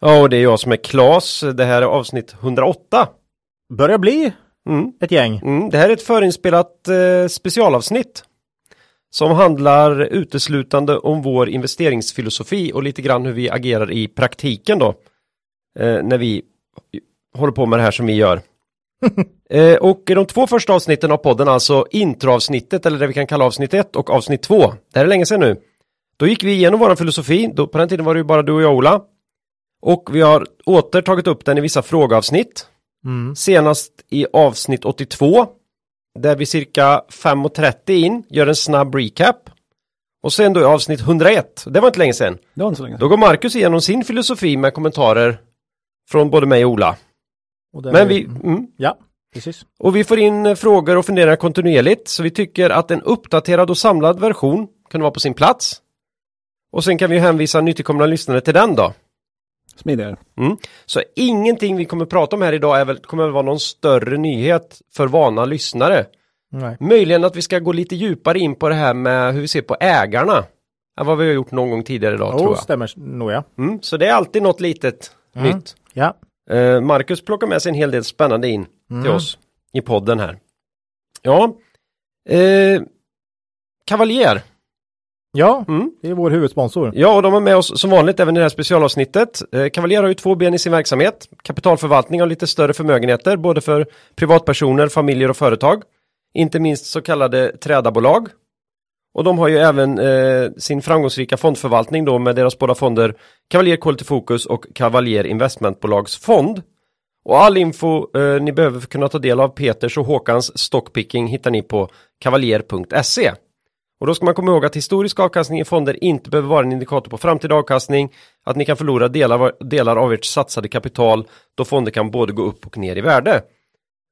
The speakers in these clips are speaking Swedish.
Ja, och det är jag som är Klas. Det här är avsnitt 108. Börjar bli Mm. ett gäng. Mm, det här är ett förinspelat eh, specialavsnitt som handlar uteslutande om vår investeringsfilosofi och lite grann hur vi agerar i praktiken då eh, när vi håller på med det här som vi gör. eh, och de två första avsnitten av podden, alltså introavsnittet eller det vi kan kalla avsnitt 1 och avsnitt 2, det här är länge sedan nu. Då gick vi igenom vår filosofi, då, på den tiden var det ju bara du och jag Ola. Och vi har åter tagit upp den i vissa frågeavsnitt. Mm. Senast i avsnitt 82 där vi cirka 5.30 in gör en snabb recap. Och sen då i avsnitt 101, det var inte länge sedan. Det var inte så länge. Då går Marcus igenom sin filosofi med kommentarer från både mig och Ola. Och Men vi, mm, Ja, precis. och vi får in eh, frågor och funderingar kontinuerligt så vi tycker att en uppdaterad och samlad version kan vara på sin plats. Och sen kan vi hänvisa nytillkomna lyssnare till den då. Smidigare. Så ingenting vi kommer prata om här idag är väl, kommer väl vara någon större nyhet för vana lyssnare. Nej. Möjligen att vi ska gå lite djupare in på det här med hur vi ser på ägarna. Än vad vi har gjort någon gång tidigare idag tror Jo, jag. stämmer nog ja. Mm, så det är alltid något litet Mm. nytt. Ja. Eh, Marcus plockar med sig en hel del spännande in till Mm. oss i podden här. Ja, eh, Cavalier. Ja, Mm. det är vår huvudsponsor. Ja, och de är med oss som vanligt även i det här specialavsnittet. Eh, Cavalier har ju två ben i sin verksamhet. Kapitalförvaltning och lite större förmögenheter, både för privatpersoner, familjer och företag. Inte minst så kallade trädarbolag. Och de har ju även eh, sin framgångsrika fondförvaltning då med deras båda fonder Cavalier Quality Focus och Cavalier Investmentbolags fond. Och all info eh, ni behöver för att kunna ta del av Peters och Håkans stockpicking hittar ni på cavalier.se. Och då ska man komma ihåg att historisk avkastning i fonder inte behöver vara en indikator på framtida avkastning, att ni kan förlora delar, delar av ert satsade kapital då fonder kan både gå upp och ner i värde.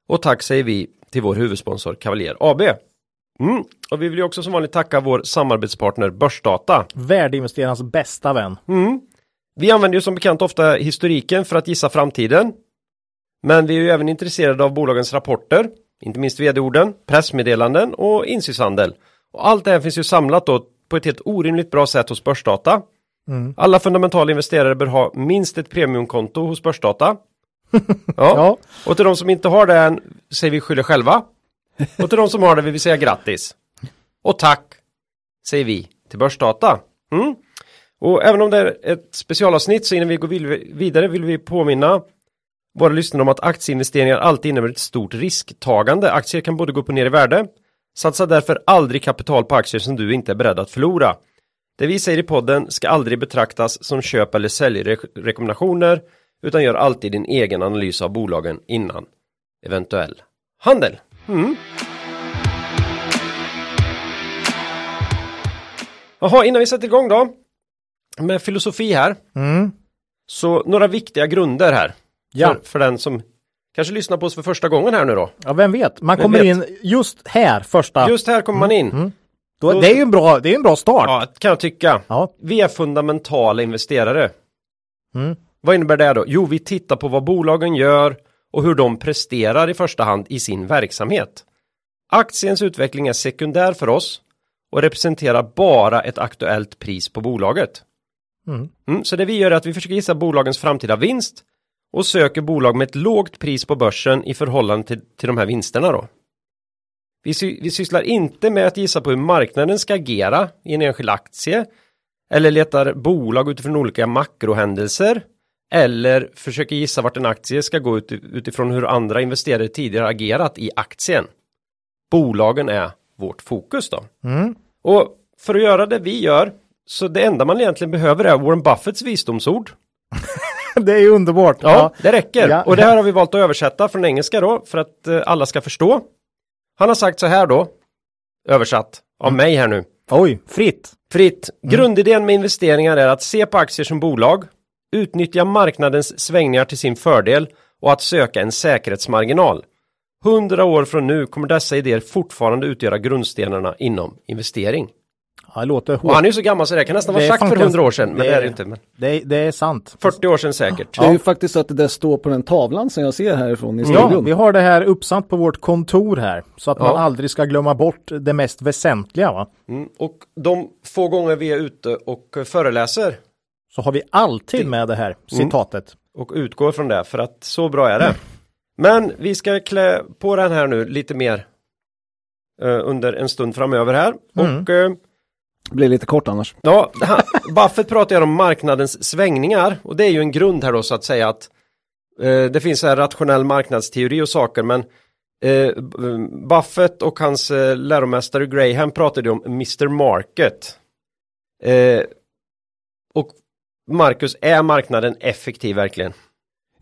Och tack säger vi till vår huvudsponsor Cavalier AB. Mm. Och vi vill ju också som vanligt tacka vår samarbetspartner Börsdata. Värdeinvesterarnas bästa vän. Mm. Vi använder ju som bekant ofta historiken för att gissa framtiden. Men vi är ju även intresserade av bolagens rapporter, inte minst vd-orden, pressmeddelanden och insynshandel. Och allt det här finns ju samlat då på ett helt orimligt bra sätt hos Börsdata. Mm. Alla fundamentala investerare bör ha minst ett premiumkonto hos Börsdata. Ja. Ja. Och till de som inte har det än säger vi skyller själva. Och till de som har det vill vi säga grattis. Och tack säger vi till Börsdata. Mm. Och även om det är ett specialavsnitt så innan vi går vidare vill vi påminna våra lyssnare om att aktieinvesteringar alltid innebär ett stort risktagande. Aktier kan både gå upp och ner i värde. Satsa därför aldrig kapital på aktier som du inte är beredd att förlora. Det vi säger i podden ska aldrig betraktas som köp eller säljrekommendationer utan gör alltid din egen analys av bolagen innan eventuell handel. Mm. Jaha, innan vi sätter igång då med filosofi här Mm. så några viktiga grunder här Ja. för, för den som kanske lyssnar på oss för första gången här nu då. ja, vem vet? Man Vem kommer vet? in just här första. Just här kommer man in. Mm. Då, det är ju en bra, det är en bra start. Ja, kan jag tycka. Ja. Vi är fundamentala investerare. Mm. Vad innebär det då? Jo, vi tittar på vad bolagen gör och hur de presterar i första hand i sin verksamhet. Aktiens utveckling är sekundär för oss och representerar bara ett aktuellt pris på bolaget. Mm. Mm, så det vi gör är att vi försöker gissa bolagens framtida vinst och söker bolag med ett lågt pris på börsen i förhållande till, till de här vinsterna då. Vi, sy vi sysslar inte med att gissa på hur marknaden ska agera i en enskild aktie eller letar bolag utifrån olika makrohändelser eller försöker gissa vart en aktie ska gå ut, utifrån hur andra investerare tidigare agerat i aktien. Bolagen är vårt fokus då. Mm. Och för att göra det vi gör så det enda man egentligen behöver är Warren Buffetts visdomsord. Det är ju underbart. Ja, det räcker. Ja. Och det här har vi valt att översätta från engelska då för att eh, alla ska förstå. Han har sagt så här då, översatt av mig här nu. Oj, fritt. Fritt. Grundidén med investeringar är att se på aktier som bolag utnyttja marknadens svängningar till sin fördel och att söka en säkerhetsmarginal. Hundra år från nu kommer dessa idéer fortfarande utgöra grundstenarna inom investering. Ja, det låter Och hårt. han är ju så gammal så det kan nästan vara sagt för fan hundra ganska- år sedan, men det är det inte. Men Det, är- det är sant. 40 år sedan säkert. Det är ju faktiskt så att det där står på den tavlan som jag ser härifrån i Ja, studion. vi har det här uppsatt på vårt kontor här. Så att man Ja. aldrig ska glömma bort det mest väsentliga. Va? Mm. Och de få gånger vi är ute och föreläser Så har vi alltid med det här citatet. och utgår från det för att så bra är det. Men vi ska klä på den här nu lite mer eh, under en stund framöver här. Och eh, Det blir lite kort annars. ja, Buffett pratar ju om marknadens svängningar och det är ju en grund här då så att säga att eh, det finns här rationell marknadsteori och saker men eh, eh, Buffett och hans eh, läromästare Graham pratade ju om Mr. Market. Eh, och Marcus, är marknaden effektiv verkligen?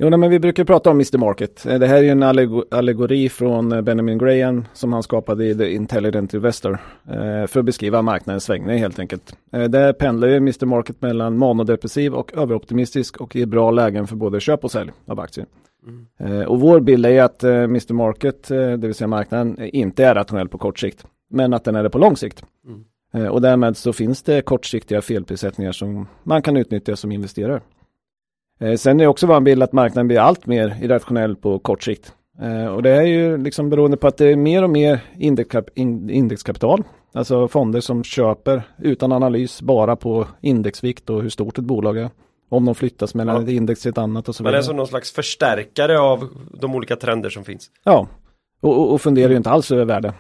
Jo, nej, men vi brukar prata om Mr. Market. Eh, Det här är ju en allego- allegori från eh, Benjamin Graham som han skapade i The Intelligent Investor eh, för att beskriva marknadens svängning helt enkelt. Där pendlar ju Mr. Market mellan manodepressiv och överoptimistisk och ger bra lägen för både köp och sälj av aktier. Eh, och vår bild är att Mr. Market, det vill säga marknaden, inte är rationell på kort sikt, men att den är det på lång sikt. Eh, och därmed så finns det kortsiktiga felprissättningar som man kan utnyttja som investerare. Eh, Sen är det också vår bild att marknaden blir allt mer irrationell på kort sikt. Eh, Och det är ju liksom beroende på att det är mer och mer indexkap- in- indexkapital. Alltså fonder som köper utan analys bara på indexvikt och hur stort ett bolag är. Om de flyttas mellan Ja. ett index till ett annat och så Man är vidare. som någon slags förstärkare av de olika trender som finns. Ja, och, och, och funderar ju inte alls över värde.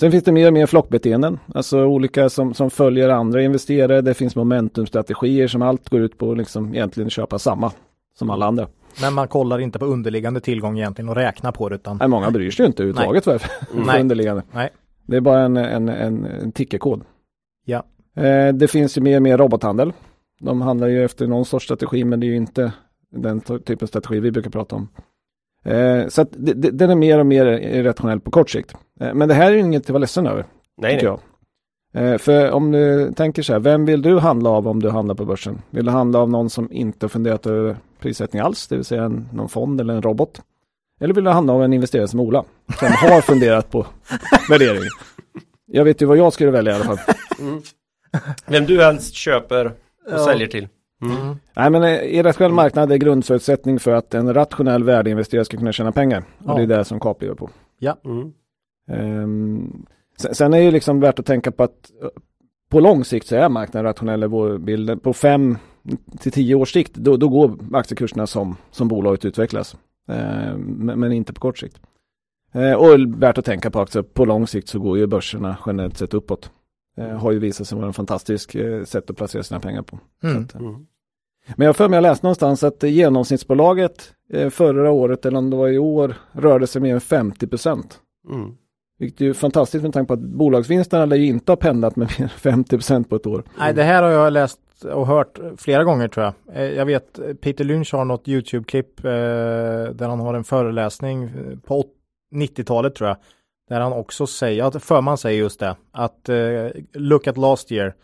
Sen finns det mer och mer flockbeteenden, alltså olika som, som följer andra investerare. Det finns momentumstrategier som allt går ut på att liksom egentligen köpa samma som alla andra. Men man kollar inte på underliggande tillgång egentligen och räknar på det utan Nej, många bryr sig ju inte överhuvudtaget för, för underliggande. Nej. Det är bara en, en, en, en tickerkod. Ja. Eh, det finns ju mer och mer robothandel. De handlar ju efter någon sorts strategi men det är ju inte den typen av strategi vi brukar prata om. Eh, så att det, det, den är mer och mer irrationell på kort sikt. Eh, men det här är ju inget att vara ledsen över, Nej, nej. jag. Eh, för om du tänker så här, vem vill du handla av om du handlar på börsen? Vill du handla av någon som inte har funderat över prissättning alls, det vill säga en, någon fond eller en robot? Eller vill du handla av en investerare som Ola, som har funderat på värdering? Jag vet ju vad jag skulle välja i alla fall. Vem du helst köper och Ja. säljer till. Nej men eh, irrationell marknad är grundförutsättning för att en rationell värdeinvesterare ska kunna tjäna pengar. Och Ja. det är det som KAP lever på. Mm. Ehm, sen, sen är det ju liksom värt att tänka på att eh, på lång sikt så är marknaden rationell i vår bild. På fem till tio års sikt då, då går aktiekurserna som, som bolaget utvecklas. Ehm, men, men inte på kort sikt. Ehm, och värt att tänka på också, på lång sikt så går ju börserna generellt sett uppåt. Ehm, har ju visat sig vara en fantastisk eh, sätt att placera sina pengar på. Mm. Så att, eh, Mm. men jag för mig jag läste någonstans att eh, genomsnittsbolaget eh, förra året eller om det var i år rörde sig mer än 50 procent. Mm. Vilket är ju fantastiskt med tanke på att bolagsvinsterna lär ju inte ha pendlat med mer än 50% på ett år. Nej, det här har jag läst och hört flera gånger tror jag. Eh, jag vet Peter Lynch har något YouTube-klipp eh, där han har en föreläsning eh, på 90-talet tror jag. Där han också säger, att Förman säger just det, att eh, look at last year.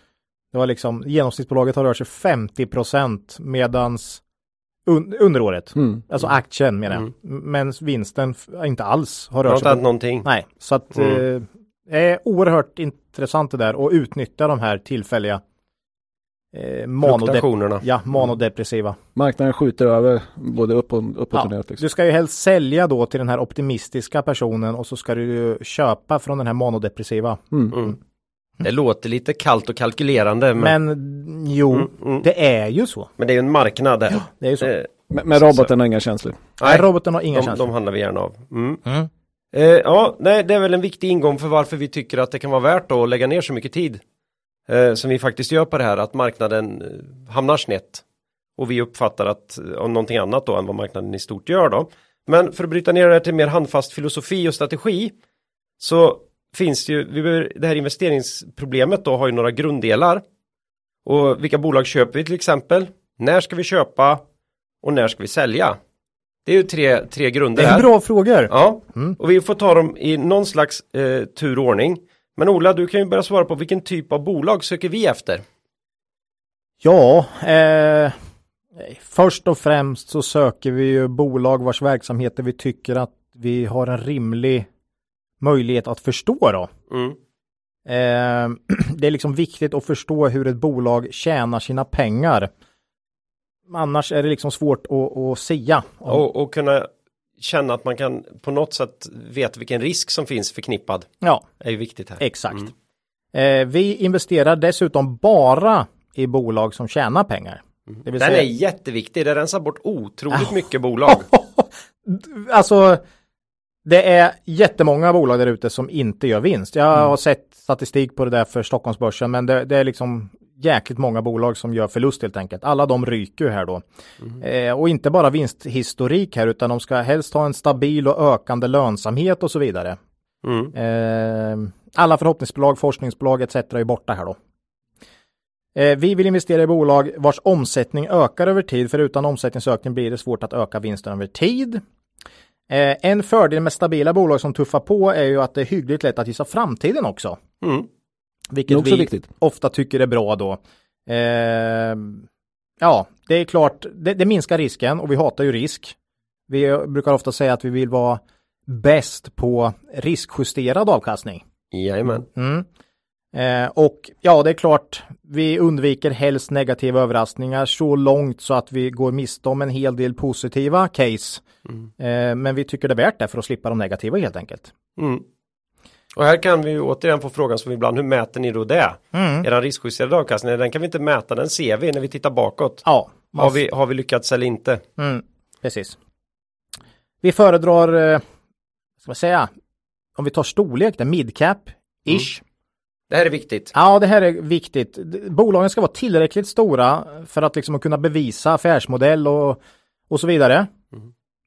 Det var liksom genomsnittsbolaget har rört sig 50 procent medans un, under året. Mm. Alltså aktien menar jag. Mm. Men vinsten inte alls har rört inte sig. På, någonting. nej, så att Mm. eh, det är oerhört intressant det där och utnyttja de här tillfälliga eh, manodep- ja, manodepressiva. Marknaden skjuter över både upp och, uppåt Ja, och neråt. Liksom. Du ska ju helst sälja då till den här optimistiska personen och så ska du ju köpa från den här manodepressiva. Mm. Det låter lite kallt och kalkylerande men, Men jo, Mm, mm. det är ju så. men det är ju en marknad där. Det är ju så. Det- Men, men roboten har inga känslor. Nej, roboten har inga de, känslor. de handlar vi gärna av. Mm. Mm. Eh, ja, nej, det är väl en viktig ingång för varför vi tycker att det kan vara värt att lägga ner så mycket tid. Eh, som vi faktiskt gör på det här, att marknaden eh, hamnar snett. Och vi uppfattar att, eh, om någonting annat då än vad marknaden i stort gör då. Men för att bryta ner det här till mer handfast filosofi och strategi så finns det ju, vi behöver, det här investeringsproblemet då har ju några grunddelar. Och vilka bolag köper vi till exempel? När ska vi köpa? Och när ska vi sälja? Det är ju tre, tre grunder Det är bra frågor. Ja, Mm. och vi får ta dem i någon slags eh, turordning. Men Ola, du kan ju börja svara på vilken typ av bolag söker vi efter? Ja, eh, Först och främst så söker vi ju bolag vars verksamheter vi tycker att vi har en rimlig möjlighet att förstå då. Mm. Eh, det är liksom viktigt att förstå hur ett bolag tjänar sina pengar. Annars är det liksom svårt att, att sia. om- Och, och kunna känna att man kan på något sätt veta vilken risk som finns förknippad. Ja, är ju viktigt här. exakt. Eh, vi investerar dessutom bara i bolag som tjänar pengar. Det vill Den säga- är jätteviktig, det rensar bort otroligt mycket bolag. alltså, det är jättemånga bolag där ute som inte gör vinst. Jag Mm. har sett statistik på det där för Stockholmsbörsen, men det, det är liksom jäkligt många bolag som gör förlust helt enkelt. Alla de ryker här då. Mm. Eh, och inte bara vinsthistorik här, utan de ska helst ha en stabil och ökande lönsamhet och så vidare. Mm. Eh, alla förhoppningsbolag, forskningsbolag etc. är borta här då. Eh, vi vill investera i bolag vars omsättning ökar över tid, för utan omsättningsökning blir det svårt att öka vinsten över tid. Eh, en fördel med stabila bolag som tuffar på är ju att det är hyggligt lätt att gissa framtiden också. Mm. Vilket Nog så vi viktigt. ofta tycker är bra då. Eh, ja, det är klart, det, det minskar risken och vi hatar ju risk. Vi brukar ofta säga att vi vill vara bäst på riskjusterad avkastning. Jajamän. Mm. Eh, och ja, det är klart, vi undviker helst negativa överraskningar så långt så att vi går miste om en hel del positiva case. Eh, men vi tycker det är värt det för att slippa de negativa helt enkelt. Mm. Och här kan vi återigen få frågan som ibland, hur mäter ni då det? Mm. Er riskjusterade avkastning, den kan vi inte mäta, den ser vi när vi tittar bakåt. Ja, Har vi, har vi lyckats eller inte? Mm, precis. Vi föredrar, eh, ska man säga, om vi tar storlek, där midcap, ish. Det här är viktigt. Ja, det här är viktigt. Bolagen ska vara tillräckligt stora för att liksom kunna bevisa affärsmodell och, och så vidare.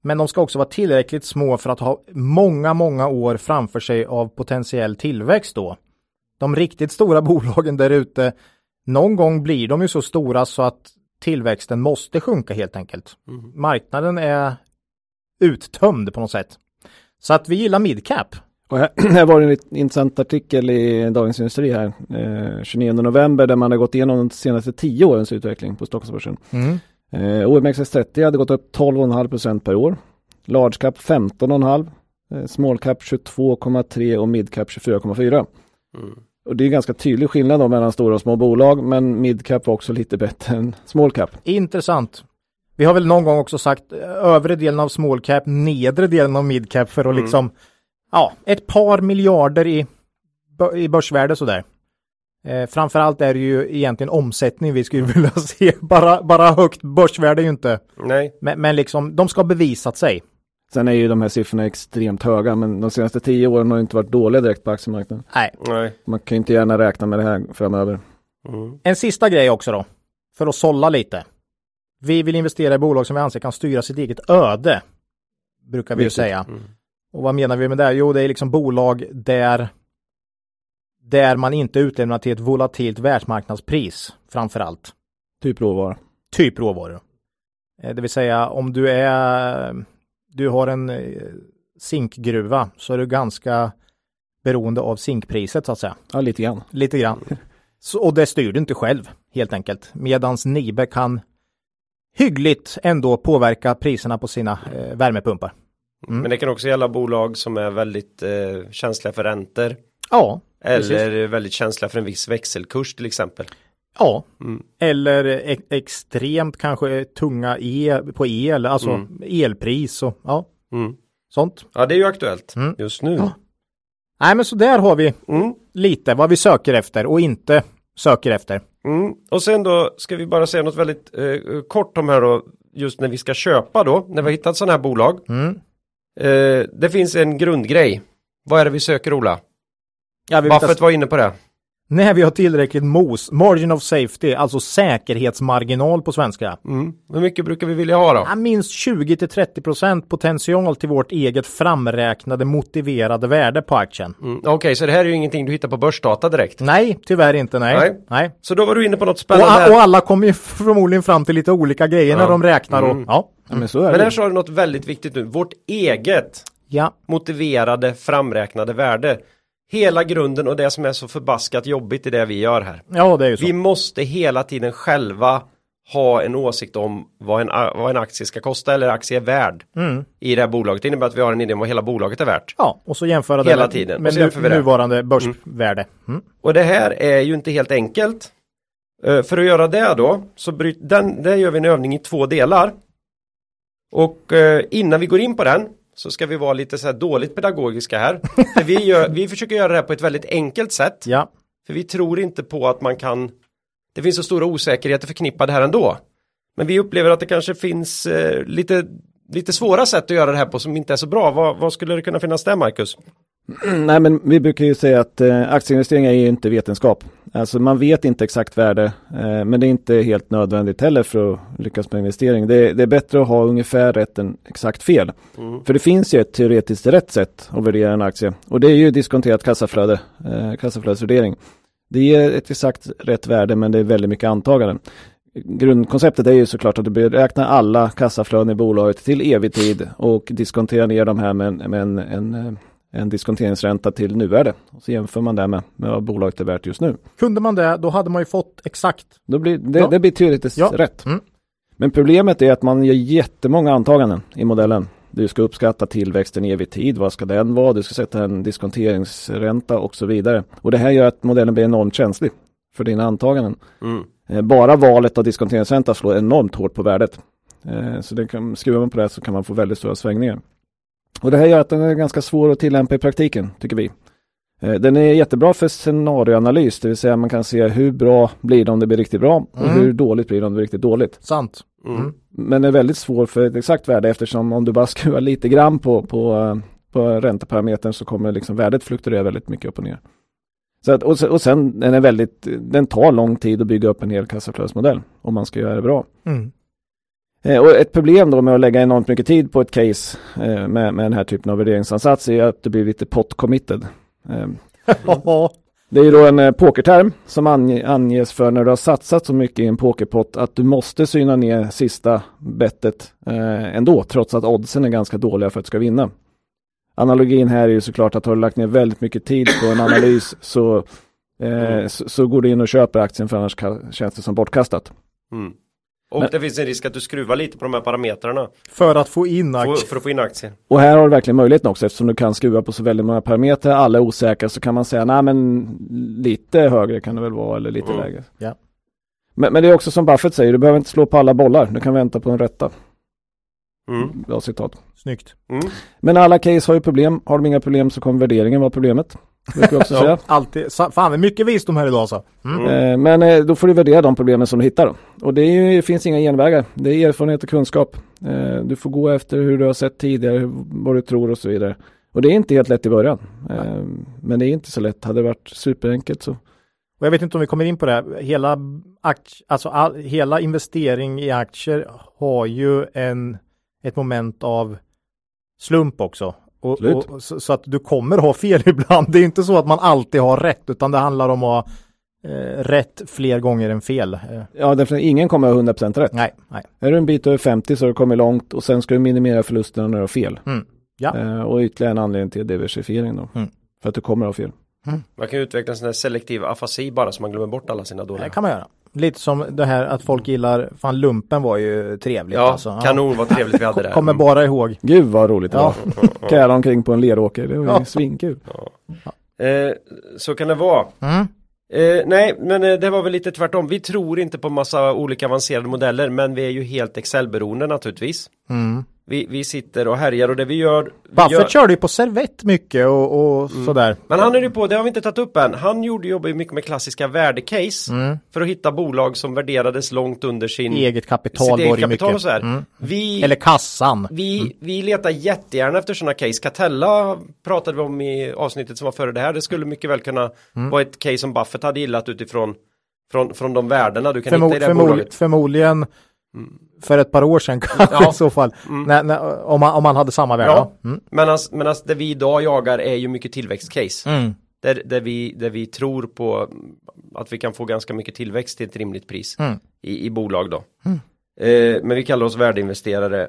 Men de ska också vara tillräckligt små för att ha många, många år framför sig av potentiell tillväxt då. De riktigt stora bolagen där ute, någon gång blir de ju så stora så att tillväxten måste sjunka helt enkelt. Marknaden är uttömd på något sätt. Så att vi gillar midcap. Och här, här var det en intressant artikel i Dagens Industri här, eh, 29 november, där man har gått igenom de senaste tio årens utveckling på Stockholmsbörsen. Eh, OMXS30 hade gått upp 12,5 procent per år. Large cap 15,5, eh, small cap 22,3 och mid cap 24,4. Mm. Och det är ganska tydlig skillnad då mellan stora och små bolag, men mid cap var också lite bättre än small cap. Intressant. Vi har väl någon gång också sagt eh, övre delen av small cap, nedre delen av mid cap för att Mm. liksom, ja, ett par miljarder i, i börsvärde sådär. Eh, framförallt är det ju egentligen omsättning vi skulle vilja se. Bara, bara högt börsvärde är ju inte, Nej, men, men liksom, de ska ha bevisat sig. Sen är ju de här siffrorna extremt höga, men de senaste tio åren har inte varit dåliga direkt på aktiemarknaden. Nej. nej. Man kan ju inte gärna räkna med det här framöver. Mm. En sista grej också då, för att sålla lite. Vi vill investera i bolag som vi anser kan styra sitt eget öde, brukar vi ju säga. Mm. Och vad menar vi med det? Jo, det är liksom bolag där där man inte utlämnar till ett volatilt världsmarknadspris framför allt. Typ. Typ råvaror. Eh, Det vill säga om du är du har en eh, zinkgruva så är du ganska beroende av zinkpriset så att säga. Ja, lite grann. Lite grann. Så, och det styr du inte själv helt enkelt. Medans Nibe kan hyggligt ändå påverka priserna på sina eh, värmepumpar. Mm. Men det kan också gälla bolag som är väldigt eh, känsliga för räntor. Ja, Eller väldigt känsliga för en viss växelkurs till exempel. Ja, Mm. eller e- extremt kanske tunga e på el, alltså Mm. elpris och ja, Mm. sånt. Ja, det är ju aktuellt Mm. just nu. Ja. Nej, men så där har vi Mm. lite vad vi söker efter och inte söker efter. Mm. Och sen då ska vi bara säga något väldigt eh, kort om här då, just när vi ska köpa då, när vi har hittat sådana här bolag. Mm. Eh, det finns en grundgrej. Vad är det vi söker Ola? Ja, vi Buffett var inne på det. När vi har tillräckligt MOS, margin of safety, alltså säkerhetsmarginal på svenska. Mm. Hur mycket brukar vi vilja ha då? Ja, minst 20-30% potential till vårt eget framräknade motiverade värde på aktien. Mm. Okej, så det här är ju ingenting du hittar på börsdata direkt. Nej, tyvärr inte, nej. Nej. nej. Så då var du inne på något Och, spännande och här. alla kommer ju förmodligen fram till lite olika grejer när Ja. de räknar och Mm. ja. Ja, men så är Men det. här har du något väldigt viktigt nu. Vårt eget Ja, motiverade framräknade värde. Hela grunden och det som är så förbaskat jobbigt i det vi gör här. ja det är ju så. Vi måste hela tiden själva ha en åsikt om vad en, vad en aktie ska kosta eller aktie är värd i det här bolaget. Det innebär att vi har en idé om vad hela bolaget är värt. Ja, och så jämföra Hela det tiden. Med nu, nuvarande börsvärde. Mm. Och det här är ju inte helt enkelt. Eh, För att göra det då, så bryt, den, där gör vi en övning i två delar. Och eh, innan vi går in på den så ska vi vara lite så här dåligt pedagogiska här. För vi, gör, vi försöker göra det här på ett väldigt enkelt sätt. Ja, För vi tror inte på att man kan Det finns så stora osäkerheter förknippade här ändå. Men vi upplever att det kanske finns eh, lite, lite svåra sätt att göra det här på som inte är så bra. Vad, vad skulle det kunna finnas där Marcus? Nej men vi brukar ju säga att eh, aktieinvesteringar är ju inte vetenskap. Alltså man vet inte exakt värde eh, men det är inte helt nödvändigt heller för att lyckas med investering. Det, det är bättre att ha ungefär rätt än exakt fel. För det finns ju ett teoretiskt rätt sätt att värdera en aktie och det är ju diskonterat kassaflöde, eh, kassaflödesvärdering. Det ger ett exakt rätt värde men det är väldigt mycket antaganden. Grundkonceptet är ju såklart att du beräknar alla kassaflöden i bolaget till evig tid och diskonterar ner de här med en, med en, en, eh, en diskonteringsränta till nuvärde. Och så jämför man det med, med vad bolaget är värt just nu. kunde man det, då hade man ju fått exakt. Då blir, det, Ja. det blir teoretiskt Ja. rätt. Mm. Men problemet är att man gör jättemånga antaganden i modellen. Du ska uppskatta tillväxten i evig tid, vad ska den vara? Du ska sätta en diskonteringsränta och så vidare. Och det här gör att modellen blir enormt känslig för dina antaganden. Mm. Eh, Bara valet av diskonteringsränta slår enormt hårt på värdet. Eh, Så det kan, skruvar man på det så kan man få väldigt stora svängningar. Och det här gör att den är ganska svår att tillämpa i praktiken, tycker vi. Eh, Den är jättebra för scenarioanalys, det vill säga man kan se hur bra blir det om det blir riktigt bra och Mm. hur dåligt blir det om det blir riktigt dåligt. Sant. Mm. Men det är väldigt svår för ett exakt värde eftersom om du bara skruvar lite grann på, på, eh, på ränteparametern så kommer liksom värdet fluktuera väldigt mycket upp och ner. Så att, och, sen, och sen den är väldigt, den tar lång tid att bygga upp en hel kassaflödesmodell om man ska göra det bra. Mm. Eh, och ett problem då med att lägga enormt mycket tid på ett case eh, med, med den här typen av värderingsansats är att det blir lite pot committed. Eh, Ja, det är ju då en eh, pokerterm som ange, anges för när du har satsat så mycket i en pokerpott att du måste syna ner sista bettet eh, ändå, trots att oddsen är ganska dåliga för att du ska vinna. Analogin här är ju såklart att har du lagt ner väldigt mycket tid på en analys så, eh, så, så går du in och köper aktien för annars känns det som bortkastat. Mm. Och Men- det finns en risk att du skruvar lite på de här parametrarna för att få in för, aktier. för att få in aktier. Och här har du verkligen möjligheten också eftersom du kan skruva på så väldigt många parametrar, alla är osäkra så kan man säga nej men lite högre kan det väl vara eller lite Mm. lägre. Ja. Men, men det är också som Buffett säger, du behöver inte slå på alla bollar, du kan vänta på en rätta. Mm. Bra citat. Snyggt. Mm. Men alla case har ju problem, har de inga problem så kommer värderingen vara problemet. Brukar jag också Ja. säga. Alltid. Fan, det är mycket visdom här idag alltså. Mm. Eh, Men eh, då får du värdera de problemen som du hittar. Då. Och det, är ju, det finns inga genvägar. Det är erfarenhet och kunskap. Eh, Du får gå efter hur du har sett tidigare, vad du tror och så vidare. Och det är inte helt lätt i början. Eh, Men det är inte så lätt. Hade det varit superenkelt så. Och jag vet inte om vi kommer in på det. Hela, akt, alltså all, hela investering i aktier har ju en, ett moment av slump också. Och, och, så, så att du kommer ha fel ibland. Det är inte så att man alltid har rätt utan det handlar om att ha eh, rätt fler gånger än fel. Eh, Ja, därför ingen kommer ha 100% rätt. nej, nej. Är du en bit över 50 så har du kommit långt och sen ska du minimera förlusterna när du har fel. Mm. Ja. Eh, Och ytterligare en anledning till diversifiering då. Mm. För att du kommer ha fel. Man kan utveckla en sån här selektiv afasi bara så man glömmer bort alla sina dåliga. Det kan man göra. Lite som det här att folk gillar, fan lumpen var ju trevligt Ja, alltså. kanon vad trevligt vi hade där. Kommer bara ihåg. Gud vad roligt det Ja. var. Kära omkring på en leråker. Det var ju Ja. svinkul. Eh, så kan det vara. Mm. Eh, nej, men eh, det var väl lite tvärtom. Vi tror inte på massa olika avancerade modeller, men vi är ju helt Excel-beroende naturligtvis. Mm. Vi, vi sitter och härjar och det vi gör... Vi Buffett gör körde ju på servett mycket och, och sådär. men han är ju på, det har vi inte tagit upp än, han gjorde jobbar ju mycket med klassiska värdecase Mm. för att hitta bolag som värderades långt under sin, Eget kapital sitt eget kapital och så här. Mm. Vi, Eller kassan. vi, vi letar jättegärna efter sådana case. Catella pratade vi om i avsnittet som var före det här. Det skulle mycket väl kunna Mm. vara ett case som Buffett hade gillat utifrån från, från de värdena du kan hitta Förmo i det här förmod bolaget. förmodligen för ett par år sedan kanske Ja. i så fall. När, när, om, man, om man hade samma värde. Ja. Mm. Medan medan det vi idag jagar är ju mycket tillväxtcase. Mm. Där, där, vi, där vi tror på att vi kan få ganska mycket tillväxt till ett rimligt pris Mm. i, i bolag då. Eh, men vi kallar oss värdeinvesterare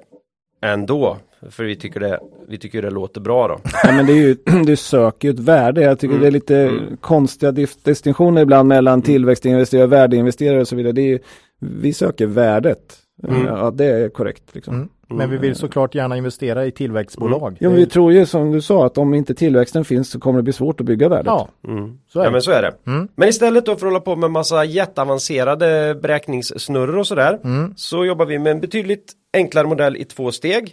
ändå. För vi tycker det, vi tycker det låter bra då. Ja, men det är ju, du söker ju ett värde. Jag tycker det är lite konstiga dif- distinktioner ibland mellan tillväxtinvesterare och värdeinvesterare och så vidare. Det är ju, Vi söker värdet. Mm. Ja, det är korrekt. Liksom. Mm. Men vi vill såklart gärna investera i tillväxtbolag. Jo, men Det- vi tror ju som du sa att om inte tillväxten finns så kommer det bli svårt att bygga värdet. Ja, Mm. så är ja det. men så är det. Mm. Men istället då för att hålla på med massa jätteavancerade beräkningssnurror och sådär Mm. så jobbar vi med en betydligt enklare modell i två steg.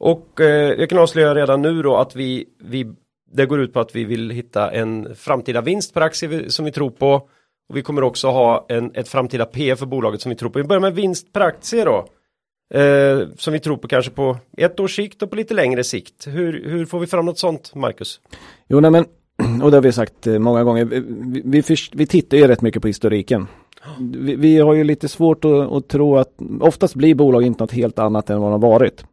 Och eh, jag kan avslöja redan nu då att vi, vi det går ut på att vi vill hitta en framtida vinst per aktie som vi tror på. Och vi kommer också ha en, ett framtida P för bolaget som vi tror på. Vi börjar med vinst per aktie då. Eh, som vi tror på kanske på ett års sikt och på lite längre sikt. Hur, hur får vi fram något sånt, Marcus? Jo, nej, men och det har vi sagt eh, många gånger. Vi, vi, vi tittar ju rätt mycket på historiken. Vi, vi har ju lite svårt att, att tro att oftast blir bolag inte något helt annat än vad de har varit.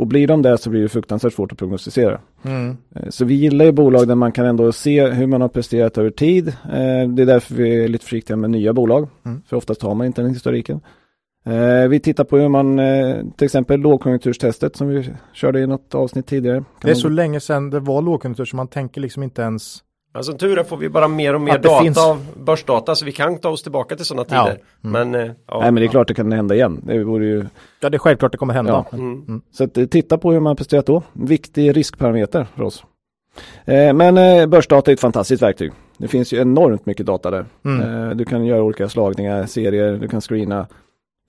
Och blir de det så blir det fruktansvärt svårt att prognostisera. Mm. Eh, Så vi gillar ju bolag där man kan ändå se hur man har presterat över tid. Eh, Det är därför vi är lite försiktiga med nya bolag. Mm. För oftast har man inte den historiken. Eh, Vi tittar på hur man, till exempel lågkonjunkturstestet som vi körde i något avsnitt tidigare. Kan Det är man- så länge sedan det var lågkonjunktur så man tänker liksom inte ens Ja, som tur är får vi bara mer och mer data finns. av börsdata så vi kan ta oss tillbaka till sådana Ja. tider. Men, eh, ja. Nej men det är klart det kan hända igen. Det vore ju, Ja det är självklart det kommer hända. Ja. Mm. så att, eh, titta på hur man presterat då. Viktig riskparameter för oss. Eh, Men eh, börsdata är ett fantastiskt verktyg. Det finns ju enormt mycket data där. Mm. Eh, Du kan göra olika slagningar, serier, du kan screena.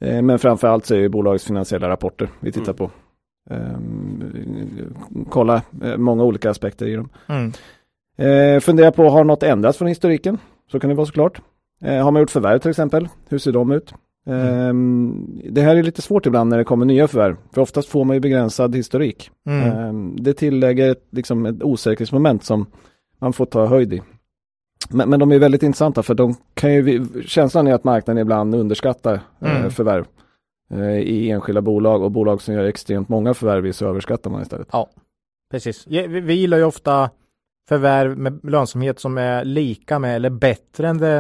Eh, Men framförallt så är det bolagets finansiella rapporter vi tittar Mm. på. Ehm, Kolla eh, många olika aspekter i dem. Mm. Eh, fundera på, har något ändrats från historiken? Så kan det vara såklart. Eh, har man gjort förvärv till exempel? Hur ser de ut? Ehm, Det här är lite svårt ibland när det kommer nya förvärv. För oftast får man ju begränsad historik. Mm. Ehm, Det tillägger ett, liksom ett osäkerhetsmoment som man får ta höjd i. Men, men de är väldigt intressanta för de kan ju, känslan är att marknaden ibland underskattar eh, Mm. förvärv eh, i enskilda bolag och bolag som gör extremt många förvärv så överskattar man istället. Precis. Ja, Vi, vi gillar ju ofta förvärv med lönsamhet som är lika med eller bättre än det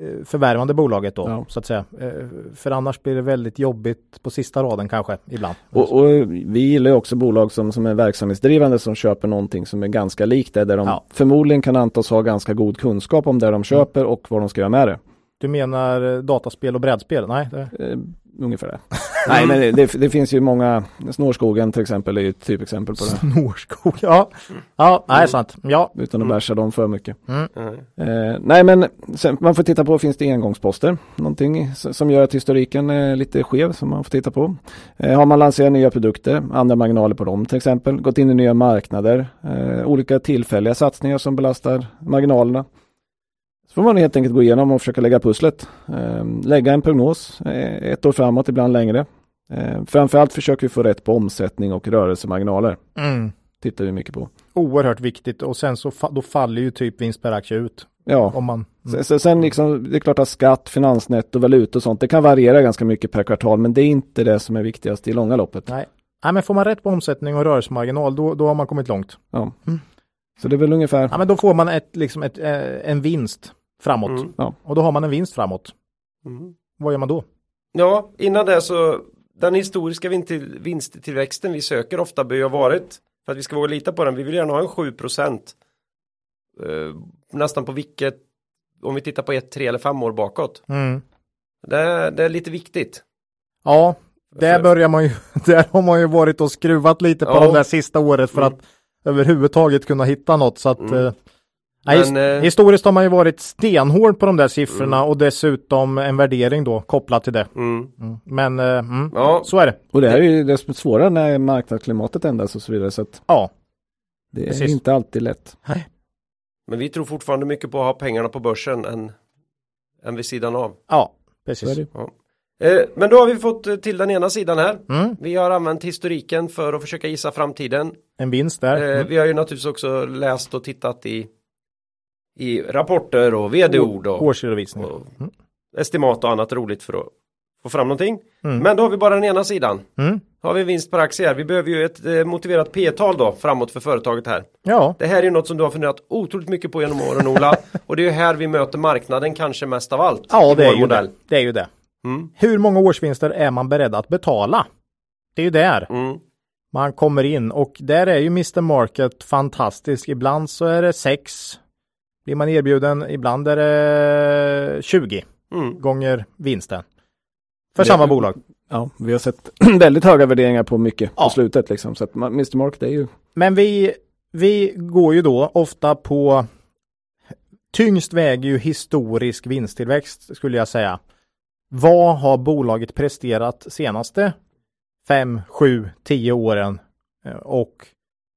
eh, förvärvande bolaget då, Ja. så att säga. Eh, För annars blir det väldigt jobbigt på sista raden kanske ibland. Och, och vi gillar ju också bolag som, som är verksamhetsdrivande som köper någonting som är ganska likt det, där de Ja. förmodligen kan antas ha ganska god kunskap om det de köper och vad de ska göra med det. Du menar eh, dataspel och brädspel? Nej, det... Ungefär det. Nej men det, det, det finns ju många, Snårskogen till exempel är ju ett typexempel på det. Snårskog, ja. Ja, nej, sant. Ja. Utan att bärsa dem för mycket. Mm. Mm. Eh, nej men sen, man får titta på, finns det engångsposter? Någonting som gör att historiken är lite skev som man får titta på. Eh, har man lanserat nya produkter, andra marginaler på dem till exempel, gått in i nya marknader, eh, olika tillfälliga satsningar som belastar marginalerna. Så får man helt enkelt gå igenom och försöka lägga pusslet. Eh, lägga en prognos eh, ett år framåt, ibland längre. Eh, framförallt försöker vi få rätt på omsättning och rörelsemarginaler. Mm. Tittar vi mycket på. Oerhört viktigt och sen så då faller ju typ vinst per aktie ut. Ja, Om man... Sen- Sen, sen liksom, det är klart att skatt, finansnetto, valuta och sånt, det kan variera ganska mycket per kvartal, men det är inte det som är viktigast i långa loppet. Nej. Nej, men får man rätt på omsättning och rörelsemarginal, då, då har man kommit långt. Ja. Mm. Så det är väl ungefär, Ja, men då får man ett, liksom ett, eh, en vinst framåt. Mm. Ja. Och då har man en vinst framåt. Mm. Vad gör man då? Ja, innan det så den historiska vinst- vinsttillväxten vi söker ofta bör ju ha varit för att vi ska våga lita på den. Vi vill gärna ha en 7 procent. Eh, nästan på vilket om vi tittar på ett, tre eller fem år bakåt. Mm. Det, är- det är lite viktigt. Ja, där För- börjar man ju, där har man ju varit och skruvat lite på Ja. det där sista året för Mm. att överhuvudtaget kunna hitta något så att Mm. Nej, Men, his- eh, historiskt har man ju varit stenhård på de där siffrorna och dessutom en värdering då kopplat till det. Mm. Mm. Men eh, mm, Ja, så är det. och det här är ju det som är svårare när marknadsklimatet ändras och så vidare, så att Ja, det är Precis. inte alltid lätt. men vi tror fortfarande mycket på att ha pengarna på börsen än, än vid sidan av. ja, precis. det. Eh, men då har vi fått till den ena sidan här. Mm. Vi har använt historiken för att försöka gissa framtiden. En vinst där. Mm. vi har ju naturligtvis också läst och tittat i, i rapporter och vd-ord och, Årsredovisning. och Mm. estimat och annat roligt för att få fram någonting. Mm. Men då har vi bara den ena sidan. Mm. Har vi vinst per aktie här. Vi behöver ju ett eh, motiverat P-tal då framåt för företaget här. Ja, Det här är ju något som du har funderat otroligt mycket på genom åren Ola. och det är ju här vi möter marknaden kanske mest av allt. ja det, är ju modell. det. det är ju det. Mm, Hur många årsvinster är man beredd att betala? Det är ju där. mm, man kommer in och där är ju Mr Market fantastisk. Ibland så är det 6. Blir man erbjuden, ibland är det 20 mm. gånger vinsten. För Det- samma bolag. Ja, vi har sett väldigt höga värderingar på mycket Ja. på slutet liksom. Så att Mr. Market är ju Men vi, vi går ju då ofta på tyngst väger ju historisk vinsttillväxt skulle jag säga. Vad har bolaget presterat senaste 5, 7, 10 åren? Eh, Och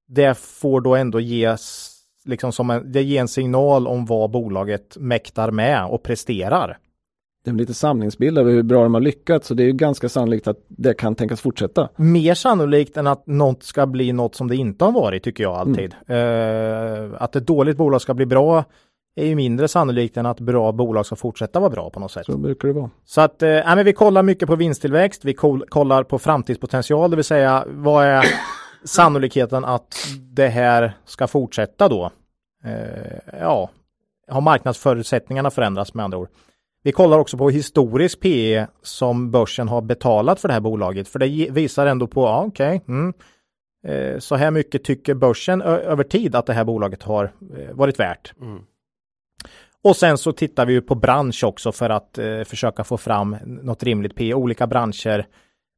det får då ändå ges liksom som en, det ger en signal om vad bolaget mäktar med och presterar. det är lite samlingsbild över hur bra de har lyckats. Så det är ju ganska sannolikt att det kan tänkas fortsätta. Mer sannolikt än att något ska bli något som det inte har varit tycker jag alltid. Eh, att ett dåligt bolag ska bli bra är ju mindre sannolikt än att bra bolag ska fortsätta vara bra på något sätt. Så brukar det vara. Så att eh, men vi kollar mycket på vinsttillväxt, vi koll- kollar på framtidspotential, det vill säga vad är sannolikheten att det här ska fortsätta då? Eh, ja, har marknadsförutsättningarna förändrats med andra ord. Vi kollar också på historisk PE som börsen har betalat för det här bolaget, för det visar ändå på, ja okej, mm, eh, så här mycket tycker börsen över tid att det här bolaget har eh, varit värt. Mm. Och sen så tittar vi ju på bransch också för att eh, försöka få fram något rimligt P. Olika branscher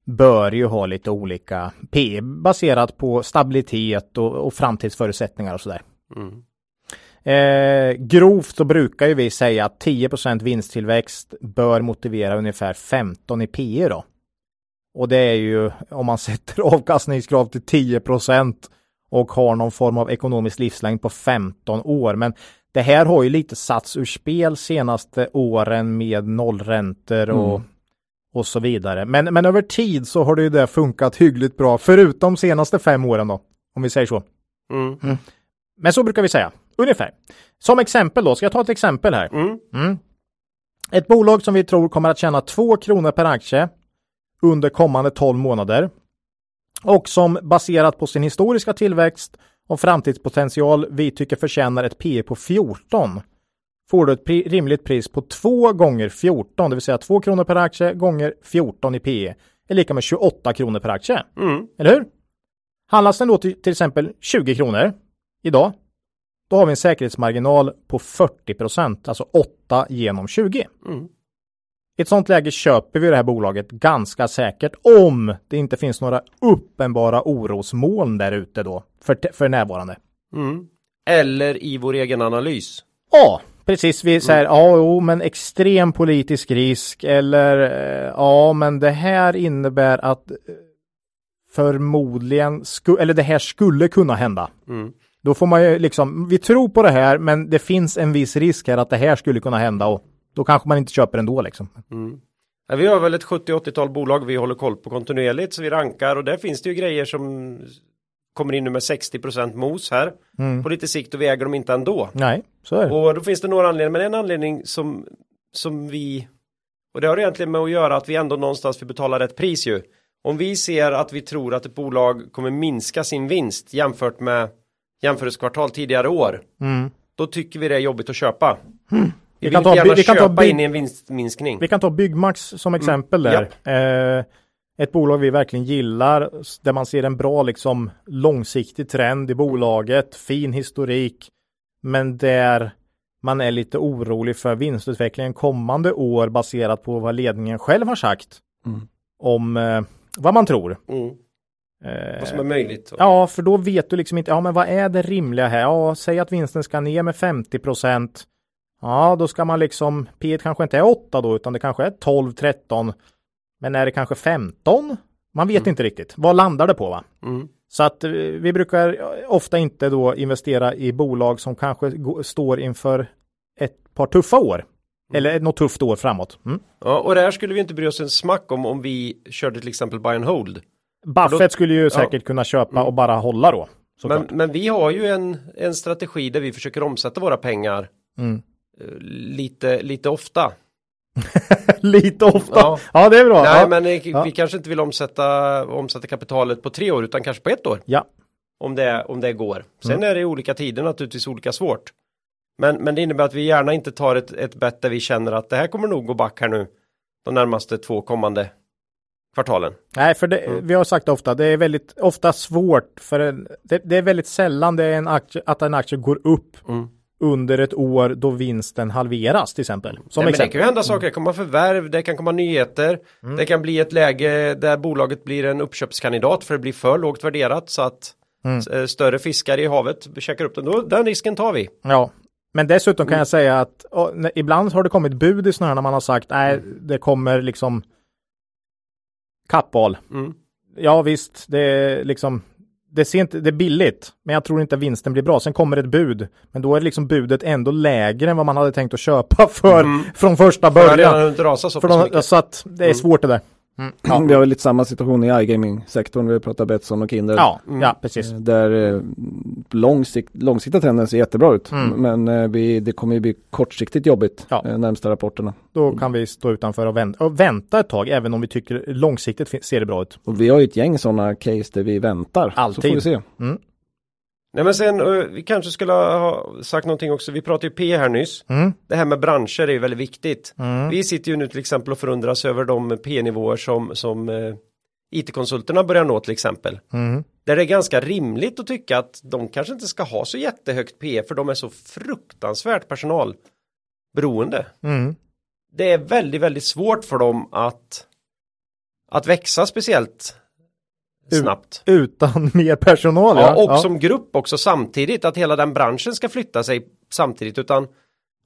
bör ju ha lite olika P baserat på stabilitet och, och framtidsförutsättningar och sådär. Mm. Eh, grovt så brukar ju vi säga att 10% vinsttillväxt bör motivera ungefär 15 i P då. Och det är ju om man sätter avkastningskrav till 10% och har någon form av ekonomisk livslängd på 15 år. Men det här har ju lite satts ur spel senaste åren med nollräntor och, och så vidare. Men, men över tid så har det ju det funkat hyggligt bra, förutom senaste fem åren då, om vi säger så. Mm. Men så brukar vi säga, ungefär. Som exempel då, ska jag ta ett exempel här? Mm. Mm. Ett bolag som vi tror kommer att tjäna 2 kronor per aktie under kommande 12 månader och som baserat på sin historiska tillväxt och framtidspotential vi tycker förtjänar ett P på 14 får du ett pri- rimligt pris på 2 gånger 14, det vill säga 2 kronor per aktie gånger 14 i P är lika med 28 kronor per aktie. Mm. Eller hur? Handlas den då till, till exempel 20 kronor idag, då har vi en säkerhetsmarginal på 40 procent, alltså 8 genom 20. Mm. I ett sånt läge köper vi det här bolaget ganska säkert om det inte finns några uppenbara orosmoln där ute då för, för närvarande. Mm. Eller i vår egen analys. Ja, precis. Vi säger ja, jo, men extrem politisk risk eller eh, ja, men det här innebär att eh, förmodligen, eller det här skulle kunna hända. Mm. Då får man ju liksom, vi tror på det här, men det finns en viss risk här att det här skulle kunna hända och då kanske man inte köper ändå liksom. Mm. Ja, vi har väl ett 70-80-tal bolag vi håller koll på kontinuerligt så vi rankar och där finns det ju grejer som kommer in nu med 60% mos här på lite sikt och vi äger dem inte ändå. Nej, så är det. Och då finns det några anledningar, men en anledning som, som vi och det har egentligen med att göra att vi ändå någonstans vill betala rätt pris ju. Om vi ser att vi tror att ett bolag kommer minska sin vinst jämfört med jämförelsekvartal tidigare år, Mm. då tycker vi det är jobbigt att köpa. Vi Vi vill kan ta- gärna vi kan ta in i en vinstminskning. Vi kan ta Byggmax som exempel där. Eh, ett bolag vi verkligen gillar, där man ser en bra liksom långsiktig trend i bolaget, fin historik, men där man är lite orolig för vinstutvecklingen kommande år baserat på vad ledningen själv har sagt Mm. om eh, vad man tror. Mm. Eh, Vad som är möjligt. Ja, för då vet du liksom inte, ja men vad är det rimliga här? Ja, säg att vinsten ska ner med 50 procent. Ja, då ska man liksom, P kanske inte är 8 då, utan det kanske är 12, 13. Men är det kanske 15? Man vet inte riktigt. Vad landar det på va? Mm. Så att eh, vi brukar ofta inte då investera i bolag som kanske står inför ett par tuffa år. Eller något tufft år framåt. Mm. Ja, och det här skulle vi inte bry oss en smack om om vi körde till exempel buy and hold. Buffett skulle ju säkert kunna köpa och bara hålla då. Men, men vi har ju en, en strategi där vi försöker omsätta våra pengar Mm. eh, lite, lite ofta. Lite ofta. Ja, Ja. det är bra. Nej, ja. men eh, Ja. vi kanske inte vill omsätta, omsätta kapitalet på tre år utan kanske på ett år. ja. Om det, om det går. Sen Mm. är det i olika tider naturligtvis olika svårt. Men, men det innebär att vi gärna inte tar ett, ett bett där vi känner att det här kommer nog gå back här nu. De närmaste två kommande kvartalen. Nej, för det, Mm. vi har sagt ofta, det är väldigt ofta svårt för en, det, det är väldigt sällan det är en aktie, att en aktie går upp Mm. Under ett år då vinsten halveras till exempel. Som Nej, men det exempel. kan ju hända saker, det kan komma förvärv, det kan komma nyheter. Det kan bli ett läge där bolaget blir en uppköpskandidat för det blir för lågt värderat så att eh, större fiskar i havet käkar upp den. Då, den risken tar vi. Ja, men dessutom kan jag säga att och, när- ibland har det kommit bud i här när man har sagt nej, det kommer liksom kappval. Mm. Ja visst, det är liksom det, ser inte, det är billigt, men jag tror inte vinsten blir bra. Sen kommer ett bud, men då är liksom budet ändå lägre än vad man hade tänkt att köpa för från första För början. För pass de, så att det är svårt det där. Ja. Vi har väl lite samma situation i iGaming-sektorn. Vi pratar Betsson och Kindred. Ja, ja precis. Eh, Där eh, långsikt, långsiktiga trenden ser jättebra ut. Mm. Men eh, vi, det kommer ju bli kortsiktigt jobbigt Ja. närmsta rapporterna. Då kan vi stå utanför och vänta, och vänta ett tag, även om vi tycker långsiktigt ser det bra ut. Och vi har ju ett gäng sådana case där vi väntar. Så Alltid. får vi se. Nej men sen, eh, vi kanske skulle ha sagt någonting också, vi pratade ju P här nyss. Mm. Det här med branscher är ju väldigt viktigt. Mm. Vi sitter ju nu till exempel och förundras över de P-nivåer som, som eh, IT-konsulterna börjar nå till exempel. Mm. Där det är ganska rimligt att tycka att de kanske inte ska ha så jättehögt P för de är så fruktansvärt personalberoende. Mm. Det är väldigt, väldigt svårt för dem att, att växa speciellt snabbt. Utan mer personal. Ja, och som grupp också samtidigt, att hela den branschen ska flytta sig samtidigt, utan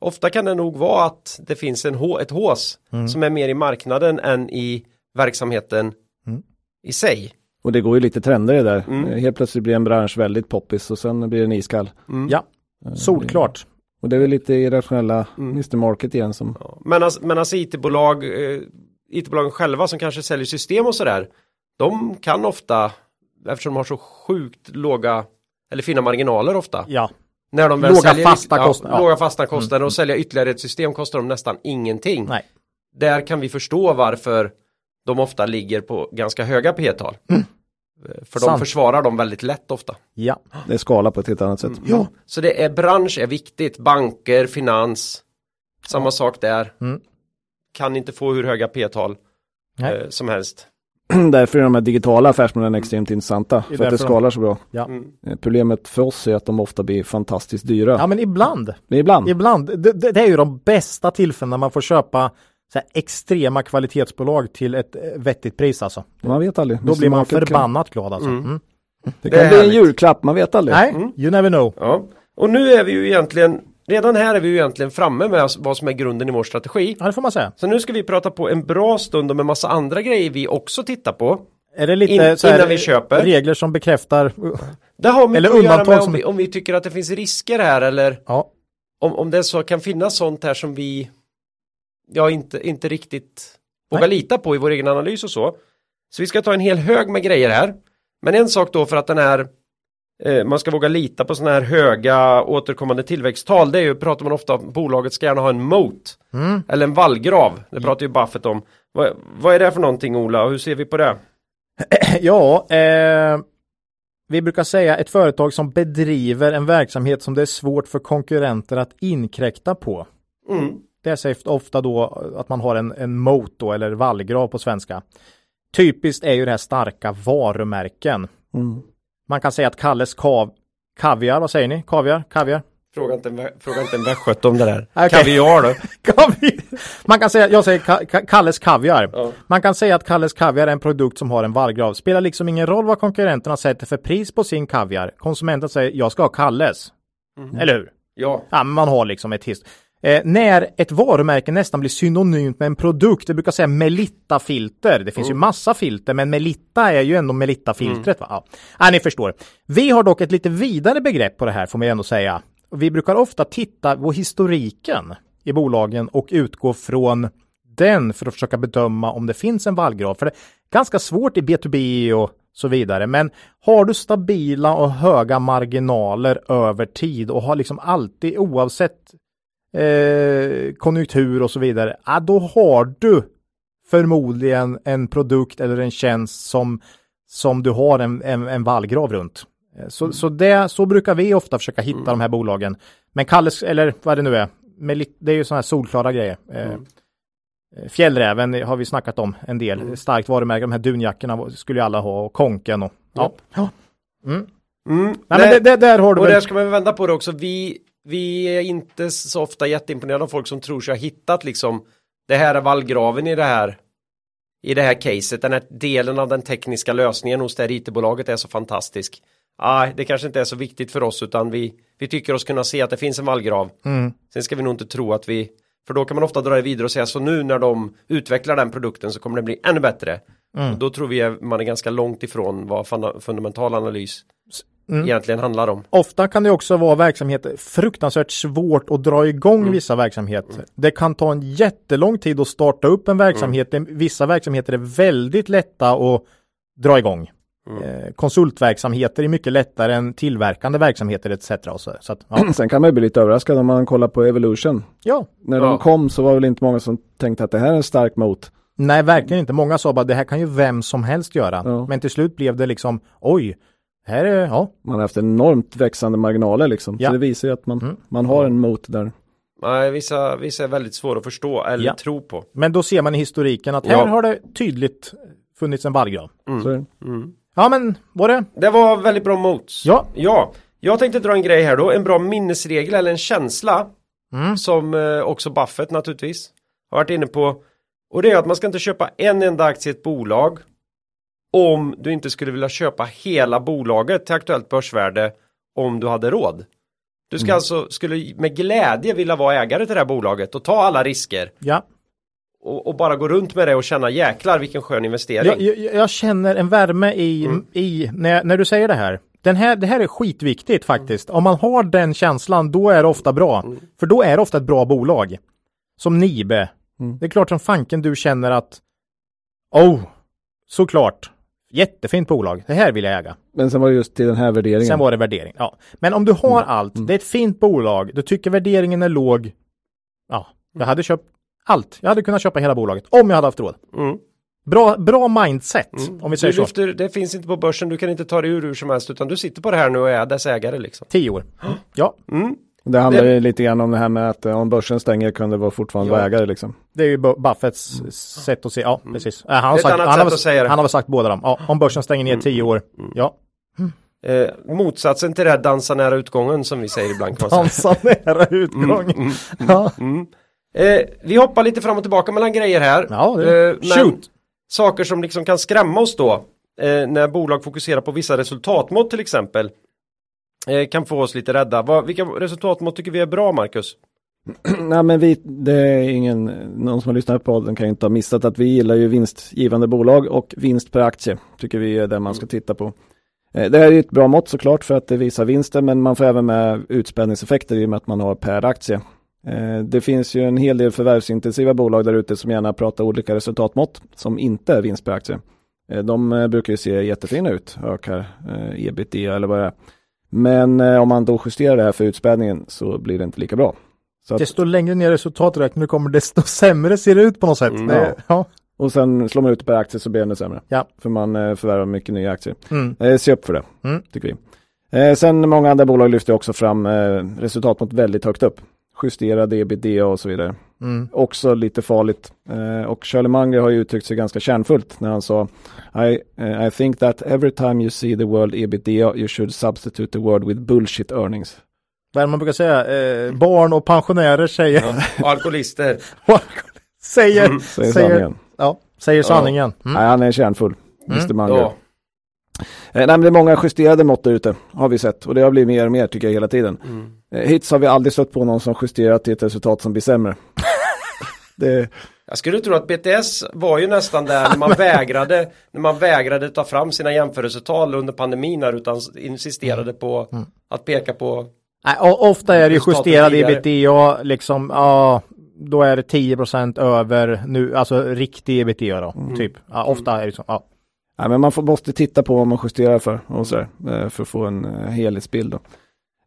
ofta kan det nog vara att det finns en hå, ett hås Mm. som är mer i marknaden än i verksamheten Mm. i sig. Och det går ju lite trender i det där. Mm. Eh, Helt plötsligt blir en bransch väldigt poppis och sen blir den iskall. Mm. Ja, solklart. Och det är väl lite irrationella Mm. Mr Market igen som Ja. Men alltså, men alltså IT-bolag, eh, IT-bolagen själva som kanske säljer system och sådär, de kan ofta, eftersom de har så sjukt låga eller fina marginaler ofta, Ja, när de väl Låga säljer, fasta kostnader, ja. Låga fasta kostnader och sälja ytterligare ett system kostar de nästan ingenting. nej. Där kan vi förstå varför de ofta ligger på ganska höga P-tal. Eh, För de Sant. försvarar dem väldigt lätt ofta. Ja. det är skala på ett helt annat sätt. Ja. Så det är bransch är viktigt, banker, finans, samma sak där. Mm. Kan inte få hur höga P-tal eh, som helst. Därför är de här digitala affärsmodellen extremt intressanta. För att det de- skalar så bra. Ja. Mm. Eh, Problemet för oss är att de ofta blir fantastiskt dyra. ja, men ibland. Men ibland. Ibland. Det, det, det är ju de bästa tillfällena man får köpa så här, extrema kvalitetsbolag till ett eh, vettigt pris alltså. Man vet aldrig. Då blir man Market kan- förbannat glad alltså. Mm. Mm. Det Det kan är bli en julklapp, man vet aldrig. Nej, Mm. you never know. Ja. Och nu är vi ju egentligen, redan här är vi ju egentligen framme med vad som är grunden i vår strategi. Ja, det får man säga. Så nu ska vi prata på en bra stund om en massa andra grejer vi också tittar på. Är det lite In- så innan vi köper. regler som bekräftar? Det har mycket Eller att göra med om som- vi, om vi tycker att det finns risker här eller Ja, om, om det så kan finnas sånt här som vi ja, inte, inte riktigt vågar Nej. lita på i vår egen analys och så. Så vi ska ta en hel hög med grejer här. Men en sak då för att den här man ska våga lita på sådana här höga återkommande tillväxttal. Det är ju, pratar man ofta om, bolaget ska gärna ha en moat. Mm. Eller en vallgrav. Det pratar ju Buffett om. Vad, vad är det för någonting Ola och hur ser vi på det? ja eh, vi brukar säga ett företag som bedriver en verksamhet som det är svårt för konkurrenter att inkräkta på. Mm. Det sägs ofta då att man har en, en moat då, eller vallgrav på svenska. Typiskt är ju det här starka varumärken. Mm. Man kan säga att Kalles kav, kaviar, vad säger ni? Kaviar? Kaviar? Fråga inte, en fråga inte en västgöte om det där. Okej. Kaviar då? Man kan säga, jag säger ka, ka, Kalles kaviar. Ja. Man kan säga att Kalles kaviar är en produkt som har en vallgrav. Spelar liksom ingen roll vad konkurrenterna sätter för pris på sin kaviar. Konsumenten säger jag ska ha Kalles. Eller hur? Ja. Ja, men man har liksom ett hist. Eh, när ett varumärke nästan blir synonymt med en produkt, det brukar säga Melitta-filter. Det finns ju massa filter, men Melitta är ju ändå Melitta-filtret. Va? Ja. ja, ni förstår. Vi har dock ett lite vidare begrepp på det här, får man ändå säga. Vi brukar ofta titta på historiken i bolagen och utgå från den för att försöka bedöma om det finns en vallgrav. För det är ganska svårt i B2B och så vidare. Men har du stabila och höga marginaler över tid och har liksom alltid oavsett eh, konjunktur och så vidare, ja, då har du förmodligen en produkt eller en tjänst som, som du har en, en, en vallgrav runt. Eh, Så, så, det, så brukar vi ofta försöka hitta de här bolagen. Men Kalles, eller vad det nu är, med, det är ju sådana här solklara grejer. Eh, Fjällräven har vi snackat om en del. Starkt varumärke, de här dunjackorna skulle ju alla ha och konken och ja. ja. Mm. Nej, Nej, men det, det, där har du och väl. där ska man vända på det också. Vi, vi är inte så ofta jätteimponerade av folk som tror sig ha hittat liksom det här är vallgraven i det här i det här caset, den här delen av den tekniska lösningen hos det här IT-bolaget är så fantastisk. Nej, det kanske inte är så viktigt för oss utan vi, vi tycker oss kunna se att det finns en vallgrav. Mm. Sen ska vi nog inte tro att vi, för då kan man ofta dra det vidare och säga så nu när de utvecklar den produkten så kommer det bli ännu bättre. Mm. Och då tror vi att man är ganska långt ifrån vad funda- fundamental analys Mm. egentligen handlar om. Ofta kan det också vara verksamheter fruktansvärt svårt att dra igång Mm. vissa verksamheter. Det kan ta en jättelång tid att starta upp en verksamhet. Mm. Vissa verksamheter är väldigt lätta att dra igång. Mm. Eh, konsultverksamheter är mycket lättare än tillverkande verksamheter etc. Och så, så att, ja. Sen kan man ju bli lite överraskad om man kollar på Evolution. ja, När Ja. de kom så var väl inte många som tänkte att det här är en stark mot. nej verkligen inte. Många sa bara det här kan ju vem som helst göra. Ja. Men till slut blev det liksom oj, här är, ja, Man har haft enormt växande marginaler liksom. Ja. Så det visar ju att man, Mm. man har en mot där. Nej, vissa, vissa är väldigt svåra att förstå eller Ja. tro på. men då ser man i historiken att här Ja. har det tydligt funnits en vallgrav. Det. Mm. Ja men var det? Det var väldigt bra mots. Ja. Ja, jag tänkte dra en grej här då, en bra minnesregel eller en känsla Mm. som eh, också Buffett naturligtvis har varit inne på. Och det är att man ska inte köpa en enda aktie i ett bolag om du inte skulle vilja köpa hela bolaget till aktuellt börsvärde om du hade råd. Du ska alltså, skulle med glädje vilja vara ägare till det här bolaget och ta alla risker Ja. och, och bara gå runt med det och känna jäklar vilken skön investering. Jag, jag, jag känner en värme i, Mm. i när, när du säger det här. Den här. Det här är skitviktigt faktiskt. Om man har den känslan, då är det ofta bra. Mm. För då är det ofta ett bra bolag. Som Nibe. Mm. Det är klart som fanken du känner att Oh, såklart. Jättefint bolag. Det här vill jag äga. Men sen var det just till den här värderingen. Sen var det värdering. Ja. Men om du har Mm. allt, det är ett fint bolag, du tycker värderingen är låg. Ja, jag hade köpt allt. Jag hade kunnat köpa hela bolaget om jag hade haft råd. Mm. Bra, bra mindset, om vi säger Du så. lyfter, det finns inte på börsen, du kan inte ta det ur hur som helst utan du sitter på det här nu och är dess ägare liksom. Tio år. Ja, Mm. Det handlar ju lite grann om det här med att eh, om börsen stänger kan det vara fortfarande Ja. vara ägare liksom. det är ju Bu- Buffetts sätt att se. Ja, precis. Äh, han, har Mm. Det sagt, han, har, säga det. Mm. han har väl sagt båda dem. Ja, om börsen stänger ner tio år. Ja, Eh, motsatsen till det här dansa nära utgången som vi säger ibland dansa nära. Mm, Ja, Eh, vi hoppar lite fram och tillbaka mellan grejer här. ja det. Eh, shoot. Saker som liksom kan skrämma oss då. Eh, när bolag fokuserar på vissa resultatmått till exempel. Eh, kan få oss lite rädda. Vad, vilka resultatmått tycker vi är bra Marcus? Nej men vi, det är ingen, någon som har lyssnat på podden kan inte ha missat att vi gillar ju vinstgivande bolag och vinst per aktie tycker vi är det man ska titta på. Eh, Det här är ju ett bra mått såklart för att det visar vinsten men man får även med utspädningseffekter i och med att man har per aktie. Eh, Det finns ju en hel del förvärvsintensiva bolag där ute som gärna pratar olika resultatmått som inte är vinst per aktie. De brukar ju se jättefina ut, ökar ebitda eller vad det är. Men eh, om man då justerar det här för utspädningen så blir det inte lika bra. Så att, Desto längre ner resultaträkningen kommer, desto sämre ser det ut på något sätt. Mm. Det, ja. och sen slår man ut det per aktie så blir det ännu sämre. Ja. För man eh, förvärvar mycket nya aktier. Mm. Eh, se upp för det, Mm. tycker vi. Eh, sen många andra bolag lyfter också fram eh, resultatmått väldigt högt upp. Justerade ebitda och så vidare. Mm. Också lite farligt. Eh, och Charlie Munger har ju uttryckt sig ganska kärnfullt när han sa I, eh, I think that every time you see the word ebitda you should substitute the word with bullshit earnings. Vad är det man brukar säga? Eh, barn och pensionärer säger, Och alkoholister. säger, Mm. Säger säger, sanningen. ja, säger sanningen. Mm. Nej, han är kärnfull. Mm. Mr Munger. Ja. Eh, nej, men det är många justerade mått där ute, har vi sett. Och det har blivit mer och mer tycker jag hela tiden. Mm. Eh, hittills har vi aldrig stött på någon som justerat till ett resultat som blir sämre. det, Jag skulle tro att BTS var ju nästan där när man vägrade när man vägrade ta fram sina jämförelsetal under pandemin här utan insisterade på att peka på Nej, ofta är det justerad ebitda, liksom, ja, då är det 10% över nu, alltså riktig ebitda då, Mm. typ. Ja, ofta är det så, ja nej, men man får, måste titta på vad man justerar för och så där, eh, för att få en eh, helhetsbild. Då.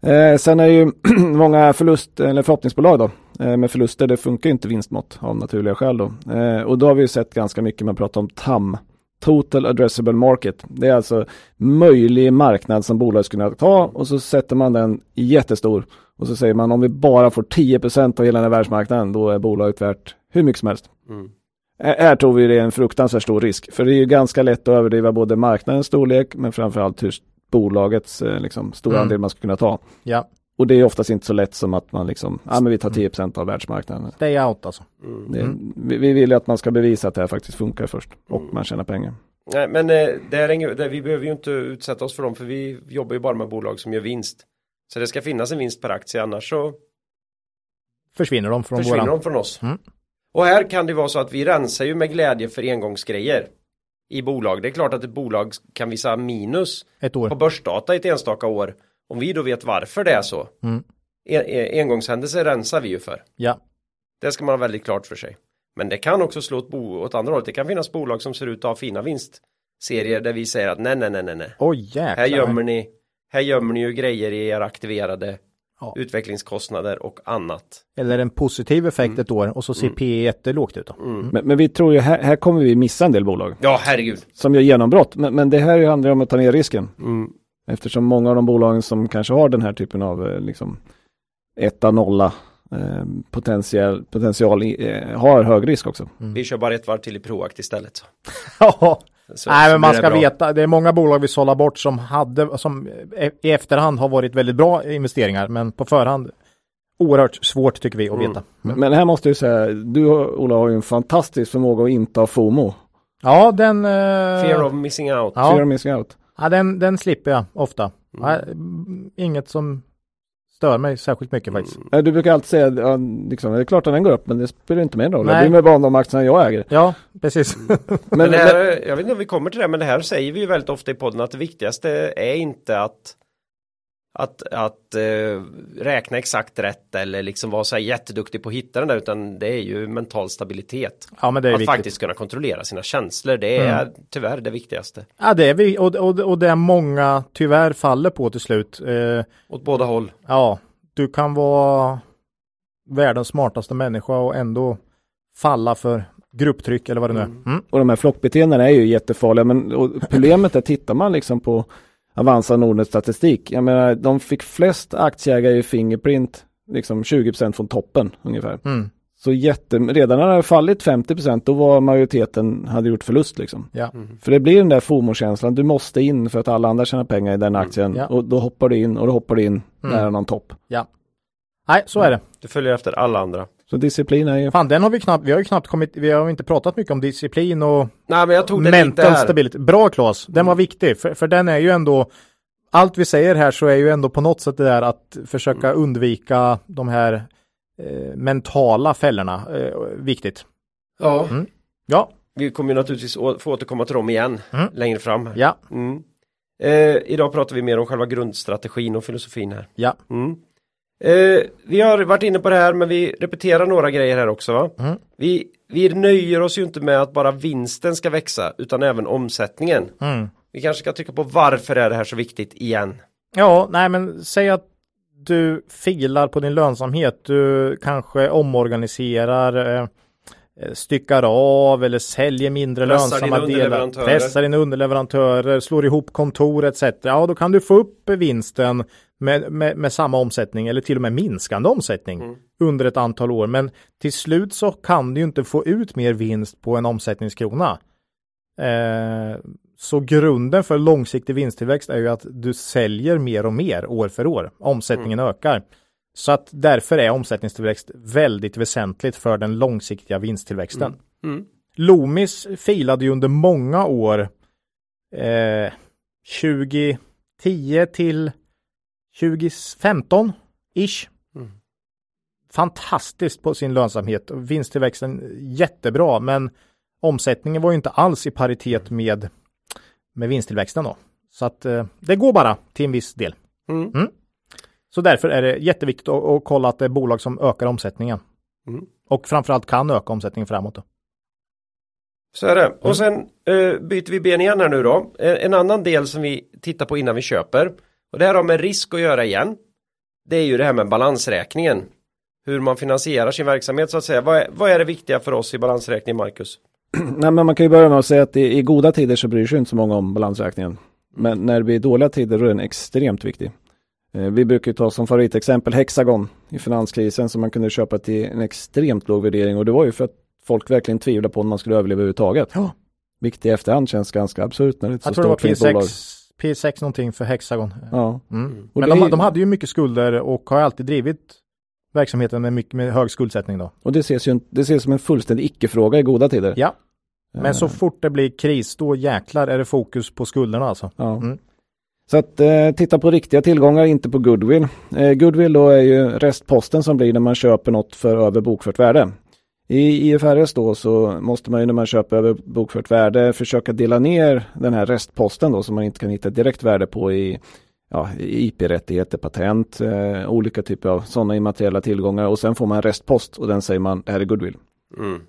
Eh, sen är det ju många förlust eller förhoppningsbolag då, eh, med förluster, det funkar ju inte vinstmått av naturliga skäl då. Eh, och då har vi ju sett ganska mycket, man pratar om TAM, Total Addressable Market. Det är alltså möjlig marknad som bolag skulle kunna ta och så sätter man den jättestor och så säger man om vi bara får 10% av hela den här världsmarknaden då är bolaget värt hur mycket som helst. Mm. Här tror vi det är en fruktansvärt stor risk för det är ju ganska lätt att överdriva både marknadens storlek men framförallt hur bolagets eh, liksom, stora Mm. andel man ska kunna ta. ja. Och det är oftast inte så lätt som att man liksom, ja men vi tar 10% av världsmarknaden. Stay out alltså. Mm. Det, vi, vi vill ju att man ska bevisa att det här faktiskt funkar först och man tjänar pengar. Nej, men eh, det är ingen, det, vi behöver ju inte utsätta oss för dem för vi jobbar ju bara med bolag som gör vinst. Så det ska finnas en vinst per aktie annars så Försvinner de från försvinner våran... de från oss. Mm. Och här kan det vara så att vi rensar ju med glädje för engångsgrejer i bolag. Det är klart att ett bolag kan visa minus på börsdata i ett enstaka år. Om vi då vet varför det är så. Mm. En, en, engångshändelser rensar vi ju för. Ja. Det ska man ha väldigt klart för sig. Men det kan också slå åt, bo, åt andra hållet. Det kan finnas bolag som ser ut att ha fina vinstserier där vi säger att nej, nej, nej, nej, nej. Jäklar. Här gömmer ni, här gömmer ni ju grejer i era aktiverade Ja. utvecklingskostnader och annat. Eller en positiv effekt Mm. ett år och så ser P jättelågt ut då. Men, men vi tror ju här, här kommer vi missa en del bolag Ja, herregud. som gör genombrott. Men, men det här handlar ju om att ta ner risken. Mm. Eftersom många av de bolagen som kanske har den här typen av eh, liksom etta, nolla eh, potential, potential eh, har hög risk också. Vi kör bara ett varv till i Proact istället. Så. Ja. Så, Nej men man ska bra. veta, det är många bolag vi sållar bort som hade, som e- i efterhand har varit väldigt bra investeringar men på förhand oerhört svårt tycker vi att Mm. veta. Men, men här måste jag säga, du Ola har ju en fantastisk förmåga att inte ha FOMO. Ja den... eh, Fear of missing out. Ja. Fear of missing out. Ja den, den slipper jag ofta. Mm. Mm, inget som stör mig särskilt mycket faktiskt. Eh, Du brukar alltid säga, ja, liksom, det är klart att den går upp men det spelar inte med roll. Jag Nej. bryr mig bara om de aktierna jag äger. Ja, precis. Men, Men det här, jag vet inte om vi kommer till det, men det här säger vi ju väldigt ofta i podden att det viktigaste är inte att att, att eh, räkna exakt rätt eller liksom vara så här jätteduktig på att hitta den där utan det är ju mental stabilitet. Ja men det är att viktigt. faktiskt kunna kontrollera sina känslor, det är tyvärr det viktigaste. Ja det är vi och, och, och det är många tyvärr faller på till slut. Eh, Åt båda håll. ja, du kan vara världens smartaste människa och ändå falla för grupptryck eller vad det nu är. Mm. och de här flockbeteendena är ju jättefarliga men och problemet är, tittar man liksom på Avanza Nordnet statistik, jag menar de fick flest aktieägare i Fingerprint, liksom 20% från toppen ungefär. Mm. Så jätte, redan när det hade fallit 50% då var majoriteten, hade gjort förlust liksom. Ja. För det blir den där FOMO-känslan, du måste in för att alla andra tjänar pengar i den aktien Ja. och då hoppar du in och då hoppar du in nära någon topp. ja. Nej, så är det. Du följer efter alla andra. Så disciplin är ju Fan, den har vi knappt, vi har ju knappt kommit, vi har inte pratat mycket om disciplin och Nej men jag tog det lite mental här. stability. Bra Claes, den var viktig, för, för den är ju ändå, allt vi säger här så är ju ändå på något sätt det där att försöka undvika de här eh, mentala fällorna, eh, viktigt. Ja, Mm. Ja, vi kommer ju naturligtvis å- få återkomma till dem igen Mm. längre fram. ja, Mm. Eh, idag pratar vi mer om själva grundstrategin och filosofin här. ja. Eh, vi har varit inne på det här men vi repeterar några grejer här också. Va? Mm. Vi, vi nöjer oss ju inte med att bara vinsten ska växa utan även omsättningen. Mm. Vi kanske ska tycka på varför är det här så viktigt igen. Ja, nej men säg att du filar på din lönsamhet. Du kanske omorganiserar, eh, eh, styckar av eller säljer mindre Pressar lönsamma delar. Pressar dina underleverantörer, slår ihop kontor etc. Ja, då kan du få upp vinsten med, med, med samma omsättning eller till och med minskande omsättning Mm. under ett antal år. Men till slut så kan du ju inte få ut mer vinst på en omsättningskrona. Eh, så grunden för långsiktig vinsttillväxt är ju att du säljer mer och mer år för år. Omsättningen ökar. Så att därför är omsättningstillväxt väldigt väsentligt för den långsiktiga vinsttillväxten. Mm. Loomis filade ju under många år eh, 2010 till 2015 ish. Mm. Fantastiskt på sin lönsamhet och vinsttillväxten jättebra men omsättningen var ju inte alls i paritet med, med vinsttillväxten då. Så att eh, det går bara till en viss del. Mm. Så därför är det jätteviktigt att, att kolla att det är bolag som ökar omsättningen. Mm. Och framförallt kan öka omsättningen framåt. Då. Så är det. Och sen eh, byter vi ben igen här nu då. En annan del som vi tittar på innan vi köper. Och det här har med risk att göra igen. Det är ju det här med balansräkningen. Hur man finansierar sin verksamhet så att säga. Vad är, vad är det viktiga för oss i balansräkningen Marcus? Nej, men man kan ju börja med att säga att i, i goda tider så bryr sig inte så många om balansräkningen. Men när det blir dåliga tider då är den extremt viktig. Eh, vi brukar ta som favoritexempel Hexagon i finanskrisen som man kunde köpa till en extremt låg värdering och det var ju för att folk verkligen tvivlade på om man skulle överleva överhuvudtaget. Ja. Vilket i efterhand känns ganska absurt när det är ett så Jag tror det var stort bolag. P6, P6 någonting för Hexagon. Ja. Mm. Och Men det de, de hade ju mycket skulder och har alltid drivit verksamheten med, mycket, med hög skuldsättning då. Och det ses ju det ses som en fullständig icke-fråga i goda tider. Ja, men Eh, så fort det blir kris då jäklar är det fokus på skulderna alltså. Ja. Mm. Så att eh, titta på riktiga tillgångar, inte på goodwill. Eh, goodwill då är ju restposten som blir när man köper något för över bokfört värde. I IFRS då så måste man ju när man köper över bokfört värde försöka dela ner den här restposten då som man inte kan hitta direkt värde på i ja, IP-rättigheter, patent, eh, olika typer av sådana immateriella tillgångar och sen får man en restpost och den säger man det här är goodwill. Mm.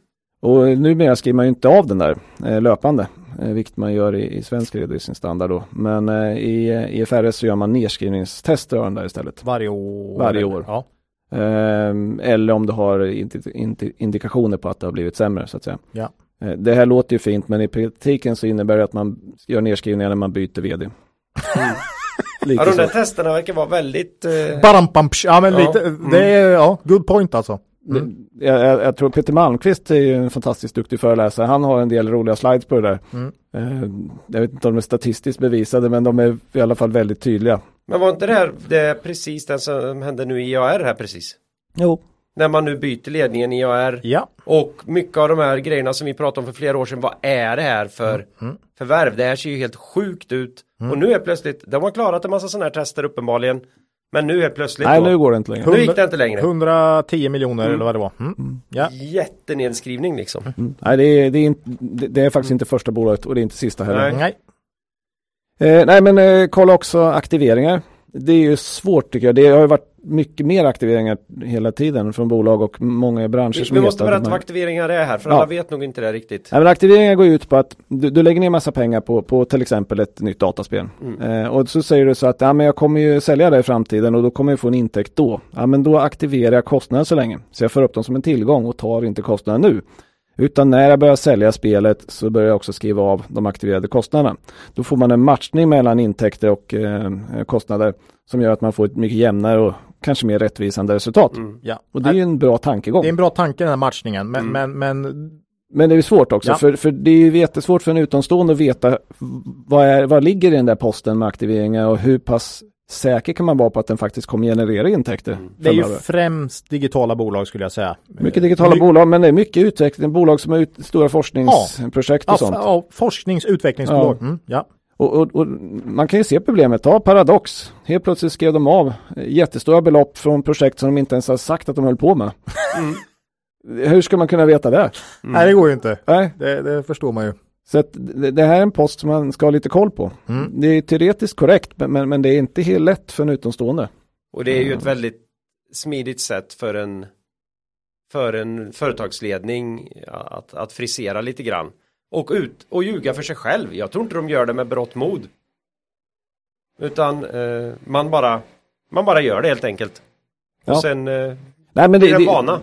Och numera skriver man ju inte av den där eh, löpande, eh, vilket man gör i, i svensk redovisningsstandard då. Men eh, i eh, IFRS så gör man nedskrivningstester av den där istället. Varje år. Varje år. Ja. Ehm, eller om du har indi- indi- indikationer på att det har blivit sämre så att säga. Ja. Eh, det här låter ju fint men i praktiken så innebär det att man gör nedskrivningar när man byter vd. Lite Ja, de där så. testerna verkar vara väldigt... Eh... Barampampsch. Ja men Ja, lite, mm. det är, ja, good point alltså. Det- Jag, jag, jag tror Peter Malmqvist är ju en fantastiskt duktig föreläsare. Han har en del roliga slides på det där. Mm. Eh, jag vet inte om de är statistiskt bevisade men de är i alla fall väldigt tydliga. Men var inte det här det är precis det som hände nu i IAR här precis? Jo. När man nu byter ledningen i IAR Ja, och mycket av de här grejerna som vi pratade om för flera år sedan, vad är det här för Mm. förvärv? Det här ser ju helt sjukt ut. Och nu är plötsligt, de har klarat en massa sådana här tester uppenbarligen. Men nu är plötsligt Nej då, nu går det inte längre. nu gick det inte längre. 110 miljoner eller vad det var. Mm. Ja. Jättenedskrivning liksom. Mm. Nej det är, det, är inte, det är faktiskt inte första bolaget och det är inte sista heller. Nej. Nej. Eh, nej men eh, kolla också aktiveringar. Det är ju svårt tycker jag. Det har ju varit mycket mer aktiveringar hela tiden från bolag och många branscher Vi, som vi måste berätta vad aktiveringar är här, för Ja. alla vet nog inte det riktigt. Nej, men aktiveringar går ut på att du, du lägger ner massa pengar på, på till exempel ett nytt dataspel. Eh, och så säger du så att ja, men jag kommer ju sälja det i framtiden och då kommer jag få en intäkt då. Ja, men då aktiverar jag kostnaden så länge. Så jag för upp dem som en tillgång och tar inte kostnaden nu. Utan när jag börjar sälja spelet så börjar jag också skriva av de aktiverade kostnaderna. Då får man en matchning mellan intäkter och eh, kostnader som gör att man får ett mycket jämnare och kanske mer rättvisande resultat. Mm. Ja. Och det är ju en bra tankegång. Det är en bra tanke den här matchningen, men, Mm. men, men Men det är svårt också, Ja. för, för det är ju jättesvårt för en utomstående att veta vad, är, vad ligger i den där posten med aktiveringar och hur pass säker kan man vara på att den faktiskt kommer generera intäkter. det är ju främst digitala bolag skulle jag säga. mycket digitala My- bolag, men det är mycket utveckling, bolag som har ut, stora forskningsprojekt Ja, och sånt. ja, forsknings utvecklingsbolag. Ja. Mm, ja. Och, och, och man kan ju se problemet, ta Paradox. Helt plötsligt skrev de av jättestora belopp från projekt som de inte ens har sagt att de höll på med. Hur ska man kunna veta det? Nej, det går ju inte. Nej, Det, det förstår man ju. Så att det, det här är en post som man ska ha lite koll på. Mm. Det är teoretiskt korrekt men, men, det är inte helt lätt för en utomstående. Och det är ju ett väldigt smidigt sätt för en för en företagsledning att, att frisera lite grann. Och ut och ljuga för sig själv. Jag tror inte de gör det med berått mod. Utan eh, man bara man bara gör det helt enkelt. Ja. Och sen eh, Nej, men blir det, det en det, vana.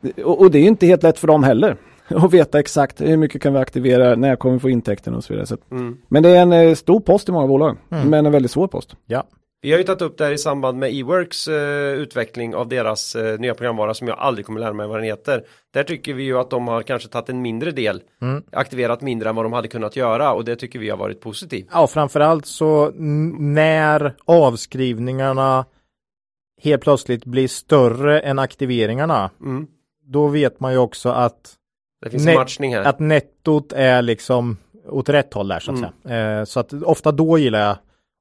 det, och, det är inte helt lätt för dem heller. Att veta exakt hur mycket kan vi aktivera, när kommer vi få intäkterna och så vidare. Så att, Mm. men det är en eh, stor post i många bolag, Mm. men en väldigt svår post. Ja. Vi har ju tagit upp det här i samband med Eworks eh, utveckling av deras eh, nya programvara som jag aldrig kommer lära mig vad den heter. Där tycker vi ju att de har kanske tagit en mindre del, Mm. aktiverat mindre än vad de hade kunnat göra och det tycker vi har varit positivt. Ja, framförallt så när avskrivningarna helt plötsligt blir större än aktiveringarna, Mm. då vet man ju också att, Det finns en matchning här. att nettot är liksom åt rätt håll där så att Mm. säga. Eh, så att ofta då gillar jag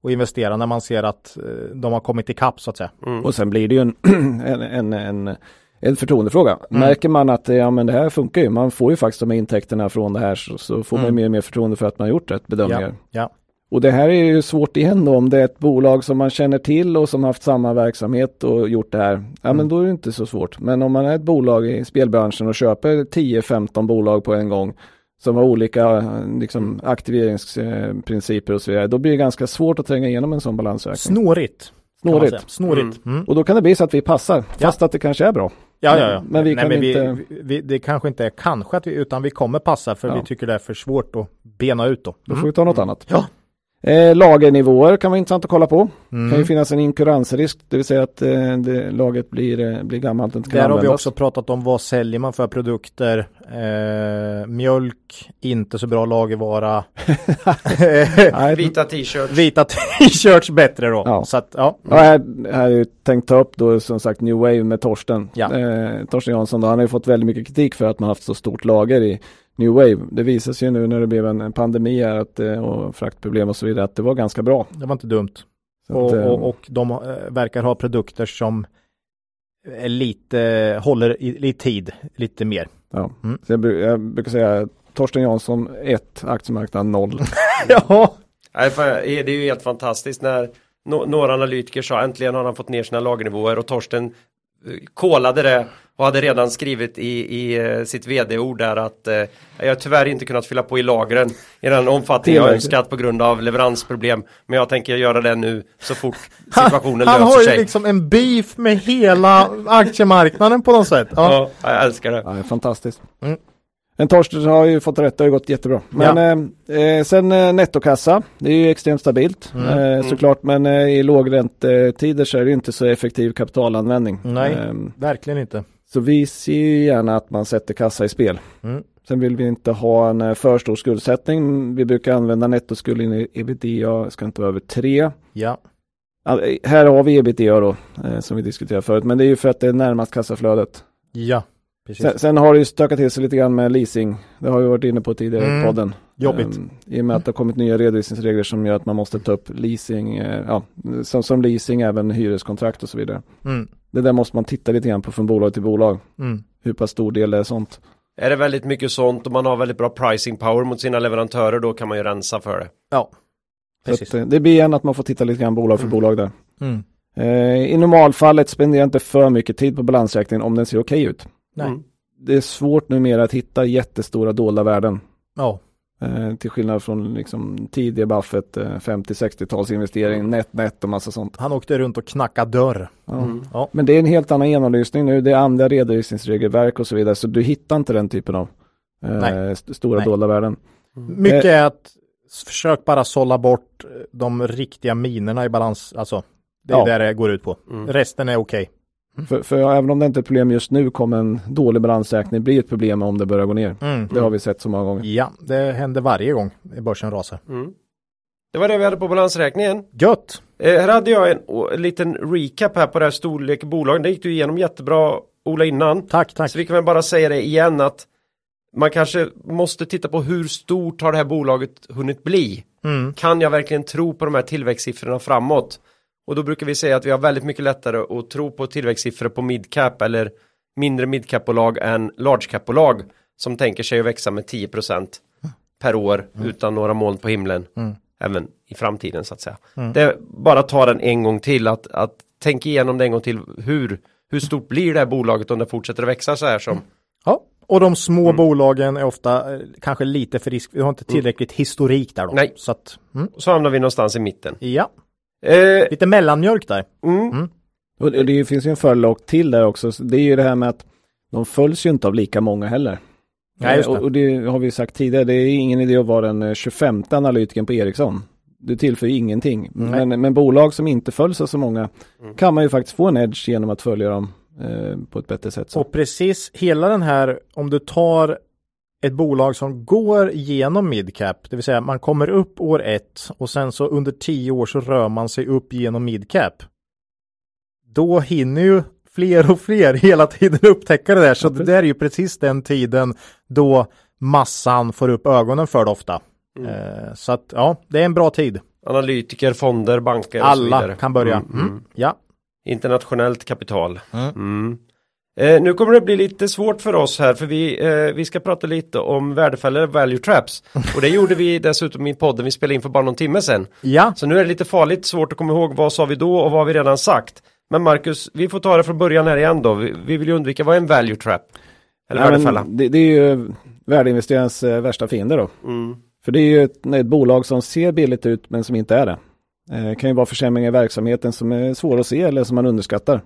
att investera när man ser att eh, de har kommit ikapp så att säga. Mm. Och sen blir det ju en, en, en, en, en förtroendefråga. Mm. Märker man att ja, men det här funkar ju, man får ju faktiskt de här intäkterna från det här så, så får man ju Mm. mer och mer förtroende för att man har gjort rätt bedömningar. Ja, ja. Och det här är ju svårt igen då om det är ett bolag som man känner till och som haft samma verksamhet och gjort det här. Ja men då är det inte så svårt. Men om man är ett bolag i spelbranschen och köper 10-15 bolag på en gång som har olika liksom, aktiveringsprinciper och så vidare. Då blir det ganska svårt att tränga igenom en sån balansräkning. Snårigt. Snårigt. Snårigt. Mm. Och då kan det bli så att vi passar, fast att det kanske är bra. Ja, ja, ja. Men vi kan men inte- vi, vi, det kanske inte är kanske att vi, utan vi kommer passa för Ja. vi tycker det är för svårt att bena ut då. Då får vi ta något annat. Ja. Eh, lagernivåer kan vara intressant att kolla på. Mm. kan ju finnas en inkuransrisk, det vill säga att eh, det, laget blir, eh, blir gammalt och inte kan Där har vi användas. också pratat om vad säljer man för produkter. Eh, mjölk, inte så bra lagervara. Vita t-shirts. Vita t-shirts bättre då. Ja. Så att, ja. Ja, här, här har jag ju tänkt ta upp då som sagt New Wave med Torsten. Ja. Eh, Torsten Jansson då, han har ju fått väldigt mycket kritik för att man haft så stort lager i New Wave. Det visar sig ju nu när det blev en, pandemi här att, eh, och fraktproblem och så vidare att det var ganska bra. Det var inte dumt. Och, att, eh, och, och de eh, verkar ha produkter som är lite, håller i, i tid lite mer. ja. Mm. så jag, jag brukar säga Torsten Jansson 1, aktiemarknad 0. ja. Nej, Det är ju helt fantastiskt när no några analytiker sa äntligen har han fått ner sina lagernivåer och Torsten kolade det och hade redan skrivit i, i eh, sitt vd-ord där att eh, jag har tyvärr inte kunnat fylla på i lagren i den omfattning jag önskat på grund av leveransproblem. Men jag tänker göra det nu så fort Han, situationen han löser har ju sig. liksom en beef med hela aktiemarknaden på något sätt. Ja. Ja, jag älskar det. Ja, det är fantastiskt. Mm. Men Torsten har ju fått rätt, det har ju gått jättebra. Men eh, eh, sen eh, nettokassa, det är ju extremt stabilt Mm. eh, såklart. Men eh, i lågräntetider så är det inte så effektiv kapitalanvändning. Nej. Eh, Verkligen inte. Så vi ser ju gärna att man sätter kassa i spel. Mm. Sen vill vi inte ha en eh, för stor skuldsättning. Vi brukar använda nettoskuld in i ebitda, ska inte vara över 3. Ja. här har vi ebitda då, eh, som vi diskuterade förut. Men det är ju för att det är närmast kassaflödet. Ja. Precis. Sen, sen har det ju stökat till sig lite grann med leasing. Det har vi varit inne på tidigare Mm. i podden. Jobbigt. Ehm, I och med att det har kommit nya redovisningsregler som gör att man måste ta upp leasing, eh, ja, som, som leasing även hyreskontrakt och så vidare. Mm. Det där måste man titta lite grann på från bolag till bolag. Mm. Hur pass stor del det är sånt. Är det väldigt mycket sånt och man har väldigt bra pricing power mot sina leverantörer då kan man ju rensa för det. Ja. Precis. att, eh, det blir igen att man får titta lite grann bolag för Mm. bolag där. Mm. Eh, I normalfallet spenderar inte för mycket tid på balansräkningen om den ser okej ut. Nej. Mm. Det är svårt numera att hitta jättestora dolda värden. Ja. Eh, till skillnad från liksom, tidiga Buffett, eh, 50-60-talsinvestering, net, net och massa sånt. Han åkte runt och knackade dörr. Ja. Mm. Ja. Men det är en helt annan genomlysning nu, det är andra redovisningsregelverk och så vidare, så du hittar inte den typen av eh, st- stora Nej. dolda värden. Mycket är att försök bara sålla bort eh, de riktiga minerna i balans. Alltså, det är Ja. där det går ut på. Mm. Resten är okej. För, för även om det inte är ett problem just nu kommer en dålig balansräkning bli ett problem om det börjar gå ner. Mm. Det har vi sett så många gånger. Ja, det händer varje gång börsen rasar. Mm. Det var det vi hade på balansräkningen. Gött! Eh, här hade jag en, en liten recap här på det här storlek bolagen. Det gick du igenom jättebra Ola innan. Tack, tack. Så vi kan väl bara säga det igen att man kanske måste titta på hur stort har det här bolaget hunnit bli. Mm. Kan jag verkligen tro på de här tillväxtsiffrorna framåt? Och då brukar vi säga att vi har väldigt mycket lättare att tro på tillväxtsiffror på midcap eller mindre midcapbolag än large capbolag som tänker sig att växa med 10% per år utan några moln på himlen. Mm. Även i framtiden så att säga. Mm. Det bara ta den en gång till att, att tänk igenom det en gång till. Hur, hur stort blir det här bolaget om det fortsätter att växa så här som Ja, och de små Mm. bolagen är ofta eh, kanske lite för risk. Vi har inte tillräckligt historik där då. Nej. Så att, mm. så hamnar vi någonstans i mitten. ja, Eh, lite mellanmjölk där. mm, Och det, det finns ju en förlag till där också. Så Det är ju det här med att de följs ju inte av lika många heller. Nej, just Eh, det. och, och det har vi sagt tidigare, det är ingen idé att vara den eh, 25 analytikern på Ericsson. Du tillför ju ingenting. Nej. Men, men bolag som inte följs av så många Mm. kan man ju faktiskt få en edge genom att följa dem eh, på ett bättre sätt. Så. Och precis hela den här, om du tar ett bolag som går genom midcap, det vill säga man kommer upp år ett och sen så under tio år så rör man sig upp genom midcap. Då hinner ju fler och fler hela tiden upptäcka det där. Så det där är ju precis den tiden då massan får upp ögonen för det ofta. Mm. Eh, så att ja, det är en bra tid. Analytiker, fonder, banker och så Alla vidare. kan börja. Mm, Mm. mm. Ja. Internationellt kapital. Mm. Mm. Eh, nu kommer det bli lite svårt för oss här för vi, eh, vi ska prata lite om värdefällor, value traps. Och det gjorde vi dessutom i podden vi spelade in för bara någon timme sedan. Ja, Så nu är det lite farligt svårt att komma ihåg vad sa vi då och vad har vi redan sagt. Men Marcus, vi får ta det från början här igen då. Vi, vi vill ju undvika, vad är en value trap? Eller Nej, värdefälla? det, det är ju värdeinvesterarens eh, värsta fiende då. Mm. För det är ju ett, ett bolag som ser billigt ut men som inte är det. Eh, kan ju vara försämringar i verksamheten som är svåra att se eller som man underskattar.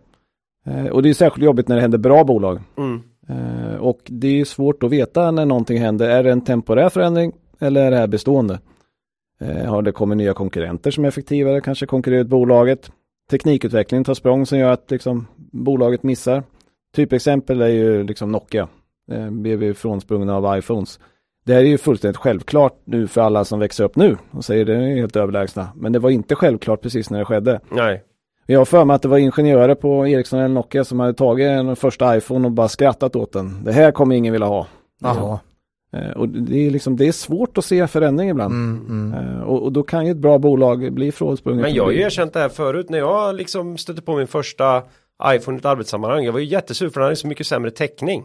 Eh, och det är särskilt jobbigt när det händer bra bolag. Mm. Eh, och det är svårt att veta när någonting händer. Är det en temporär förändring eller är det här bestående? Eh, har det kommit nya konkurrenter som är effektivare, kanske konkurrerar ut bolaget. Teknikutveckling tar språng som gör att liksom, bolaget missar. Typexempel är ju liksom Nokia. Blev ju frånsprungna av iPhones. Det här är ju fullständigt självklart nu för alla som växer upp nu och säger det är helt överlägsna. Men det var inte självklart precis när det skedde. Nej. Jag har för mig att det var ingenjörer på Ericsson eller Nokia som hade tagit en första iPhone och bara skrattat åt den. Det här kommer ingen vilja ha. Jaha. Eh, Och det är, liksom, det är svårt att se förändring ibland. Mm, mm. Eh, Och, och då kan ju ett bra bolag bli frånsprunget. Men jag har ju erkänt det här förut när jag liksom stötte på min första iPhone i ett arbetssammanhang. Jag var ju jättesur för den hade så mycket sämre täckning.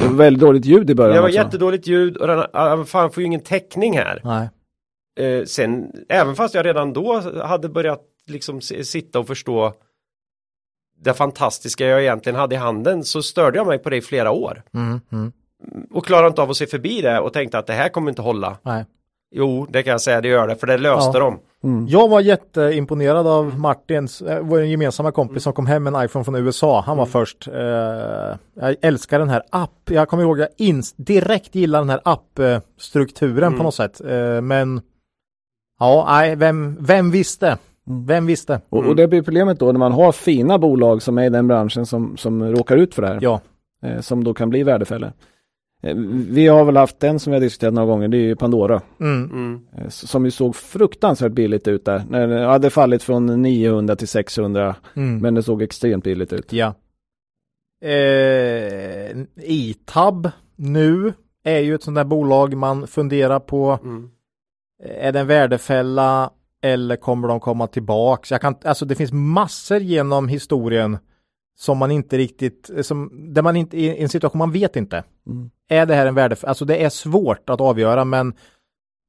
Det var väldigt dåligt ljud i början Det var också. jättedåligt ljud och den, ah, fan får ju ingen täckning här. Nej. Eh, sen, även fast jag redan då hade börjat liksom sitta och förstå det fantastiska jag egentligen hade i handen så störde jag mig på det i flera år. Mm, mm. Och klarade inte av att se förbi det och tänkte att det här kommer inte hålla. Nej. Jo, det kan jag säga, det gör det, för det löste Ja. de. Mm. Jag var jätteimponerad av Martins, eh, vår gemensamma kompis som kom hem med en iPhone från USA. Han var först. Eh, jag älskar den här app. Jag kommer ihåg jag ins- direkt gillar den här appstrukturen på något sätt. Eh, men ja, nej, vem, vem visste? Vem visste? Och, och det blir problemet då när man har fina bolag som är i den branschen som, som råkar ut för det här. Ja, Eh, som då kan bli värdefällor. Eh, vi har väl haft den som vi har diskuterat några gånger, det är ju Pandora. mm. Mm. Eh, som ju såg fruktansvärt billigt ut där. När det hade fallit från 900 till 600. Mm. Men det såg extremt billigt ut. Ja. Eh, Itab nu är ju ett sånt där bolag man funderar på. Mm. Är det en värdefälla eller kommer de komma tillbaks? Jag kan, alltså det finns massor genom historien som man inte riktigt, som, där man inte, i en situation man vet inte. Mm. Är det här en värdefälla? Alltså det är svårt att avgöra men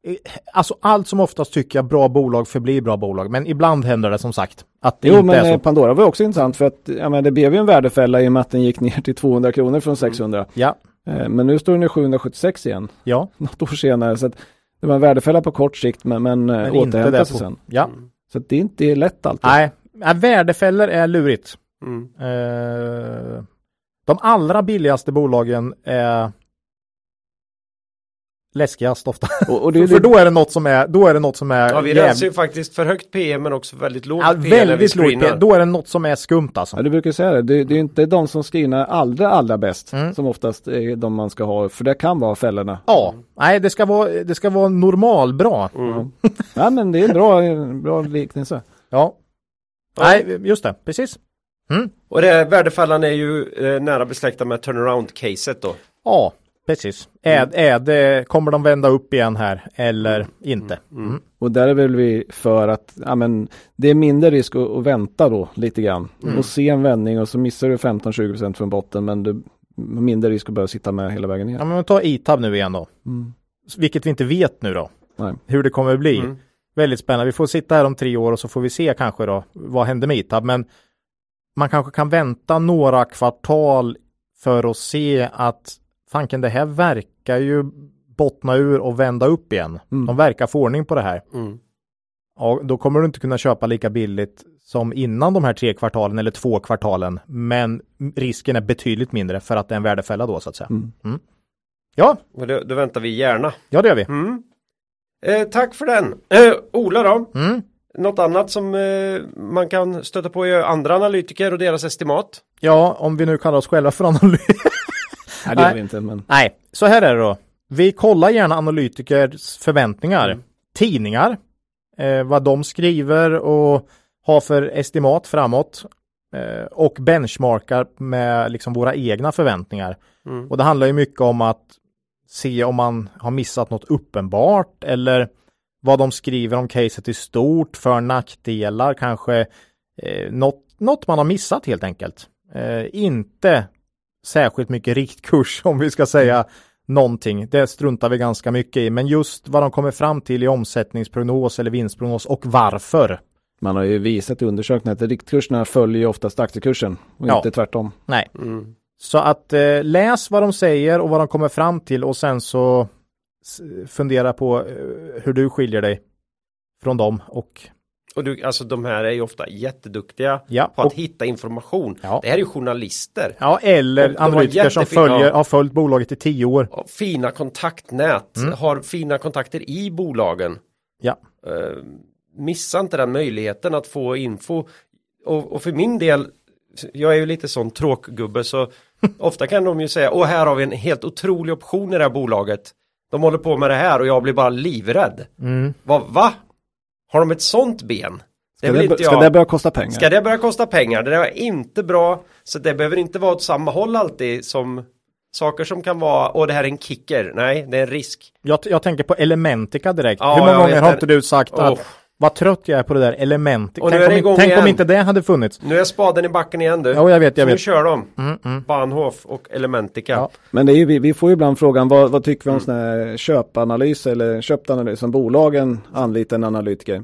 eh, Alltså allt som oftast tycker jag bra bolag förblir bra bolag, men ibland händer det som sagt att det Jo inte men är så. eh, Pandora var också intressant för att ja, men det blev ju en värdefälla i och med att den gick ner till 200 kronor från 600. Ja, Eh, Men nu står den i 776 igen, ja, något år senare. Så att det var en värdefälla på kort sikt men, men, men men återhämtade sig sen. ja. Så det är inte lätt alltid. Nej, nej, värdefällor är lurigt. Mm. Eh, de allra billigaste bolagen är läskigast ofta. Och, och det för då är det något som är, då är det något som är Ja, vi jäv- rensar ju faktiskt för högt PM men också väldigt lågt ja, PM väldigt lågt. screenar. Då är det något som är skumt alltså. Ja, du brukar säga det. Det, det är inte de som screenar allra, allra bäst Mm. som oftast är de man ska ha. För det kan vara fällorna. Ja, nej det ska vara, det ska vara normalbra. Mm. Ja, men det är en bra, en bra liknelse. Ja. Ja. Nej, just det, precis. Och det värdefällan är ju eh, nära besläktad med turnaround-caset då. Ja, precis. Är, är det, kommer de vända upp igen här eller inte? Mm. Och där är väl vi för att ja, men, det är mindre risk att, att vänta då lite grann. Och se en vändning och så missar du 15-20% från botten men du mindre risk att behöva sitta med hela vägen ner. Ja, men ta Itab nu igen då. Mm. Vilket vi inte vet nu då. Nej. Hur det kommer att bli. Mm. Väldigt spännande. Vi får sitta här om tre år och så får vi se kanske då vad händer med Itab. Men man kanske kan vänta några kvartal för att se att fanken det här verkar ju bottna ur och vända upp igen. Mm. De verkar få ordning på det här. Mm. Ja, då kommer du inte kunna köpa lika billigt som innan de här tre kvartalen eller två kvartalen. Men risken är betydligt mindre för att det är en värdefälla då så att säga. Mm. Ja, Och då, då väntar vi gärna. ja det gör vi. Mm. Eh, tack för den. Eh, Ola då? Mm. Något annat som eh, man kan stöta på i andra analytiker och deras estimat? Ja, om vi nu kallar oss själva för analys. Nej, det gör vi inte. Men... Nej, så här är det då. Vi kollar gärna analytikers förväntningar. Mm. Tidningar, eh, vad de skriver och har för estimat framåt. Eh, och benchmarkar med liksom våra egna förväntningar. Mm. Och det handlar ju mycket om att se om man har missat något uppenbart eller vad de skriver om caset i stort, för nackdelar, kanske eh, något, något man har missat helt enkelt. Eh, inte särskilt mycket riktkurs om vi ska säga någonting. Det struntar vi ganska mycket i, men just vad de kommer fram till i omsättningsprognos eller vinstprognos och varför. Man har ju visat i undersökningar att riktkurserna följer ju oftast aktiekursen och Ja. inte tvärtom. Nej, Mm. så att eh, läs vad de säger och vad de kommer fram till och sen så fundera på eh, hur du skiljer dig från dem och Och du, alltså de här är ju ofta jätteduktiga ja, på att och, hitta information. Ja. Det här är ju journalister. ja eller analytiker som följer, ja. har följt bolaget i tio år. Och Fina kontaktnät, Mm. har fina kontakter i bolagen. Ja. Eh, missa inte den möjligheten att få info. Och, och för min del, jag är ju lite sån tråkgubbe så ofta kan de ju säga, åh här har vi en helt otrolig option i det här bolaget. De håller på med det här och jag blir bara livrädd. Mm. Vad, va? Har de ett sånt ben? Det Ska det, inte ska jag. det börja kosta pengar? Ska det börja kosta pengar? Det är inte bra. Så det behöver inte vara åt samma håll alltid som saker som kan vara, och det här är en kicker. Nej, det är en risk. Jag, jag tänker på Elementica direkt. Ja, Hur många gånger har inte du sagt Oh. att vad trött jag är på det där. Och nu Tänk, om, in- tänk om inte det hade funnits. Nu är spaden i backen igen du. Ja, jag vet, jag Så nu vet. kör de. Mm, mm. Bahnhof och Elementica. Ja. Men det är ju, vi, vi får ju ibland frågan vad, vad tycker vi om Mm. sån här köpanalys eller köpt analys som bolagen anlitar en analytiker.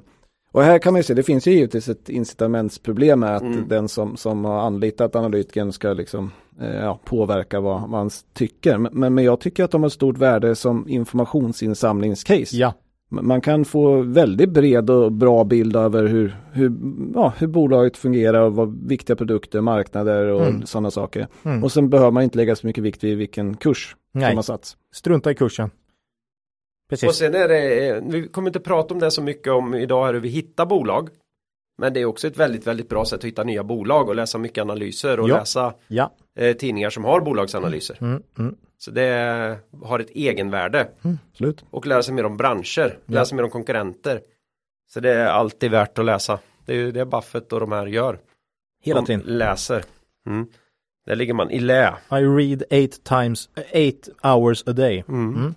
Och här kan man ju se, det finns ju givetvis ett incitamentsproblem med att Mm. den som, som har anlitat analytikern ska liksom eh, ja, påverka vad, han tycker. Men, men, men jag tycker att de har stort värde som informationsinsamlingscase. Ja. Man kan få väldigt bred och bra bild över hur, hur, ja, hur bolaget fungerar och vad viktiga produkter, marknader och Mm. sådana saker. Mm. Och sen behöver man inte lägga så mycket vikt vid vilken kurs Nej. som har satts. Strunta i kursen. Precis. Och sen är det, eh, vi kommer inte prata om det så mycket om idag här hur vi hittar bolag. Men det är också ett väldigt, väldigt bra sätt att hitta nya bolag och läsa mycket analyser och Ja. läsa Ja. eh, tidningar som har bolagsanalyser. Mm, mm. Så det har ett egenvärde. Slut. Och lära sig mer om branscher, lära sig mer om konkurrenter. Så det är alltid värt att läsa. Det är ju det Buffett och de här gör. Hela de tiden. läser. Mm. Där ligger man i lä. I read eight times, eight hours a day. Mm. Mm.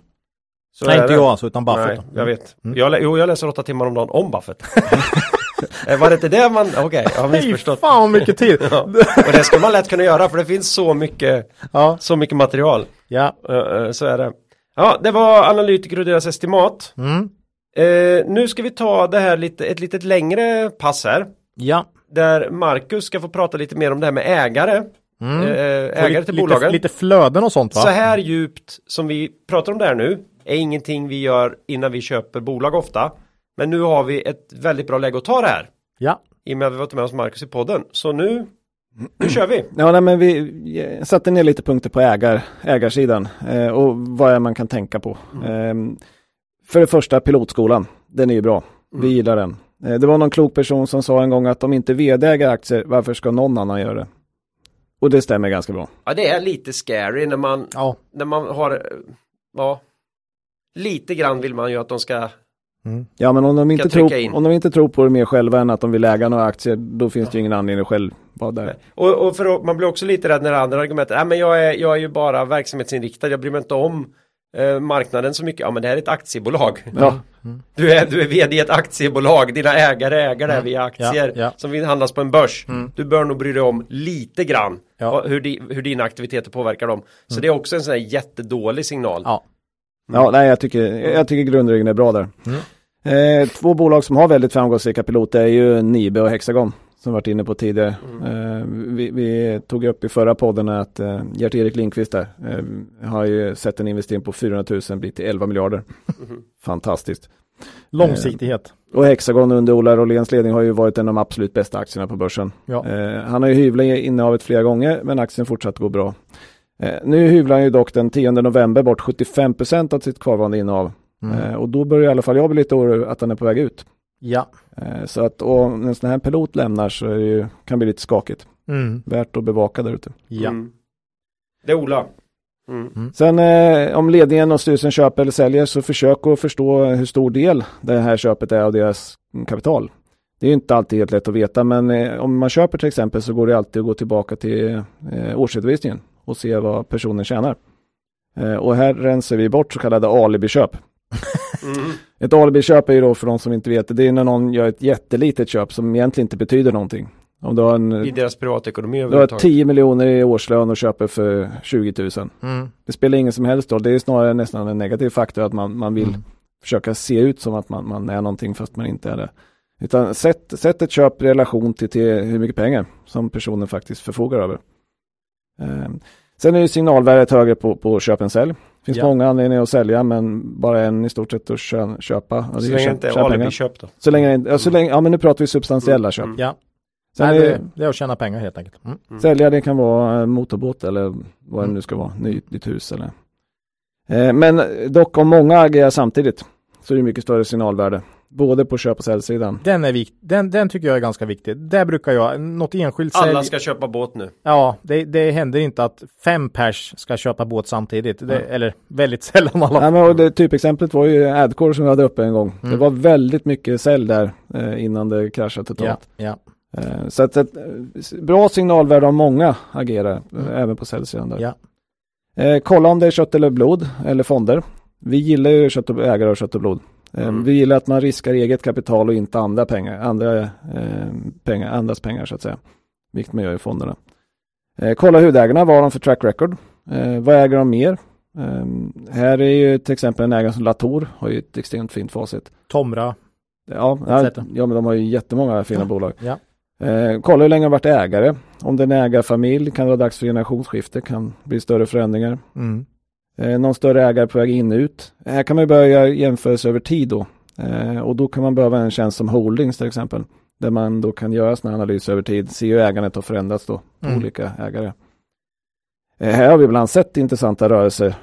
Nej, inte jag alltså, utan Buffett. Nej, jag vet. Mm. Jag, jo, jag läser åtta timmar om dagen om Buffett. Eh, Var det inte det man, okej, jag har missförstått. fan vad mycket tid. Ja. Och det ska man lätt kunna göra för det finns så mycket, ja. så mycket material. Ja. Eh, eh, Så är det. Ja, det var analytiker och deras estimat. Mm. Eh, nu ska vi ta det här lite, ett litet längre pass här. Ja. Där Marcus ska få prata lite mer om det här med ägare. Mm. Eh, ägare lite, till lite, bolagen. lite flöden och sånt va? Så här djupt som vi pratar om det här nu är ingenting vi gör innan vi köper bolag ofta. Men nu har vi ett väldigt bra läge att ta det här. Ja. I och med att vi har tagit med oss Marcus i podden. Så nu, nu kör vi. Ja, nej, men vi eh, satte ner lite punkter på ägar, ägarsidan eh, och vad är man kan tänka på. Eh, för det första pilotskolan, den är ju bra. Vi gillar den. Eh, det var någon klok person som sa en gång att om inte vd äger aktier, varför ska någon annan göra det? Och det stämmer ganska bra. Ja, det är lite scary när man, Ja. när man har, eh, ja, lite grann vill man ju att de ska, Mm. Ja, men om de, inte tror, in. om de inte tror på det mer själva än att de vill äga några aktier, då finns det ju ingen anledning att själv vara där. och, och för man blir också lite rädd när andra argument är, "Nej, men jag är, jag är ju bara verksamhetsinriktad, jag bryr mig inte om eh, marknaden så mycket. Ja, men det här är ett aktiebolag. Ja, Du är, du är vd i ett aktiebolag, dina ägare äger det via aktier Ja, ja. som handlas på en börs. Du bör nog bry dig om lite grann Ja. hur, di, hur dina aktiviteter påverkar dem. Så det är också en sån här jättedålig signal. Ja. Ja, nej, jag tycker, jag tycker grundregeln är bra där. Eh, två bolag som har väldigt framgångsrika piloter är ju Nibe och Hexagon som varit inne på tidigare. Eh, vi, vi tog upp i förra podden att eh, Gert-Erik Lindqvist där eh, har ju sett en investering på 400 000 bli till 11 miljarder. Fantastiskt. Långsiktighet. Och Hexagon under Ola Rolléns ledning har ju varit en av de absolut bästa aktierna på börsen. Ja. Eh, han har ju hyvlat innehavet flera gånger men aktien fortsatt gå bra. Eh, nu hyvlar han ju dock den 10 november bort 75% av sitt kvarvarande innehav. Mm. Eh, och då börjar i alla fall jag bli lite orolig att han är på väg ut. Ja. Eh, så att om en sån här pilot lämnar så är det ju, kan det bli lite skakigt. Mm. Värt att bevaka där ute. Ja. Mm. Det är Ola. Mm. Sen eh, om ledningen och styrelsen köper eller säljer så försök att förstå hur stor del det här köpet är av deras kapital. Det är ju inte alltid helt lätt att veta men eh, om man köper till exempel så går det alltid att gå tillbaka till eh, årsredovisningen och se vad personen tjänar. Eh, och här rensar vi bort så kallade alibiköp. Mm. Ett alibiköp är ju då för de som inte vet det, det är när någon gör ett jättelitet köp som egentligen inte betyder någonting. Om du har, en, I deras privatekonomi du har överhuvudtaget. 10 miljoner i årslön och köper för 20 000. Mm. Det spelar ingen som helst roll, det är snarare nästan en negativ faktor att man, man vill Mm. försöka se ut som att man, man är någonting fast man inte är det. Utan sätt, sätt ett köp i relation till, till hur mycket pengar som personen faktiskt förfogar över. Ehm, sen är ju signalvärdet högre på, på köp än sälj. Det finns Ja. många anledningar att sälja men bara en i stort sett att kö, köpa. Så länge det inte är alibiköp då. Så länge, ja, så länge, ja men nu pratar vi substantiella Mm. köp. Mm. Ja. Sen Nej, är, det, det är att tjäna pengar helt enkelt. Mm. Sälja det kan vara eh, motorbåt eller vad det nu ska vara, ny, nytt hus eller. Eh, men dock om många agerar samtidigt så är det mycket större signalvärde. Både på köp och säljsidan. Den, är vikt, den, den tycker jag är ganska viktig. Där brukar jag, något enskilt Alla sälj... ska köpa båt nu. Ja, det, det händer inte att fem pers ska köpa båt samtidigt. Det, Eller väldigt sällan alla. Ja, men och det, typexemplet var ju Adcore som vi hade uppe en gång. Det var väldigt mycket sälj där eh, innan det kraschade Ja, totalt. ja. Eh, så att, att, eh, bra signalvärde om många agerar, eh, även på säljsidan där. Ja. Eh, kolla om det är kött eller blod eller fonder. Vi gillar ju kött och, ägare av kött och blod. Eh, Mm. Vi gillar att man riskar eget kapital och inte andra pengar, andra eh, pengar, andras pengar så att säga. Vilket man gör i fonderna. Eh, kolla huvudägarna, vad har de för track record? Eh, vad äger de mer? Eh, här är ju till exempel en ägare som Latour har ju ett extremt fint facit. Tomra. Ja, ja, ja men de har ju jättemånga fina Ja. bolag. Ja. Eh, kolla hur länge de har varit ägare. Om det är en ägarfamilj kan det vara dags för generationsskifte, kan bli större förändringar. Mm. Eh, någon större ägare på väg in ut. Här kan man börja göra jämförelser över tid då. Eh, och då kan man behöva en tjänst som Holdings till exempel. Där man då kan göra sådana analyser över tid, se hur ägandet har förändrats då på Mm. olika ägare. Eh, här har vi ibland sett intressanta rörelser.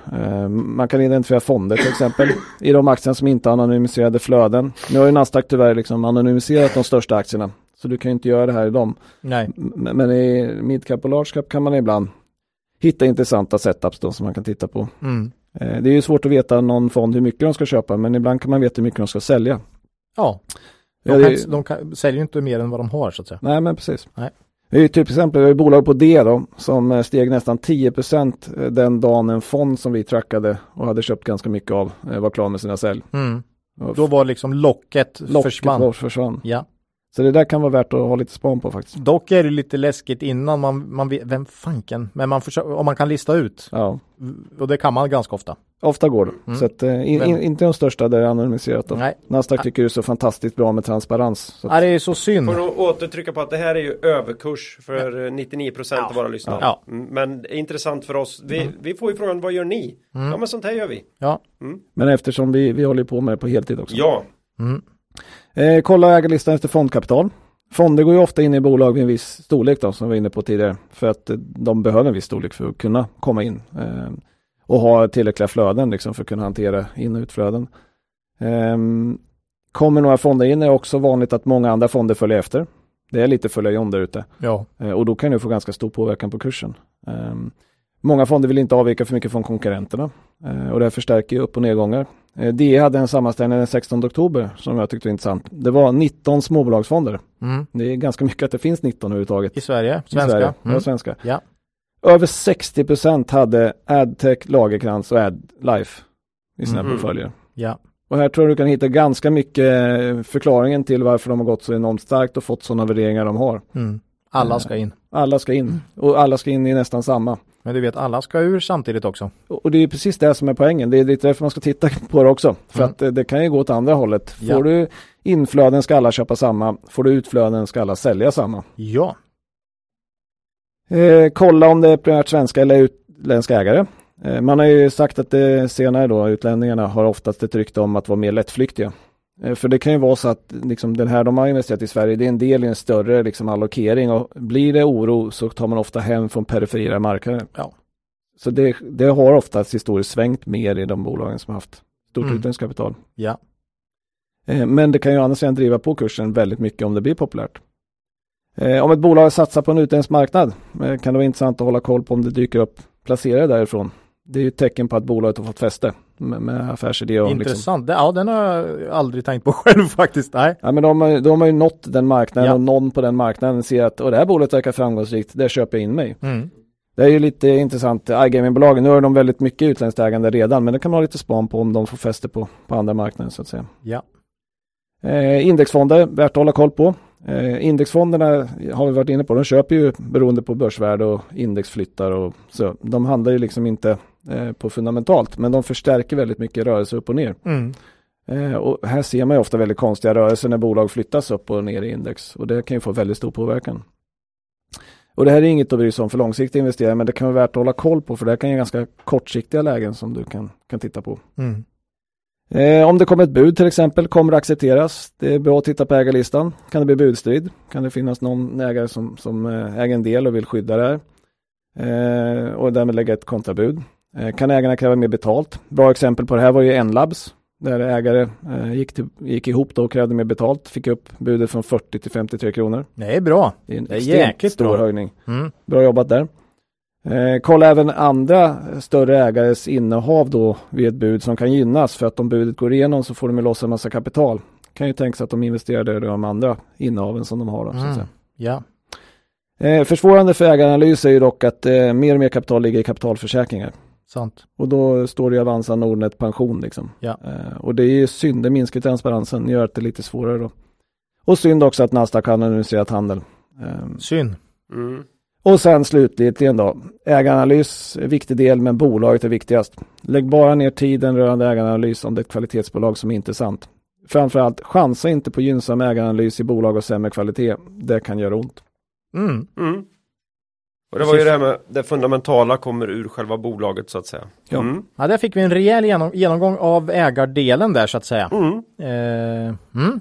Man kan identifiera fonder till exempel i de aktierna som inte anonymiserade flöden. Nu har ju Nasdaq tyvärr liksom anonymiserat de största aktierna. Så du kan ju inte göra det här i dem. Nej. Men i midcap och large cap kan man ibland hitta intressanta setups då som man kan titta på. Mm. Eh, Det är ju svårt att veta någon fond hur mycket de ska köpa men ibland kan man veta hur mycket de ska sälja. Ja. De, Ja, kan, det- de kan, säljer ju inte mer än vad de har så att säga. Nej men precis. Nej. Det är typ exempel, vi har ju bolag på D då som eh, steg nästan 10% den dagen en fond som vi trackade och hade köpt ganska mycket av eh, var klar med sina sälj. Mm. Då var liksom locket, locket försvann. var- försvann. Ja. Så det där kan vara värt att ha lite span på faktiskt. Dock är det lite läskigt innan man, man vet, vem fanken, men man försöker, om man kan lista ut. Ja, Och det kan man ganska ofta. ofta går det. Mm. Så att, eh, in, in, inte de största där det är anonymiserat då. Nej, Nasdaq tycker det är så fantastiskt bra med transparens. Så att, ja, det är så synd. Får nog återtrycka på att det här är ju överkurs för eh, 99% av våra lyssnare. Ja. Mm, Men det är intressant för oss. Vi, vi får ju frågan, vad gör ni? Ja men sånt här gör vi. Ja. men eftersom vi, vi håller på med det på heltid också. Ja. Eh, kolla ägarlistan efter fondkapital. Fonder går ju ofta in i bolag vid en viss storlek då, som vi var inne på tidigare. För att eh, de behöver en viss storlek för att kunna komma in. Eh, och ha tillräckliga flöden liksom, för att kunna hantera in och utflöden. Eh, kommer några fonder in är också vanligt att många andra fonder följer efter. Det är lite följa där ute. Ja. Eh, och då kan det få ganska stor påverkan på kursen. Eh, många fonder vill inte avvika för mycket från konkurrenterna. Eh, och det förstärker ju upp och nedgångar. Eh, DE hade en sammanställning den 16 oktober som jag tyckte var intressant. Det var 19 småbolagsfonder. Mm. Det är ganska mycket att det finns 19 överhuvudtaget. I Sverige, i Sverige. svenska. Ja, Mm. svenska. Ja. Över 60 procent hade AdTech, Lagerkrans och AdLife i sina Mhm. portföljer. Ja. Och här tror jag du kan hitta ganska mycket eh, förklaringen till varför de har gått så enormt starkt och fått sådana värderingar de har. Mm. Alla Eh. ska in. Alla ska in och alla ska in i nästan samma. Men du vet, alla ska ur samtidigt också. Och det är precis det som är poängen. Det är lite därför man ska titta på det också. För Mm. att eh, det kan ju gå åt andra hållet. Får Ja. du inflöden ska alla köpa samma. Får du utflöden ska alla sälja samma. Ja. Eh, kolla om det är primärt svenska eller utländska ägare. Eh, man har ju sagt att det senare då, utlänningarna har oftast ett rykte om att vara mer lättflyktiga. Eh, för det kan ju vara så att liksom, den här de har investerat i Sverige, det är en del i en större liksom, allokering och blir det oro så tar man ofta hem från perifera marknader. Ja. Så det, det har oftast historiskt svängt mer i de bolagen som har haft stort Mm. utländskt kapital. Ja. Eh, Men det kan ju å andra sidan driva på kursen väldigt mycket om det blir populärt. Eh, Om ett bolag satsar på en utländsk marknad kan det vara intressant att hålla koll på om det dyker upp placerare därifrån. Det är ju ett tecken på att bolaget har fått fäste med, med affärsidé. Och liksom. Intressant. Det- Ja, den har jag aldrig tänkt på själv faktiskt. Nej. Ja, men de, har- de har ju nått den marknaden Ja. och någon på den marknaden ser att och det här bolaget verkar framgångsrikt, där köper jag in mig. Mm. Det är ju lite intressant, iGaming-bolagen, nu har de väldigt mycket utländskt ägande redan, men det kan man ha lite span på om de får fäste på, på andra marknader så att säga. Ja. Eh, indexfonder, värt att hålla koll på. Eh, indexfonderna har vi varit inne på, de köper ju beroende på börsvärde och indexflyttar och så. De handlar ju liksom inte eh, på fundamentalt, men de förstärker väldigt mycket rörelse upp och ner. Mm. Eh, och här ser man ju ofta väldigt konstiga rörelser när bolag flyttas upp och ner i index och det kan ju få väldigt stor påverkan. Och det här är inget att bry sig om för långsiktiga investerare, men det kan vara värt att hålla koll på för det här kan ge ganska kortsiktiga lägen som du kan, kan titta på. Mm. Eh, om det kommer ett bud till exempel, kommer det accepteras? Det är bra att titta på ägarlistan. Kan det bli budstrid? Kan det finnas någon ägare som, som äger en del och vill skydda det här? Eh, och därmed lägga ett kontrabud. Eh, kan ägarna kräva mer betalt? Bra exempel på det här var ju Enlabs. Där ägare eh, gick, till, gick ihop då och krävde mer betalt. Fick upp budet från 40 till 53 kronor. Det är bra. Det är en Det är extremt jäkligt stor bra. höjning. Mm. Bra jobbat där. Eh, kolla även andra större ägares innehav då vid ett bud som kan gynnas för att om budet går igenom så får de ju loss en massa kapital. Kan ju tänka sig att de investerade i de andra innehaven som de har. Då, Mm. Ja. Eh, försvårande för ägaranalys är ju dock att eh, mer och mer kapital ligger i kapitalförsäkringar. Sant. Och då står det ju Avanza Nordnet pension liksom. Ja. Eh, och det är ju synd, det minskar transparensen, gör att det är lite svårare då. Och synd också att Nasdaq har analyserat handel. Eh, Synd. Mm. och sen slutligen då, ägaranalys är viktig del men bolaget är viktigast. Lägg bara ner tiden rörande ägaranalys om det är ett kvalitetsbolag som är intressant. Framförallt, chansa inte på gynnsam ägaranalys i bolag av sämre kvalitet. Det kan göra ont. Mm. Mm. Och det var ju det här med det fundamentala kommer ur själva bolaget så att säga. Ja. Mm. Ja, där fick vi en rejäl genom, genomgång av ägardelen där så att säga. Mm. Eh, mm.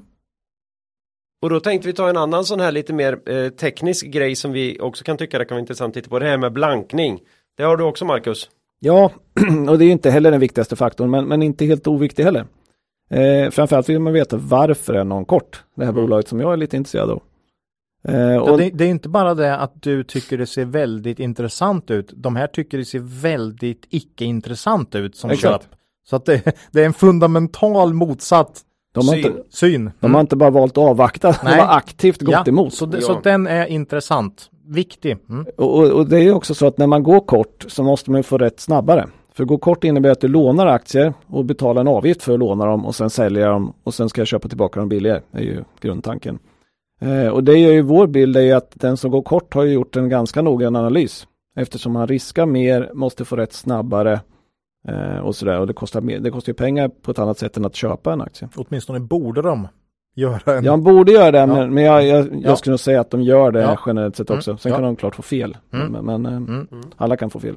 Och då tänkte vi ta en annan sån här lite mer eh, teknisk grej som vi också kan tycka det kan vara intressant att titta på. Det här med blankning. Det har du också Marcus. Ja, och det är inte heller den viktigaste faktorn, men, men inte helt oviktig heller. Eh, framförallt vill man veta varför är någon kort, det här Mm. bolaget som jag är lite intresserad av. Eh, och, det, det är inte bara det att du tycker det ser väldigt intressant ut. De här tycker det ser väldigt icke-intressant ut som Exakt. köp. Så att det, det är en fundamental motsatt de, har syn. inte, syn. de har inte bara valt att avvakta, de Nej. har aktivt gått ja, emot. Så, det, Ja. så den är intressant. Viktig. Mm. Och, och, och det är också så att när man går kort så måste man få rätt snabbare. För gå kort innebär att du lånar aktier och betalar en avgift för att låna dem och sen sälja dem och sen ska jag köpa tillbaka dem billigare. Det är ju grundtanken. Eh, och det gör ju vår bild är ju att den som går kort har ju gjort en ganska noggrann analys. Eftersom han riskar mer, måste få rätt snabbare eh, och sådär. Och det kostar, mer, det kostar ju pengar på ett annat sätt än att köpa en aktie. Åtminstone borde de göra en. Ja, de borde göra det, Ja. men, men jag, jag, jag Ja. skulle nog säga att de gör det Ja. generellt sett Mm. också. Sen Ja. kan de klart få fel. Mm. Men, men eh, Mm. alla kan få fel.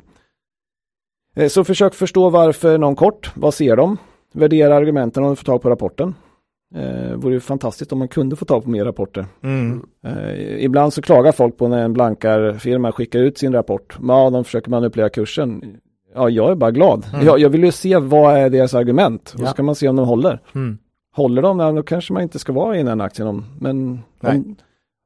Så försök förstå varför någon kort. Vad ser de? Värdera argumenten om du får tag på rapporten. Eh, vore ju fantastiskt om man kunde få tag på mer rapporter. Mm. Eh, ibland så klagar folk på när en blankarfirma skickar ut sin rapport. Ja, de försöker manipulera kursen. Ja, jag är bara glad. Mm. Jag, jag vill ju se vad är deras argument. Och Ja. så ska man se om de håller. Mm. Håller de, ja, då kanske man inte ska vara i den aktien. Om, men om,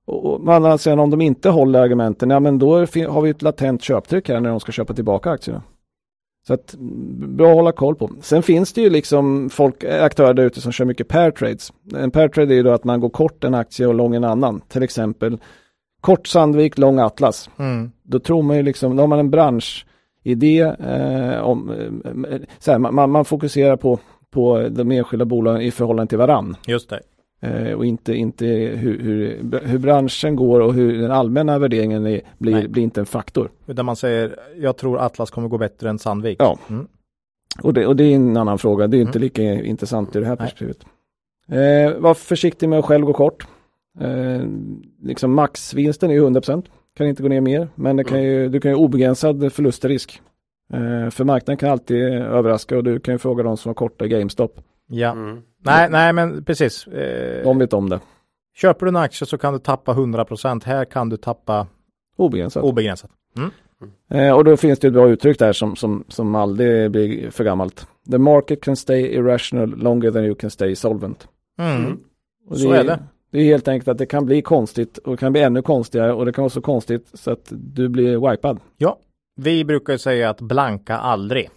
och, och, men sidan, om de inte håller argumenten, ja men då har vi ett latent köptryck här när de ska köpa tillbaka aktierna. Så att, bra att hålla koll på. Sen finns det ju liksom folk, aktörer där ute som kör mycket pair trades. En pair trade är ju då att man går kort en aktie och lång en annan. Till exempel kort Sandvik, lång Atlas. Mm. Då tror man ju liksom, då har man en branschidé eh, om, eh, så här, man, man fokuserar på, på de enskilda bolagen i förhållande till varann. Just det. Eh, och inte, inte hur, hur, hur branschen går och hur den allmänna värderingen är, blir, Nej. blir inte en faktor. Utan man säger, jag tror Atlas kommer gå bättre än Sandvik. Ja. Mm. Och det, och det är en annan fråga, det är inte Mm. lika intressant i det här Nej. perspektivet. Eh, var försiktig med att själv gå kort. Eh, liksom maxvinsten är ju 100%, kan inte gå ner mer, men det kan ju, du kan ju obegränsad förlustrisk. Eh, för marknaden kan alltid överraska och du kan ju fråga de som har korta i GameStop. Ja. Mm. Nej, nej, men precis. Eh, De vet om det. Köper du en aktie så kan du tappa 100%. Här kan du tappa Obegränsat. obegränsat. Eh, och då finns det ett bra uttryck där som, som, som aldrig blir för gammalt. The market can stay irrational longer than you can stay solvent. Mm. Mm. Och Så är det. Det är helt enkelt att det kan bli konstigt och det kan bli ännu konstigare och det kan vara så konstigt så att du blir wipad. Ja, vi brukar ju säga att blanka aldrig.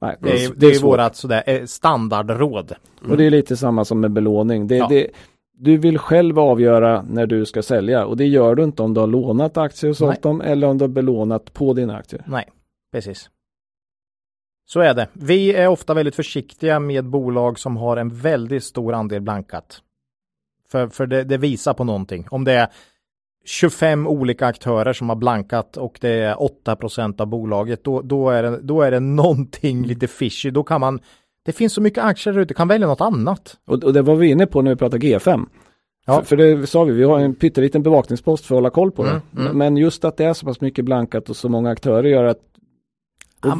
Nej, Det är, det är, svårt. vårat sådär, eh, standardråd. Och det är lite samma som med belåning. Det, Ja. det, du vill själv avgöra när du ska sälja och det gör du inte om du har lånat aktier och sålt Nej. dem eller om du har belånat på dina aktier. Nej, precis. Så är det. Vi är ofta väldigt försiktiga med bolag som har en väldigt stor andel blankat. För, för det, det visar på någonting. Om det är 25 olika aktörer som har blankat och det är 8% av bolaget, då, då, är det, då är det någonting lite fishy. Då kan man, det finns så mycket aktier där ute, kan välja något annat. Och, och det var vi inne på när vi pratade G5. Ja. För, för det sa vi, vi har en pytteliten bevakningspost för att hålla koll på Mm, det. mm. Men just att det är så pass mycket blankat och så många aktörer gör att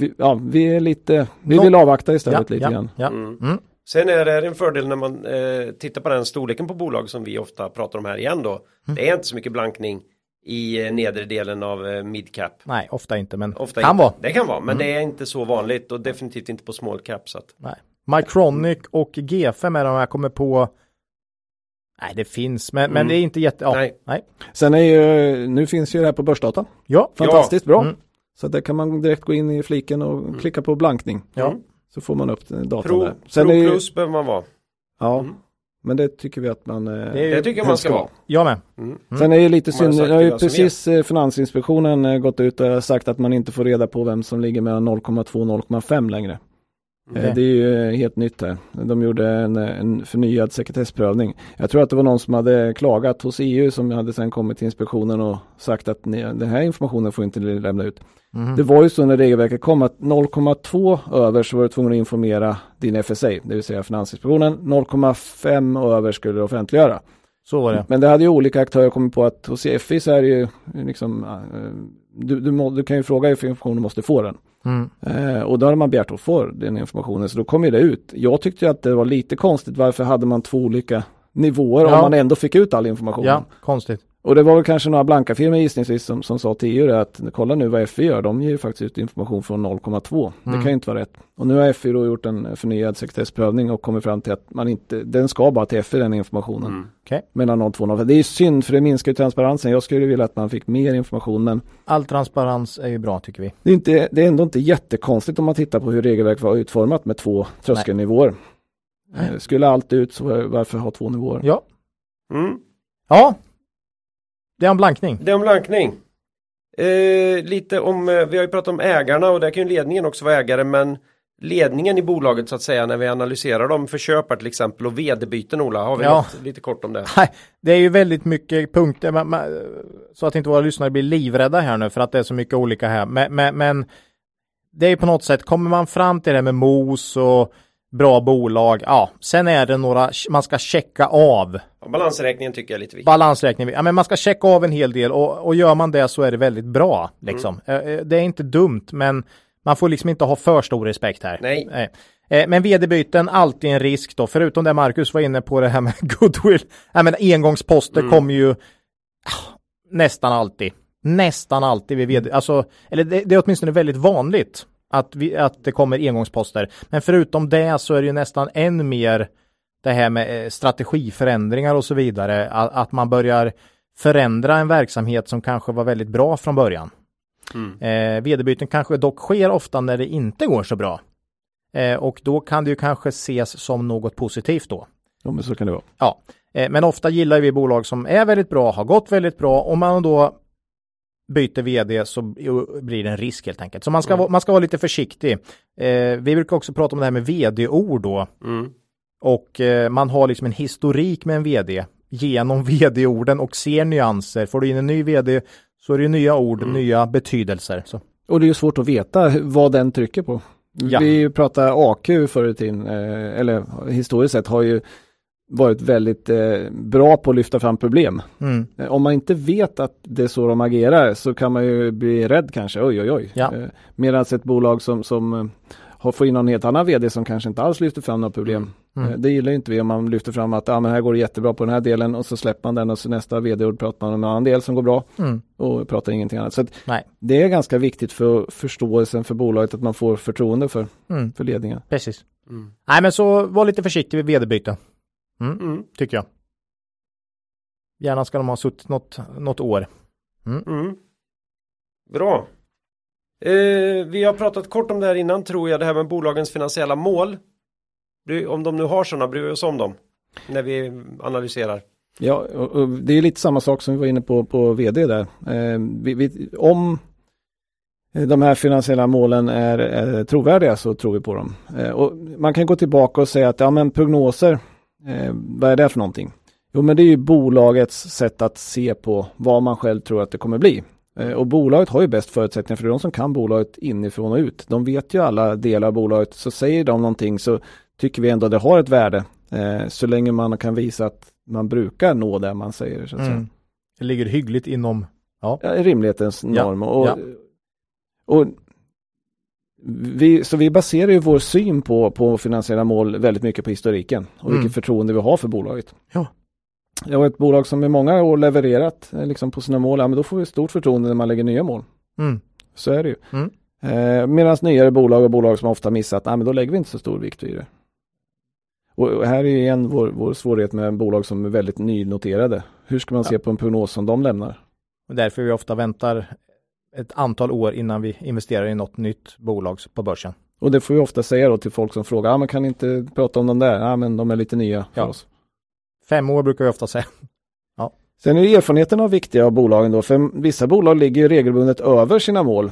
vi, ja, vi är lite, vi vill avvakta istället ja, lite ja, grann. Ja. Mm. Mm. Sen är det en fördel när man eh, tittar på den storleken på bolag som vi ofta pratar om här igen då. Mm. Det är inte så mycket blankning i eh, nedre delen av eh, midcap. Nej, ofta inte, men Ofta kan inte. vara. Det kan vara, men Mm. det är inte så vanligt och definitivt inte på small cap. Så att, Nej. Mycronic och G5 är de jag kommer på. Nej, det finns, men, men Mm. det är inte jätte... Ja, Nej. nej. Sen är ju, nu finns ju det här på börsdata. Ja, Fantastiskt bra. Mm. Så där kan man direkt gå in i fliken och klicka på blankning. Ja. Mm. Så får man upp datan Pro, där. Sen Pro är plus behöver man vara. ja, Mm. men det tycker vi att man eh, Det ju- Det tycker jag man ska vara. jag med. Mm. Sen är det lite synd, det har ju precis eh, Finansinspektionen eh, gått ut och sagt att man inte får reda på vem som ligger mellan 0,2 och 0,5 längre. Eh, Det är ju eh, helt nytt här. De gjorde en, eh, en förnyad sekretessprövning. Jag tror att det var någon som hade klagat hos EU som hade sen kommit till inspektionen och sagt att ni, den här informationen får inte lämna ut. Mhm. Det var ju så när regelverket kom att 0,2 över så var du tvungen att informera din FSA, det vill säga Finansinspektionen. 0,5 över skulle du offentliggöra. Så var det. Men det hade ju olika aktörer kommit på att hos FI så är det ju liksom, eh, du, du, må, du kan ju fråga hur informationen måste få den. Mm. Eh, och då hade man begärt att få den informationen, så då kom ju det ut. Jag tyckte ju att det var lite konstigt, varför hade man två olika nivåer Ja. om man ändå fick ut all information? Ja, konstigt. Och det var väl kanske några blanka firmor gissningsvis som, som sa till EU det att kolla nu vad FI gör, de ger ju faktiskt ut information från 0,2. Det Mm. kan ju inte vara rätt. Och nu har FI då gjort en förnyad sekretessprövning och kommit fram till att man inte, den ska bara till FI den informationen. Mm. Okej. Mellan 0,2 och 0,5. Det är synd för det minskar ju transparensen. Jag skulle vilja att man fick mer information men All transparens är ju bra tycker vi. det är, inte, det är ändå inte jättekonstigt om man tittar på hur regelverk var utformat med två tröskelnivåer. Nej. Eh, Skulle allt ut så var- varför ha två nivåer? Ja. Mm. Ja. Det är en blankning. Det om blankning. Eh, lite om, eh, vi har ju pratat om ägarna och där kan ju ledningen också vara ägare men ledningen i bolaget så att säga när vi analyserar dem för köpare till exempel och vd-byten Ola, har vi Ja. något lite kort om det? Nej, det är ju väldigt mycket punkter, man, man, så att inte våra lyssnare blir livrädda här nu för att det är så mycket olika här. Men, men, men det är ju på något sätt, kommer man fram till det med mos och bra bolag, ja, sen är det några, man ska checka av Ja, balansräkningen tycker jag är lite viktigt. balansräkning. Ja, men man ska checka av en hel del och, och gör man det så är det väldigt bra. Liksom. Mm. Eh, eh, Det är inte dumt, men man får liksom inte ha för stor respekt här. Nej. Eh, Men vd-byten, alltid en risk då, förutom det Marcus var inne på det här med goodwill. Ja, men engångsposter Mm. kommer ju ah, nästan alltid. Nästan alltid vid vd, alltså, eller det, det är åtminstone väldigt vanligt att, vi, att det kommer engångsposter. Men förutom det så är det ju nästan än mer det här med eh, strategiförändringar och så vidare. Att, att man börjar förändra en verksamhet som kanske var väldigt bra från början. Mm. Eh, vd-byten kanske dock sker ofta när det inte går så bra. Eh, och då kan det ju kanske ses som något positivt då. Ja, men så kan det vara. Ja, eh, men ofta gillar vi bolag som är väldigt bra, har gått väldigt bra. Om man då byter vd så blir det en risk helt enkelt. Så man ska, Mm. vara, man ska vara lite försiktig. Eh, vi brukar också prata om det här med vd-ord då. Mm. Och eh, man har liksom en historik med en vd genom vd-orden och ser nyanser. Får du in en ny vd så är det ju nya ord, Mm. nya betydelser. Så. Och det är ju svårt att veta vad den trycker på. Ja. Vi pratar AQ förr i tiden, eh, eller historiskt sett har ju varit väldigt eh, bra på att lyfta fram problem. Mm. Eh, Om man inte vet att det är så de agerar så kan man ju bli rädd kanske, oj oj oj. Ja. Eh, Medan ett bolag som, som eh, har fått in någon helt annan vd som kanske inte alls lyfter fram några problem. Mm. Eh, Det gillar ju inte vi om man lyfter fram att ah, men här går det jättebra på den här delen och så släpper man den och så nästa vd-ord pratar man om en annan del som går bra Mm. och pratar ingenting annat. Så att Nej. det är ganska viktigt för förståelsen för bolaget att man får förtroende för, Mm. för ledningen. Precis. Mm. Nej men så var lite försiktig vid vd-byte. Mm. Mm. Tycker jag. Gärna ska de ha suttit något, något år. Mm. Bra. Eh, vi har pratat kort om det här innan tror jag, det här med bolagens finansiella mål. Om de nu har sådana, bryr vi oss om dem. När vi analyserar. Ja, och, och det är lite samma sak som vi var inne på på vd där. Eh, vi, vi, om de här finansiella målen är, är trovärdiga så tror vi på dem. Eh, och man kan gå tillbaka och säga att ja men prognoser, eh, vad är det för någonting? Jo men det är ju bolagets sätt att se på vad man själv tror att det kommer bli. Eh, och bolaget har ju bäst förutsättningar för det är de som kan bolaget inifrån och ut. De vet ju alla delar av bolaget så säger de någonting så tycker vi ändå att det har ett värde. Eh, så länge man kan visa att man brukar nå det man säger. Så att säga. Mm. Det ligger hyggligt inom. Ja, rimlighetens norm. och, ja. och vi, så vi baserar ju vår syn på, på finansiella mål väldigt mycket på historiken och Mm. vilket förtroende vi har för bolaget. Ja. Ja, och ett bolag som i många år levererat eh, liksom på sina mål, ja, men då får vi stort förtroende när man lägger nya mål. Mm. Så är det ju. Mm. Eh, Medan nyare bolag och bolag som ofta missat, ja, men då lägger vi inte så stor vikt vid det. Och och här är ju igen vår, vår svårighet med bolag som är väldigt nynoterade. Hur ska man se på en prognos som de lämnar? Och därför vi ofta väntar ett antal år innan vi investerar i något nytt bolag på börsen. Och det får vi ofta säga då till folk som frågar, ah, men kan inte prata om de där? Ja, men de är lite nya för Ja. oss. Fem år brukar vi ofta säga. Sen är ju erfarenheterna viktiga av bolagen då, för vissa bolag ligger ju regelbundet över sina mål.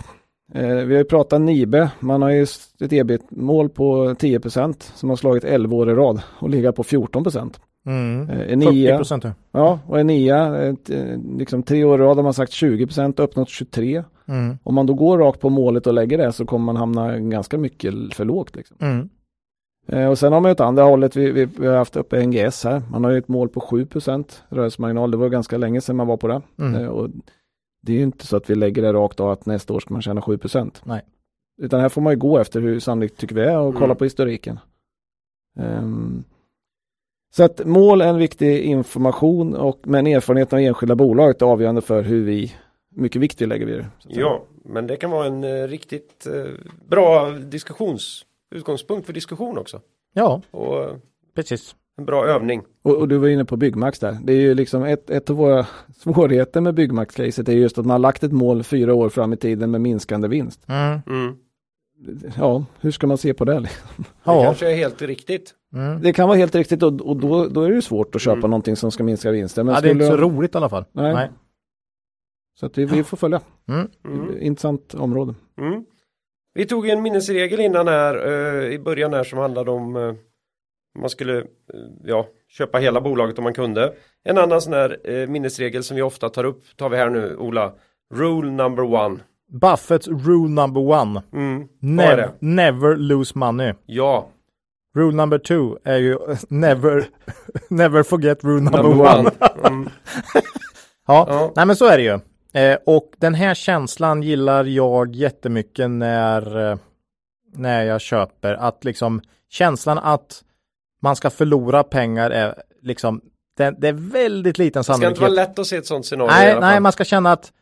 Eh, vi har ju pratat Nibe, man har ju ett ebit-mål på 10% som har slagit 11 år i rad och ligger på 14 Mm. Eh, 40 Enea, procent. ja, och Enea, ett, eh, liksom tre år i rad har man sagt 20% uppnått 23. Mm. Om man då går rakt på målet och lägger det så kommer man hamna ganska mycket för lågt. Liksom. Mm. Eh, och sen har man ju ett andra hållet, vi, vi, vi har haft uppe NGS här, man har ju ett mål på 7% rörelsemarginal, det var ganska länge sedan man var på det. Mm. Eh, och det är ju inte så att vi lägger det rakt av att nästa år ska man tjäna 7% Nej. Utan här får man ju gå efter hur sannolikt tycker vi är och kolla Mm. på historiken. Ehm, så att mål är en viktig information och men erfarenheten av enskilda bolag är avgörande för hur vi, mycket vikt vi lägger vid det. Ja, men det kan vara en eh, riktigt eh, bra diskussions utgångspunkt för diskussion också. Ja, Och eh, precis. en bra övning. Och, och du var inne på Byggmax där. Det är ju liksom ett, ett av våra svårigheter med Byggmax-caset är just att man har lagt ett mål fyra år fram i tiden med minskande vinst. Mm. Mm. Ja, hur ska man se på det? Det Ja. kanske är helt riktigt. Mm. Det kan vara helt riktigt och, och då, då är det ju svårt att köpa Mm. någonting som ska minska vinsten. Men ja, det är inte så roligt i alla fall. Nej. Nej. Så att vi, vi får följa. Mm. Mm. Intressant område. Mm. Vi tog en minnesregel innan här eh, i början här som handlade om eh, man skulle eh, ja, köpa hela bolaget om man kunde. En annan sån här minnesregel som vi ofta tar upp tar vi här nu Ola. Rule number one. Buffetts rule number one. Mm. Never, never lose money. Ja, Rule number two är ju never, never forget rule number, number one. Mm. Ja. Ja. nej men så är det ju. Eh, och den här känslan gillar jag jättemycket när, eh, när jag köper. Att liksom känslan att man ska förlora pengar är liksom, det, det är väldigt liten Det ska inte sannolikhet. vara lätt att se ett sånt scenario Nej, nej, man ska känna att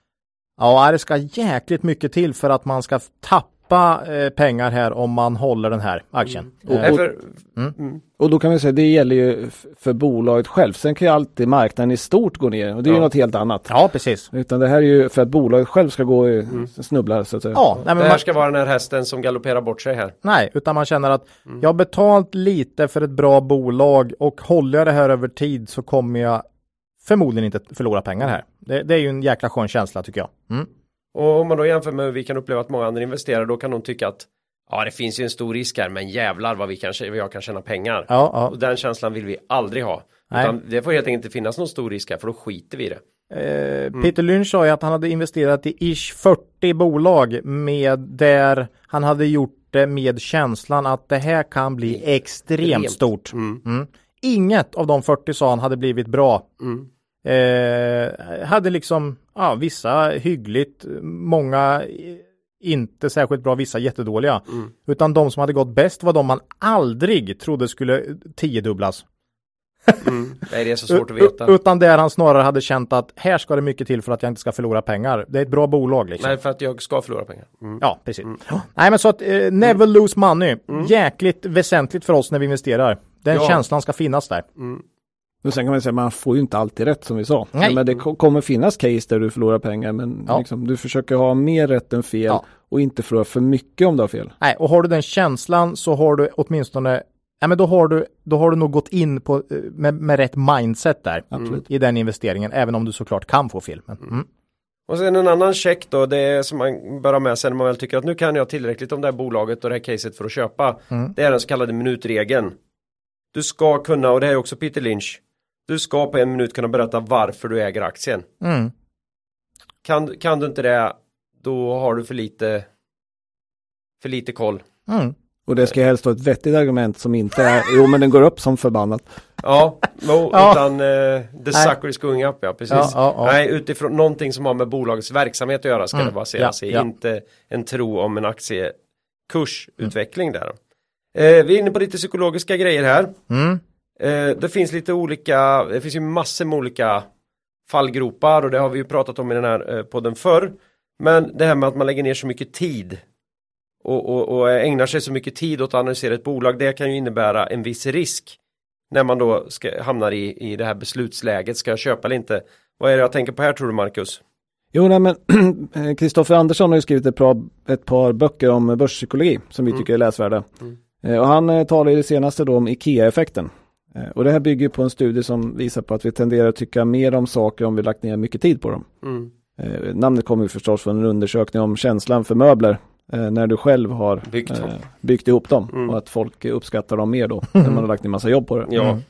ja, det ska jäkligt mycket till för att man ska tappa eh, pengar här om man håller den här aktien. Mm. Nej, för, Mm. mm. Och då kan vi säga det gäller ju för bolaget själv. Sen kan ju alltid marknaden i stort gå ner och det är ju Ja. något helt annat. ja, precis. Utan det här är ju för att bolaget själv ska gå i snubbla så att säga. Ja, nej, Det men här man, ska vara den här hästen som galopperar bort sig här. nej, utan man känner att Mm. jag har betalt lite för ett bra bolag och håller jag det här över tid så kommer jag förmodligen inte förlora pengar här. Det, det är ju en jäkla skön känsla tycker jag. Mm. Och om man då jämför med hur vi kan uppleva att många andra investerare då kan de tycka att ja det finns ju en stor risk här men jävlar vad vi kan, vad jag kan tjäna pengar. Ja, ja. Och den känslan vill vi aldrig ha. Nej. Utan det får helt enkelt inte finnas någon stor risk här för då skiter vi i det. Eh, Mm. Peter Lynch sa ju att han hade investerat i ish 40 bolag med där han hade gjort det med känslan att det här kan bli extremt Extremt. stort. Mm. Mm. Inget av de 40 sa han hade blivit bra. Mm. Eh, hade liksom, ja, vissa hyggligt, många inte särskilt bra, vissa jättedåliga. Mm. Utan de som hade gått bäst var de man aldrig trodde skulle tiodubblas. Mm. Nej det är så svårt att veta. Utan där han snarare hade känt att här ska det mycket till för att jag inte ska förlora pengar. Det är ett bra bolag liksom. Nej för att jag ska förlora pengar. Mm. Ja, precis. Nej, men så att eh, never lose money. Jäkligt väsentligt för oss när vi investerar. Den Ja. känslan ska finnas där. Och sen kan man säga man får ju inte alltid rätt som vi sa. Nej. Men det ko- kommer finnas case där du förlorar pengar men Ja. liksom, du försöker ha mer rätt än fel Ja. och inte förlora för mycket om du har fel. Nej, och har du den känslan så har du åtminstone Ja, men då har du, då har du nog gått in på, eh, med, med rätt mindset där Absolut. i den investeringen, även om du såklart kan få fel. Men, mm. Och sen en annan check då, det är som man bör ha med sig när man väl tycker att nu kan jag tillräckligt om det här bolaget och det här caset för att köpa. Mm. Det är den så kallade minutregeln. Du ska kunna, och det här är också Peter Lynch, du ska på en minut kunna berätta varför du äger aktien. Mm. Kan, kan du inte det, då har du för lite för lite koll. Mm. Och det ska helst vara ett vettigt argument som inte är, jo men den går upp som förbannat. Ja, no, Ja. utan eh, the Nej. sucker is going up, ja precis. Ja, ja, ja. Nej, utifrån någonting som har med bolagets verksamhet att göra ska Mm, det baseras ja, i, ja. inte en tro om en aktiekursutveckling där. Eh, vi är inne på lite psykologiska grejer här. Mm. Eh, det finns lite olika, det finns ju massor med olika fallgropar och det har vi ju pratat om i den här eh, podden förr. Men det här med att man lägger ner så mycket tid och, och, och ägnar sig så mycket tid åt att analysera ett bolag, det kan ju innebära en viss risk när man då ska, hamnar i, i det här beslutsläget, ska jag köpa eller inte? Vad är det jag tänker på här tror du Marcus? Jo, nej, men Kristoffer Andersson har ju skrivit ett par, ett par böcker om börspsykologi som vi Mm. tycker är läsvärda. Mm. Eh, Och han eh, talar i det senaste då om IKEA-effekten. Eh, Och det här bygger på en studie som visar på att vi tenderar att tycka mer om saker om vi lagt ner mycket tid på dem. Mm. Eh, namnet kommer ju förstås från en undersökning om känslan för möbler eh, när du själv har Byggt eh, byggt ihop dem Mm. och att folk uppskattar dem mer då när man har lagt ner massa jobb på det. Ja, Mm.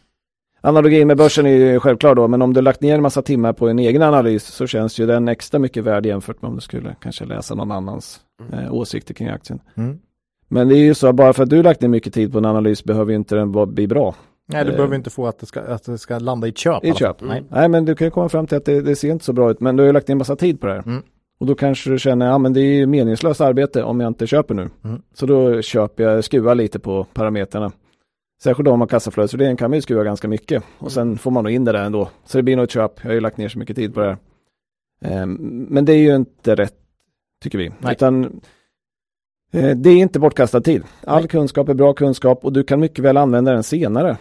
Analogin med börsen är ju självklar då, men om du lagt ner en massa timmar på en egen analys så känns ju den extra mycket värd jämfört med om du skulle kanske läsa någon annans eh, åsikter kring aktien. Mm. Men det är ju så, bara för att du lagt ner mycket tid på en analys behöver ju inte den vara- bli bra Nej, du Eh. behöver inte få att det ska, att det ska landa i ett köp. i alla fall. köp. Nej. Nej, men du kan ju komma fram till att det, det ser inte så bra ut, men du har ju lagt ner en massa tid på det här. Mm. Och då kanske du känner, ja men det är ju meningslöst arbete om jag inte köper nu. Mm. Så då köper jag, skruvar lite på parametrarna. Särskilt om man har kassaflödesvärdering kan man ju skruva ganska mycket. Och sen får man nog in det där ändå. Så det blir nog ett köp, jag har ju lagt ner så mycket tid på det här. Ehm, men det är ju inte rätt, tycker vi. Nej. Utan eh, det är inte bortkastad tid. All kunskap är bra kunskap och du kan mycket väl använda den senare.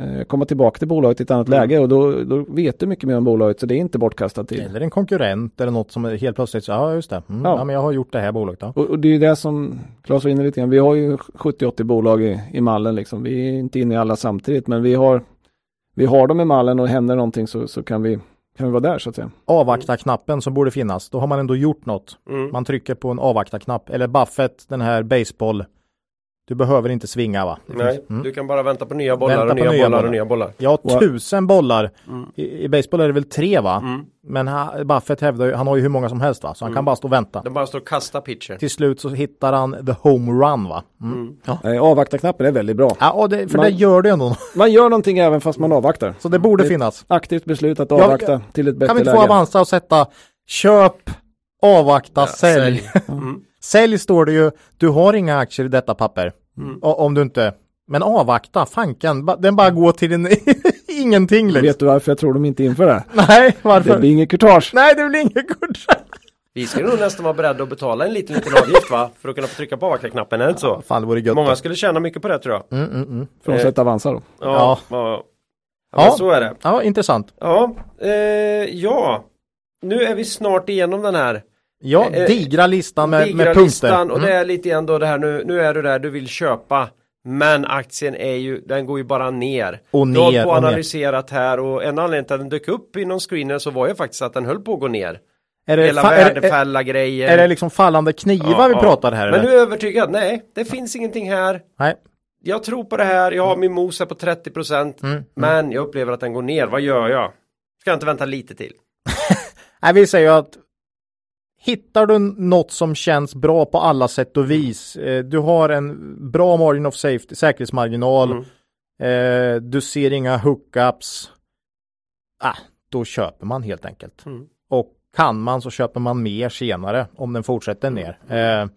Eh, komma tillbaka till bolaget i ett annat Mm. läge och då, då vet du mycket mer om bolaget så det är inte bortkastad tid. Eller en konkurrent eller något som är helt plötsligt så, ja just det, mm, Ja. ja. men jag har gjort det här bolaget då. Och, och det är ju det som Claes var inne lite grann. Vi har ju 70-80 bolag i, i mallen liksom. Vi är inte inne i alla samtidigt men vi har, vi har dem i mallen och händer någonting så, så kan, vi, kan vi vara där så att säga. Avvakta-knappen som borde finnas, då har man ändå gjort något. mm. Man trycker på en avvakta-knapp, eller Buffett, den här baseball. Du behöver inte svinga va? Det nej, mm. du kan bara vänta på nya bollar Vänta och på nya, nya bollar och bollar. nya bollar. Jag har Wow. tusen bollar. Mm. I, I baseball är det väl tre va? Mm. Men ha, Buffett hävdar ju, han har ju hur många som helst va? Så han Mm. kan bara stå och vänta. Det bara står och kasta pitcher. Till slut så hittar han the home run va? Mm. Mm. Eh, avvakta-knappen är väldigt bra. Ja, och det, för Man- det gör det ändå. Man gör någonting även fast man avvaktar. Så det borde Det- finnas. Aktivt beslut att Ja, avvakta till ett bättre Kan vi inte läge. få Avanza att sätta köp, avvakta, Ja, sälj. Mm. Sälj står det ju, du har inga aktier i detta papper. Mm. Om du inte, men avvakta, fanken, den bara går till en ingenting liksom. Vet du varför jag tror de inte inför det? Nej, varför? Det blir inget courtage. Nej, det blir inget kort. Vi skulle nog nästan vara beredda att betala en liten, liten avgift va? För att kunna få trycka på avvakta-knappen, är det inte så? Fan, det vore gött. Många skulle tjäna mycket på det tror jag. Mm, mm, mm. Frånsett Avanza då. Ja, Ja. ja. Ja. ja. så är det. Ja, intressant. Ja, eh, ja. Nu är vi snart igenom den här Ja, Eh, digra listan med, digra med punkter. listan och Mm. det är lite igen då det här nu, nu är du där du vill köpa men aktien är ju, den går ju bara ner. Och Du har ner på ner. analyserat här och en anledning till att den dök upp i någon screener så var ju faktiskt att den höll på att gå ner. Är det, Hela värdefälla grejer. är det liksom fallande knivar Ja, vi ja. pratar här? Men nu är jag övertygad, nej, det finns ingenting här. Nej. Jag tror på det här, jag har min mos här på 30% Mm. men jag upplever att den går ner, vad gör jag? Ska jag inte vänta lite till? Nej, vi säger ju att hittar du något som känns bra på alla sätt och vis. Eh, du har en bra margin of safety, säkerhetsmarginal. Mm. Eh, du ser inga hookups. Ah, då köper man helt enkelt. Mm. Och kan man så köper man mer senare om den fortsätter ner. Eh,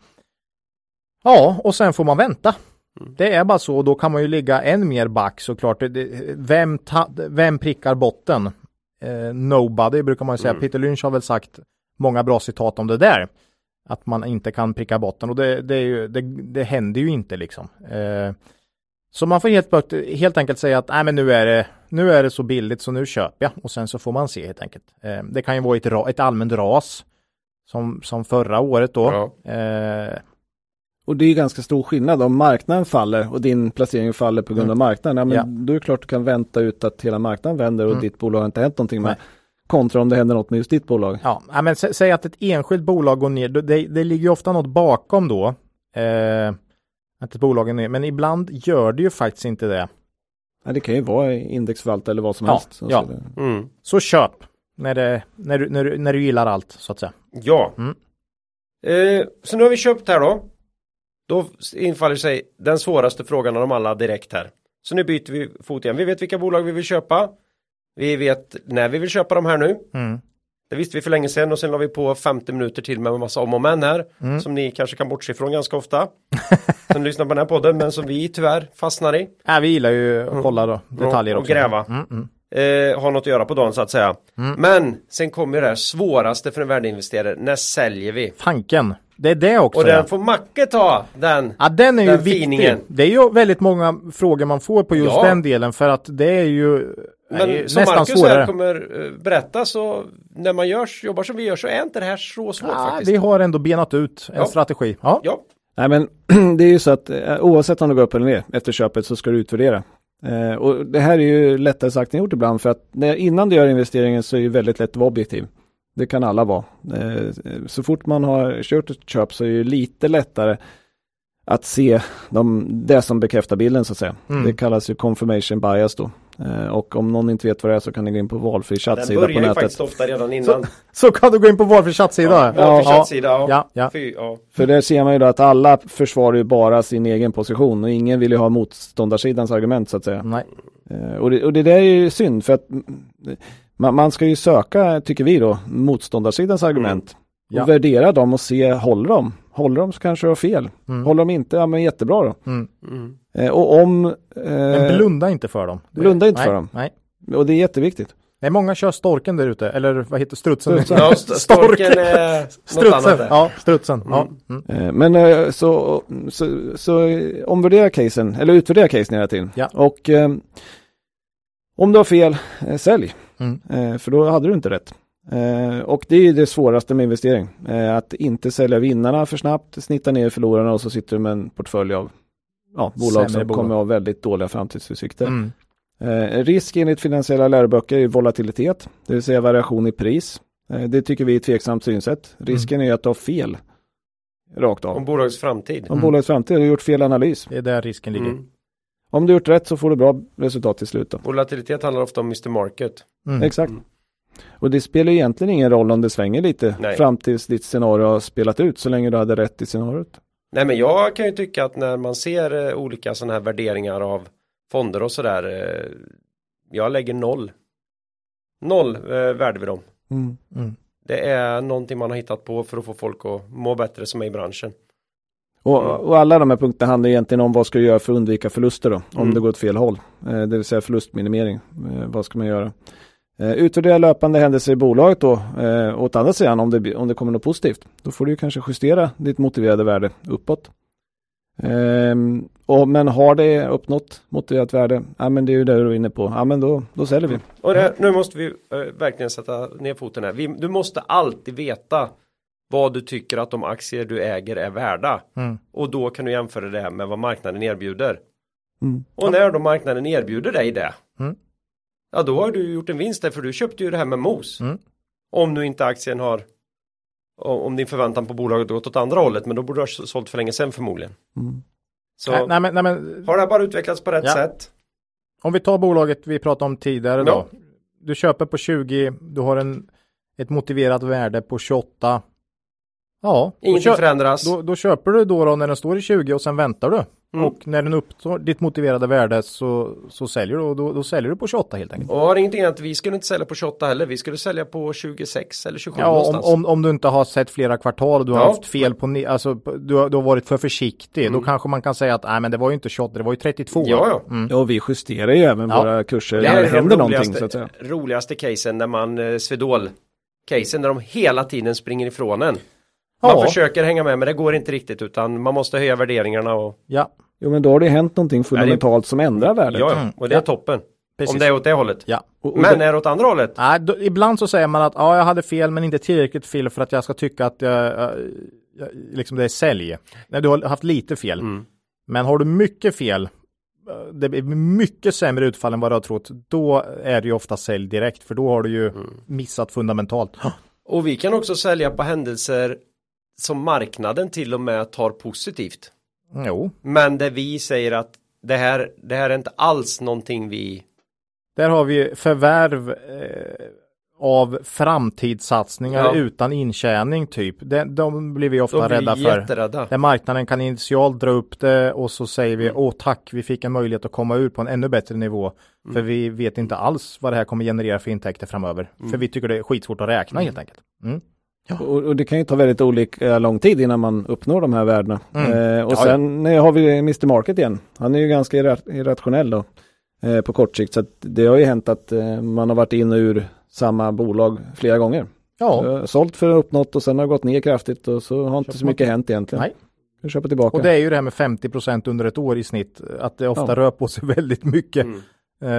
ja, och sen får man vänta. Mm. Det är bara så och då kan man ju ligga än mer back såklart. Det- det- Vem, ta, vem prickar botten? Eh, nobody brukar man ju säga. Mm. Peter Lynch har väl sagt många bra citat om det där. Att man inte kan pricka botten och det, det, är ju, det, det händer ju inte liksom. Eh, så man får helt, helt enkelt säga att nej, men nu, är det, nu är det så billigt så nu köper jag och sen så får man se helt enkelt. Eh, det kan ju vara ett, ra, ett allmänt ras som, som förra året då. Ja. Eh, Och det är ju ganska stor skillnad om marknaden faller och din placering faller på grund av marknaden. Ja, men Ja. Då är det klart du kan vänta ut att hela marknaden vänder och Mm. ditt bolag har inte hänt någonting med. Nej. Kontra om det händer något med just ditt bolag. Ja, men sä, säg att ett enskilt bolag går ner, det, det ligger ju ofta något bakom då. Eh, att ett bolag är ner, men ibland gör det ju faktiskt inte det. Ja, det kan ju vara indexförvaltare eller vad som Ja, helst. Så ja. det- Mm. Så köp när, det, när, du, när, du, när du gillar allt så att säga. Ja. Mm. Eh, så nu har vi köpt här då. Då infaller sig den svåraste frågan av dem alla direkt här. Så nu byter vi fot igen. Vi vet vilka bolag vi vill köpa. Vi vet när vi vill köpa dem här nu. Mm. Det visste vi för länge sedan och sen la vi på 50 minuter till med en massa om och men här. Mm. Som ni kanske kan bortse ifrån ganska ofta. som lyssnar på den här podden men som vi tyvärr fastnar i. Ja, vi gillar ju att kolla då, detaljer och också. gräva. Mm, mm. eh, har något att göra på dagen så att säga. Men sen kommer ju det här svåraste för en värdeinvesterare. När säljer vi? Fanken. Det är det också. Och ja. den får Macke ta, den. Ja den är ju Den viktig. finingen. Det är ju väldigt många frågor man får på just Ja. den delen för att det är ju Men som nästan Marcus svårare. här kommer eh, berätta så när man gör, jobbar som vi gör så är inte det här så svårt Ja, faktiskt. vi har ändå benat ut en Ja. strategi. Ja. Ja, Nej men det är ju så att eh, oavsett om det går upp eller ner efter köpet så ska du utvärdera. Eh, och det här är ju lättare sagt än gjort ibland för att när, innan du gör investeringen så är det väldigt lätt att vara objektiv. Det kan alla vara. Eh, så fort man har kört ett köp så är det lite lättare att se de, det som bekräftar bilden så att säga. Mm. Det kallas ju confirmation bias då. Eh, och om någon inte vet vad det är så kan ni gå in på valfri den chattsida börjar på ju nätet. faktiskt ofta redan innan. Så kan du gå in på valfri chattsida. Ja, valfri chattsida, ja. Ja, ja. Fy, ja. För där ser man ju då att alla försvarar ju bara sin egen position och ingen vill ju ha motståndarsidans argument så att säga. Nej. Eh, och, det, och det där är ju synd för att mm, man, man ska ju söka, tycker vi då, motståndarsidans argument. Ja. Och värdera dem och se, håller de? Håller de så kanske jag har fel. Mm. Håller de inte, ja men jättebra då. Mm. Mm. Eh, och om... Men Eh, blunda inte för dem. Blunda inte nej, för dem. Nej. och det är jätteviktigt. Nej, många kör storken där ute. Eller vad heter strutsen? Strutsen. Ja, st- storken är Strutsen. Ja, strutsen. Ja. Mm. Eh, Men eh, så, så, så omvärdera casen, eller utvärdera casen hela tiden. Ja. Och eh, om du har fel, eh, sälj. Mm. Eh, för då hade du inte rätt. Eh, och det är ju det svåraste med investering. Eh, att inte sälja vinnarna för snabbt, snitta ner förlorarna och så sitter du med en portfölj av ja, bolag Sämre som bolag. kommer ha väldigt dåliga framtidsutsikter. Mm. Eh, risk enligt finansiella läroböcker är volatilitet, det vill säga variation i pris. Eh, det tycker vi är ett tveksamt synsätt. Risken är ju att du har fel rakt av. Om bolagets framtid. Om bolagets framtid har du gjort fel analys. Det är där risken ligger. Mm. Om du gjort rätt så får du bra resultat till slut. Då. Volatilitet handlar ofta om Mr Market. Mm. Exakt. Och det spelar egentligen ingen roll om det svänger lite Nej. fram tills ditt scenario har spelat ut så länge du hade rätt i scenariot. Nej men jag kan ju tycka att när man ser eh, olika sådana här värderingar av fonder och sådär. Eh, jag lägger noll. Noll eh, värde vid dem. Mm. Mm. Det är någonting man har hittat på för att få folk att må bättre som är i branschen. Och, Mm. och alla de här punkterna handlar egentligen om vad ska du göra för att undvika förluster då, om Mm. det går åt fel håll. Eh, det vill säga förlustminimering. Eh, vad ska man göra? Eh, utvärdera löpande händelser i bolaget då. Eh, åt andra sidan om det, om det kommer något positivt. Då får du kanske justera ditt motiverade värde uppåt. Ehm, och, men har det uppnått motiverat värde, ja men det är ju det du är inne på, ja men då, då säljer vi. Och det, nu måste vi eh, verkligen sätta ner foten här. Vi, du måste alltid veta vad du tycker att de aktier du äger är värda. Mm. Och då kan du jämföra det med vad marknaden erbjuder. Mm. Och när då marknaden erbjuder dig det. Mm. Ja då har du gjort en vinst där för du köpte ju det här med mos. Mm. Om nu inte aktien har om din förväntan på bolaget gått åt andra hållet men då borde du ha sålt för länge sedan förmodligen. Mm. Så Nej, nej, men, nej, men har det här bara utvecklats på rätt Ja. sätt. om vi tar bolaget vi pratade om tidigare Ja. då. Du köper på 20, du har en, ett motiverat värde på 28. Ja, då, Ingenting kö- förändras. då, då köper du då, då när den står i 20 och sen väntar du. Mm. Och när den upptar ditt motiverade värde så, så säljer du och då, då säljer du på 28 helt enkelt. Och har ingenting att vi skulle inte sälja på 28 heller. Vi skulle sälja på 26 eller 27 Ja, om, någonstans. om, om du inte har sett flera kvartal och du har Ja. haft fel på, alltså du har, du har varit för försiktig, Mm. då kanske man kan säga att nej men det var ju inte 28, det var ju 32. Ja, ja. Mm. Ja, och vi justerar ju även Ja. våra kurser Det när det händer någonting så att säga. roligaste casen när man eh, Swedol casen när de hela tiden springer ifrån en. Man Ja. försöker hänga med men det går inte riktigt utan man måste höja värderingarna och Ja, Jo men då har det hänt någonting fundamentalt som ändrar värdet. ja. Mm. och det är Ja. toppen. precis. Om det är åt det hållet. Ja. Och, och Men det, är det åt andra hållet? Nej, då, ibland så säger man att ja, jag hade fel men inte tillräckligt fel för att jag ska tycka att jag, jag, jag, liksom det är sälj. Nej, du har haft lite fel. Mm. Men har du mycket fel, det blir mycket sämre utfall än vad du har trott, då är det ju ofta sälj direkt för då har du ju Mm. missat fundamentalt. Och vi kan också sälja på händelser som marknaden till och med tar positivt. Jo, Men där vi säger att det här, det här är inte alls någonting vi där har vi förvärv eh, av framtidssatsningar Ja. utan intjäning typ. De, de blir vi ofta blir rädda för. jätterädda. Där marknaden kan initialt dra upp det och så säger vi Mm. åh tack, vi fick en möjlighet att komma ut på en ännu bättre nivå. Mm. För vi vet inte alls vad det här kommer generera för intäkter framöver. Mm. För vi tycker det är skitsvårt att räkna helt enkelt. Mm. och, och det kan ju ta väldigt olika lång tid innan man uppnår de här värdena. Mm. Eh, och Ja, sen eh, har vi Mr Market igen. Han är ju ganska irra- irrationell då. eh, på kort sikt. Så att det har ju hänt att eh, man har varit in och ur samma bolag flera gånger. Ja, Eh, Sålt för uppnått och sen har det gått ner kraftigt och så har inte så man mycket hänt egentligen. nej. Köpa tillbaka. Och det är ju det här med 50% under ett år i snitt, att det ofta Ja. rör på sig väldigt mycket. Mm.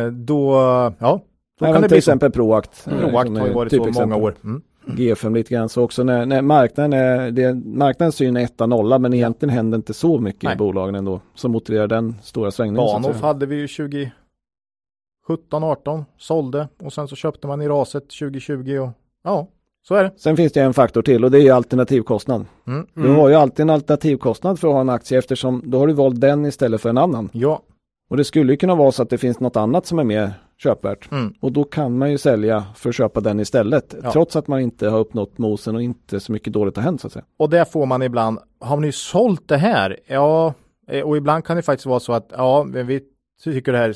Eh, då, ja, då Även kan det till bli så. exempel Proact. eh, Proact har ju varit så typexempel. många år. Mm. G5 lite grann så också när, när marknaden är, det, marknadens syn är 1 men egentligen händer inte så mycket Nej. i bolagen ändå som motiverar den stora svängningen. Bahnhof säga. hade vi ju 2017, 18, sålde och sen så köpte man i raset 2020 och ja, så är det. Sen finns det en faktor till och det är ju alternativkostnad. Mm. Du har ju alltid en alternativkostnad för att ha en aktie eftersom då har du valt den istället för en annan. Ja, Och det skulle ju kunna vara så att det finns något annat som är mer köpvärt. mm. Och då kan man ju sälja för att köpa den istället. Ja. Trots att man inte har uppnått mosen och inte så mycket dåligt har hänt så att säga. och där får man ibland, har ni sålt det här? Ja, eh, och ibland kan det faktiskt vara så att ja, vi tycker det här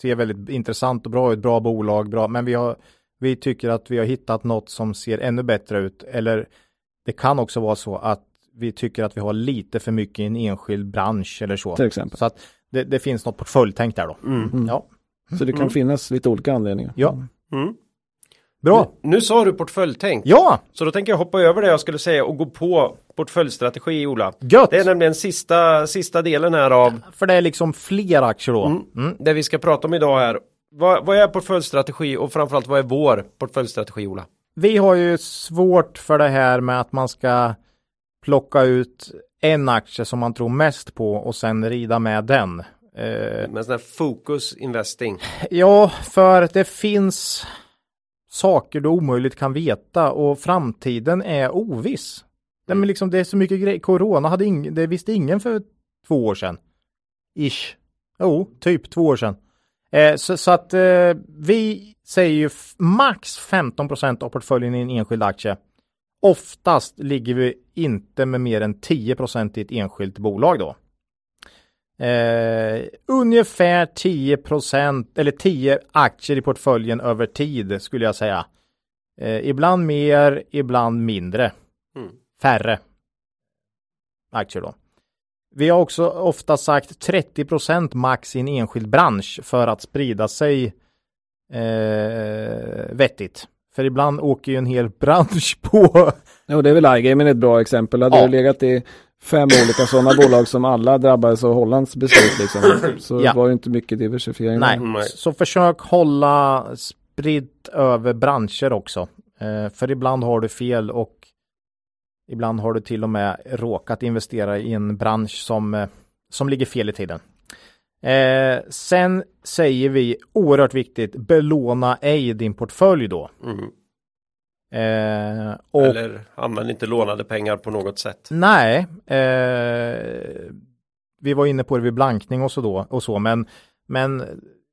ser väldigt intressant och bra ut, bra bolag, bra, men vi har vi tycker att vi har hittat något som ser ännu bättre ut. Eller det kan också vara så att vi tycker att vi har lite för mycket i en enskild bransch eller så. Till exempel. Så att det, det finns något portföljtänk där då. Mm. Ja, Så det kan finnas lite olika anledningar. ja. Mm. bra. Nu, nu sa du portföljtänk. Ja, Så då tänker jag hoppa över det jag skulle säga och gå på portföljstrategi Ola. gött! Det är nämligen sista, sista delen här av För det är liksom fler aktier då. Mm. Mm. det vi ska prata om idag här. Vad, vad är portföljstrategi och framförallt vad är vår portföljstrategi Ola? Vi har ju svårt för det här med att man ska plocka ut en aktie som man tror mest på och sen rida med den. Eh, Med sån här fokus investing. ja, för det finns saker du omöjligt kan veta och framtiden är oviss. Det, men liksom, det är så mycket grejer. Corona hade ing, det visste ingen för två år sedan. Ish. Jo, typ två år sedan. Eh, så, så att eh, vi säger ju max 15 av portföljen i en enskild aktie. Oftast ligger vi inte med mer än 10% i ett enskilt bolag då. Eh, ungefär 10% eller 10 aktier i portföljen över tid skulle jag säga. Eh, ibland mer, ibland mindre. Mm. Färre aktier då. Vi har också ofta sagt 30% max i en enskild bransch för att sprida sig eh, vettigt. För ibland åker ju en hel bransch på Jo, det är väl iGaming ett bra exempel. Hade Ja. det legat i fem olika sådana bolag som alla drabbades av Hollands beslut liksom, så Ja. var det inte mycket diversifiering. Nej, Nej. så försök hålla spritt över branscher också. Eh, för ibland har du fel och ibland har du till och med råkat investera i en bransch som, eh, som ligger fel i tiden. Eh, sen säger vi oerhört viktigt, belåna ej din portfölj då. Mm. Eh, och Eller använd inte lånade pengar på något sätt. Nej, eh, vi var inne på det vid blankning och så då och så, men, men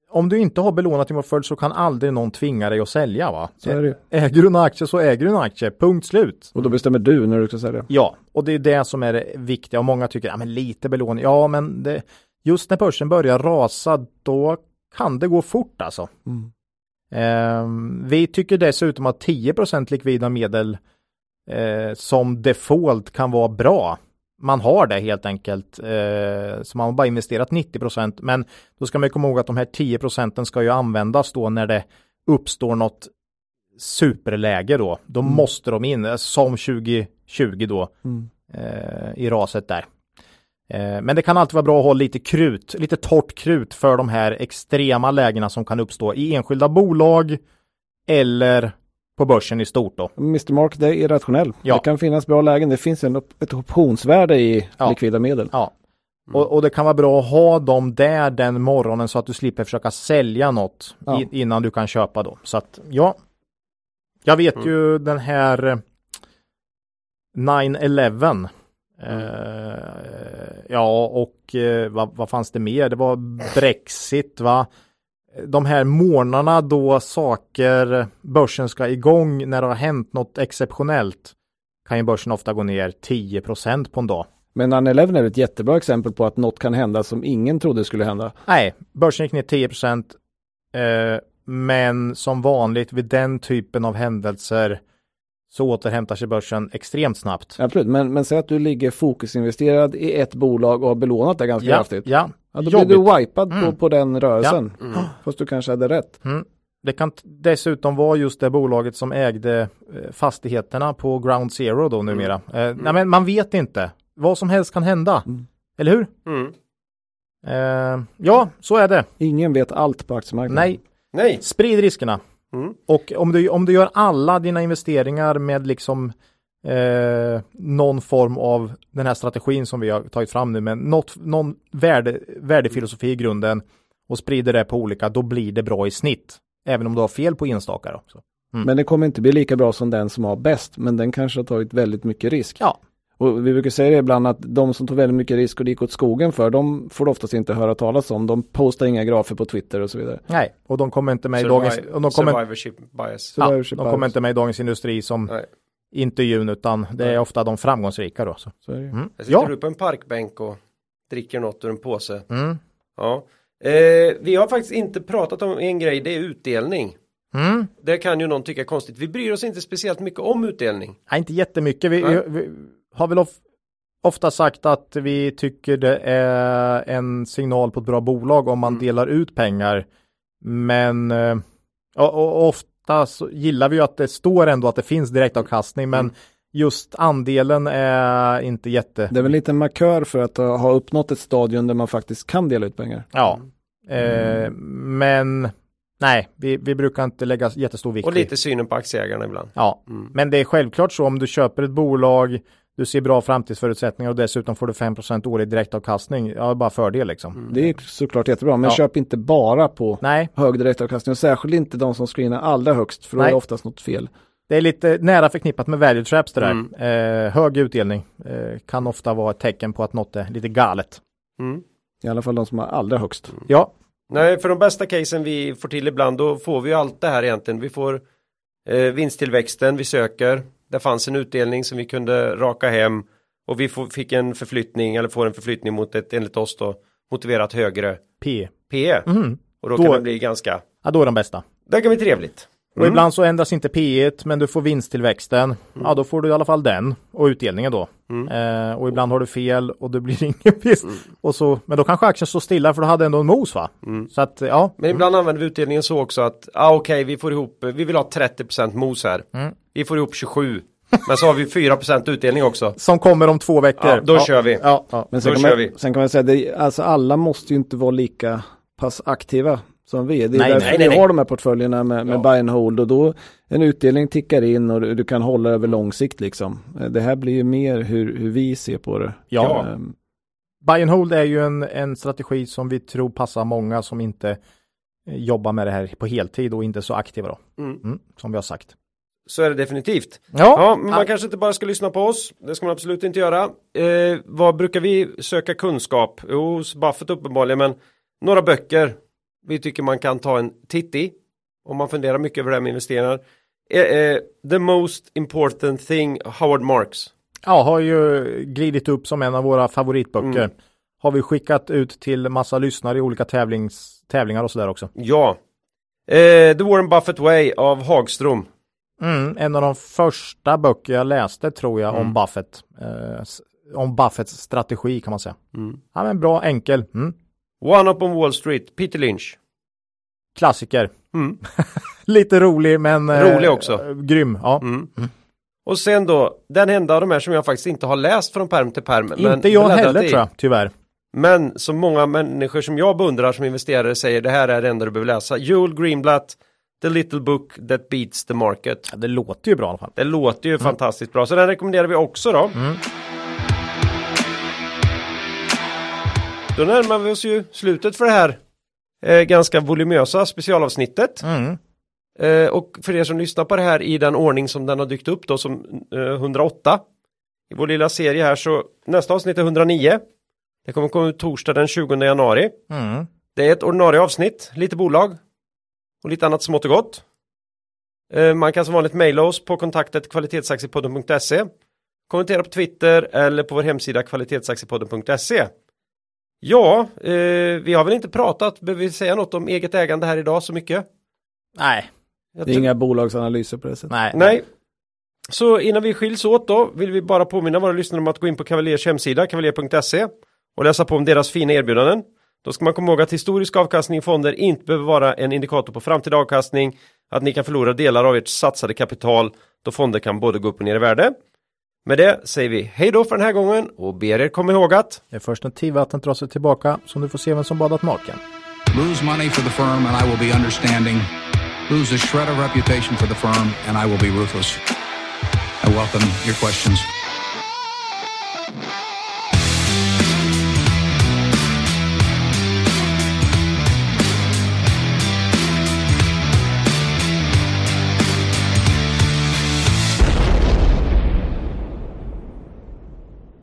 om du inte har belånat din portfölj så kan aldrig någon tvinga dig att sälja va? Så är det ju. Äger du en aktie så äger du en aktie, punkt slut. Och då bestämmer du när du ska sälja. Ja, och det är det som är det viktiga och många tycker, ja men lite belåning, ja men det, just när börsen börjar rasa då kan det gå fort alltså. Mm. Ehm, vi tycker dessutom att 10% likvida medel eh, som default kan vara bra. Man har det helt enkelt. Eh, så man har bara investerat 90% men då ska man komma ihåg att de här 10 procenten ska ju användas då när det uppstår något superläge då. Då Mm. måste de in, eh, som 2020 då Mm. i raset där. Eh, men det kan alltid vara bra att ha lite krut, lite torrt krut för de här extrema lägena som kan uppstå i enskilda bolag eller på börsen i stort då. Mr Market är irrationell. Ja. Det kan finnas bra lägen. Det finns en, ett optionsvärde i ja. likvida medel. Ja. Mm. Och, och, det kan vara bra att ha dem där den morgonen så att du slipper försöka sälja något ja. i, innan du kan köpa då. Så att ja, jag vet mm. ju den här 9-11 Mm. Eh, ja, och uh, vad, vad, fanns det mer? Det var Brexit, va? De här månaderna då saker, börsen ska igång när det har hänt något exceptionellt kan ju börsen ofta gå ner 10% på en dag. Men 9-11 är ett jättebra exempel på att något kan hända som ingen trodde skulle hända. Nej, börsen gick ner 10 uh, eh, men som vanligt vid den typen av händelser så återhämtar sig börsen extremt snabbt. Absolut, men, men säg att du ligger fokusinvesterad i ett bolag och har belånat det ganska Ja, kraftigt. ja, Ja, då blir du jobbigt. wipad på, Mm. på den rörelsen. Mm. Fast du kanske hade rätt. Mm. Det kan dessutom vara just det bolaget som ägde eh, fastigheterna på Ground Zero då numera. Eh, nej, men man vet inte. Vad som helst kan hända. Mm. Eller hur? Mm. Eh, ja, så är det. Ingen vet allt på aktiemarknaden. Nej, Nej. sprid riskerna. Mm. Och om du, om du gör alla dina investeringar med liksom eh, någon form av den här strategin som vi har tagit fram nu med något, någon värde, värdefilosofi i grunden och sprider det på olika, då blir det bra i snitt. Även om du har fel på enstaka. Då. Så. Men det kommer inte bli lika bra som den som har bäst. Men den kanske har tagit väldigt mycket risk. Ja. Och vi brukar säga det ibland att de som tog väldigt mycket risk och det gick åt skogen för, de får du oftast inte höra talas om. De postar inga grafer på Twitter och så vidare. Nej, och de kommer inte med i dagens, och de kommer, Survivorship bias. Så ja, de kommer inte med i Dagens Industri som Nej. intervjun utan det är Nej. ofta de framgångsrika då. Så. Så är det. ju. Mm. Jag sitter Ja. du på en parkbänk och dricker något ur en påse. Mm. Ja. Eh, vi har faktiskt inte pratat om en grej, det är utdelning. Mm. Det kan ju någon tycka är konstigt. Vi bryr oss inte speciellt mycket om utdelning. Nej, inte jättemycket. Vi, Nej. vi, vi har väl of, ofta sagt att vi tycker det är en signal på ett bra bolag om man Mm. delar ut pengar. Men eh, och, och ofta så gillar vi ju att det står ändå att det finns direktavkastning, men Mm. just andelen är inte jätte. Det är väl lite en markör för att ha ha uppnått ett stadium där man faktiskt kan dela ut pengar. Ja, eh, men nej, vi, vi brukar inte lägga jättestor vikt Och lite synen på aktieägarna ibland. Ja, Mm. men det är självklart så om du köper ett bolag, du ser bra framtidsförutsättningar och dessutom får du 5% årlig direktavkastning. Ja, bara fördel liksom. Det är såklart jättebra, men Ja. köp inte bara på Nej, hög direktavkastning och särskilt inte de som screenar allra högst för då är Nej. det oftast något fel. det är lite nära förknippat med value traps det där. Mm. Eh, hög utdelning eh, kan ofta vara ett tecken på att något är lite galet. Mm. I alla fall de som har allra högst. Ja, Nej, för de bästa casen vi får till ibland, då får vi allt det här egentligen. Vi får eh, vinsttillväxten vi söker. Det fanns en utdelning som vi kunde raka hem och vi fick en förflyttning eller får en förflyttning mot ett enligt oss då motiverat högre P. PE. Mm. Och då, Då- kan det bli ganska, Ja, då är de bästa. det kan bli trevligt. Och Mm. ibland så ändras inte P 1 men du får vinsttillväxten. Ja, då får du i alla fall den och utdelningen då. Mm. Eh, och ibland har du fel och det blir ingen vinst. Och så, men då kanske aktien står stilla för du hade ändå en mos va? Mm. Så att ja, Men ibland använder vi utdelningen så också att, ah, okej, vi får ihop, vi vill ha 30% mos här. Vi får ihop 27. Men så har vi 4% utdelning också. som kommer om två veckor. Ja, då kör vi. Ja, ja. Men sen Då kan, kör man, vi. sen kan man säga att alltså alla måste ju inte vara lika pass aktiva som vi. Det är Nej, därför nej, vi nej, har nej. de här portföljerna med, med Ja. buy and hold och då en utdelning tickar in och du, du kan hålla över lång sikt liksom. Eh, Det här blir ju mer hur, hur vi ser på det. Ja. Ehm, Buy and hold är ju en, en strategi som vi tror passar många som inte eh, jobbar med det här på heltid och inte är så aktiva då. Mm. Mm, som vi har sagt. Så är det definitivt. Ja, Ja, men man kanske inte bara ska lyssna på oss. Det ska man absolut inte göra. Eh, vad brukar vi söka kunskap? Jo, Buffett uppenbarligen, men några böcker vi tycker man kan ta en titt i. Om man funderar mycket över det här med investeringar. Eh, eh, the most important thing, Howard Marks. ja, har ju glidit upp som en av våra favoritböcker. Mm. Har vi skickat ut till massa lyssnare i olika tävlings, tävlingar och sådär också. Ja. Eh, The Warren Buffett Way av Hagström. Mm, en av de första böcker jag läste tror jag Mm. om Buffett. Eh, om Buffetts strategi kan man säga. Mm. Ja, men bra, enkel. Mm. One Up on Wall Street, Peter Lynch. Klassiker. Mm. Lite rolig men eh, Rolig också. eh, grym. Ja. Mm. Och sen då, den enda av de här som jag faktiskt inte har läst från perm till perm. Inte jag heller i. tror jag, tyvärr. Men som många människor som jag beundrar som investerare säger det här är det enda du behöver läsa. Joel Greenblatt, The Little Book That Beats the Market. Ja, det låter ju bra i alla fall. Det låter ju fantastiskt bra, så den rekommenderar vi också då. Mm. Då närmar vi oss ju slutet för det här eh, ganska volumösa specialavsnittet. Mm. Eh, och för er som lyssnar på det här i den ordning som den har dykt upp då som eh, 108 i vår lilla serie här så nästa avsnitt är 109. Det kommer komma ut torsdag den 20 januari. Mm. Det är ett ordinarie avsnitt, lite bolag och lite annat smått och gott. Eh, Man kan som vanligt mejla oss på kontaktet kvalitetsaktiepodden.se Kommentera på Twitter eller på vår hemsida kvalitetsaktiepodden.se Ja, eh, vi har väl inte pratat, behöver vi säga något om eget ägande här idag så mycket? Nej, Det är inga bolagsanalyser på det sättet. nej. Nej. Så innan vi skiljs åt då vill vi bara påminna våra lyssnare om att gå in på Cavaliers hemsida, cavalier.se och läsa på om deras fina erbjudanden. Då ska man komma ihåg att historisk avkastning i fonder inte behöver vara en indikator på framtida avkastning, att ni kan förlora delar av ert satsade kapital då fonder kan både gå upp och ner i värde. Med det säger vi hej då för den här gången och ber er komma ihåg att Det är först när tidvattnet drar sig tillbaka som du får se vem som badat naken. Lose money for the firm and I will be understanding. Lose a shred of reputation for the firm and I will be ruthless. I welcome your questions.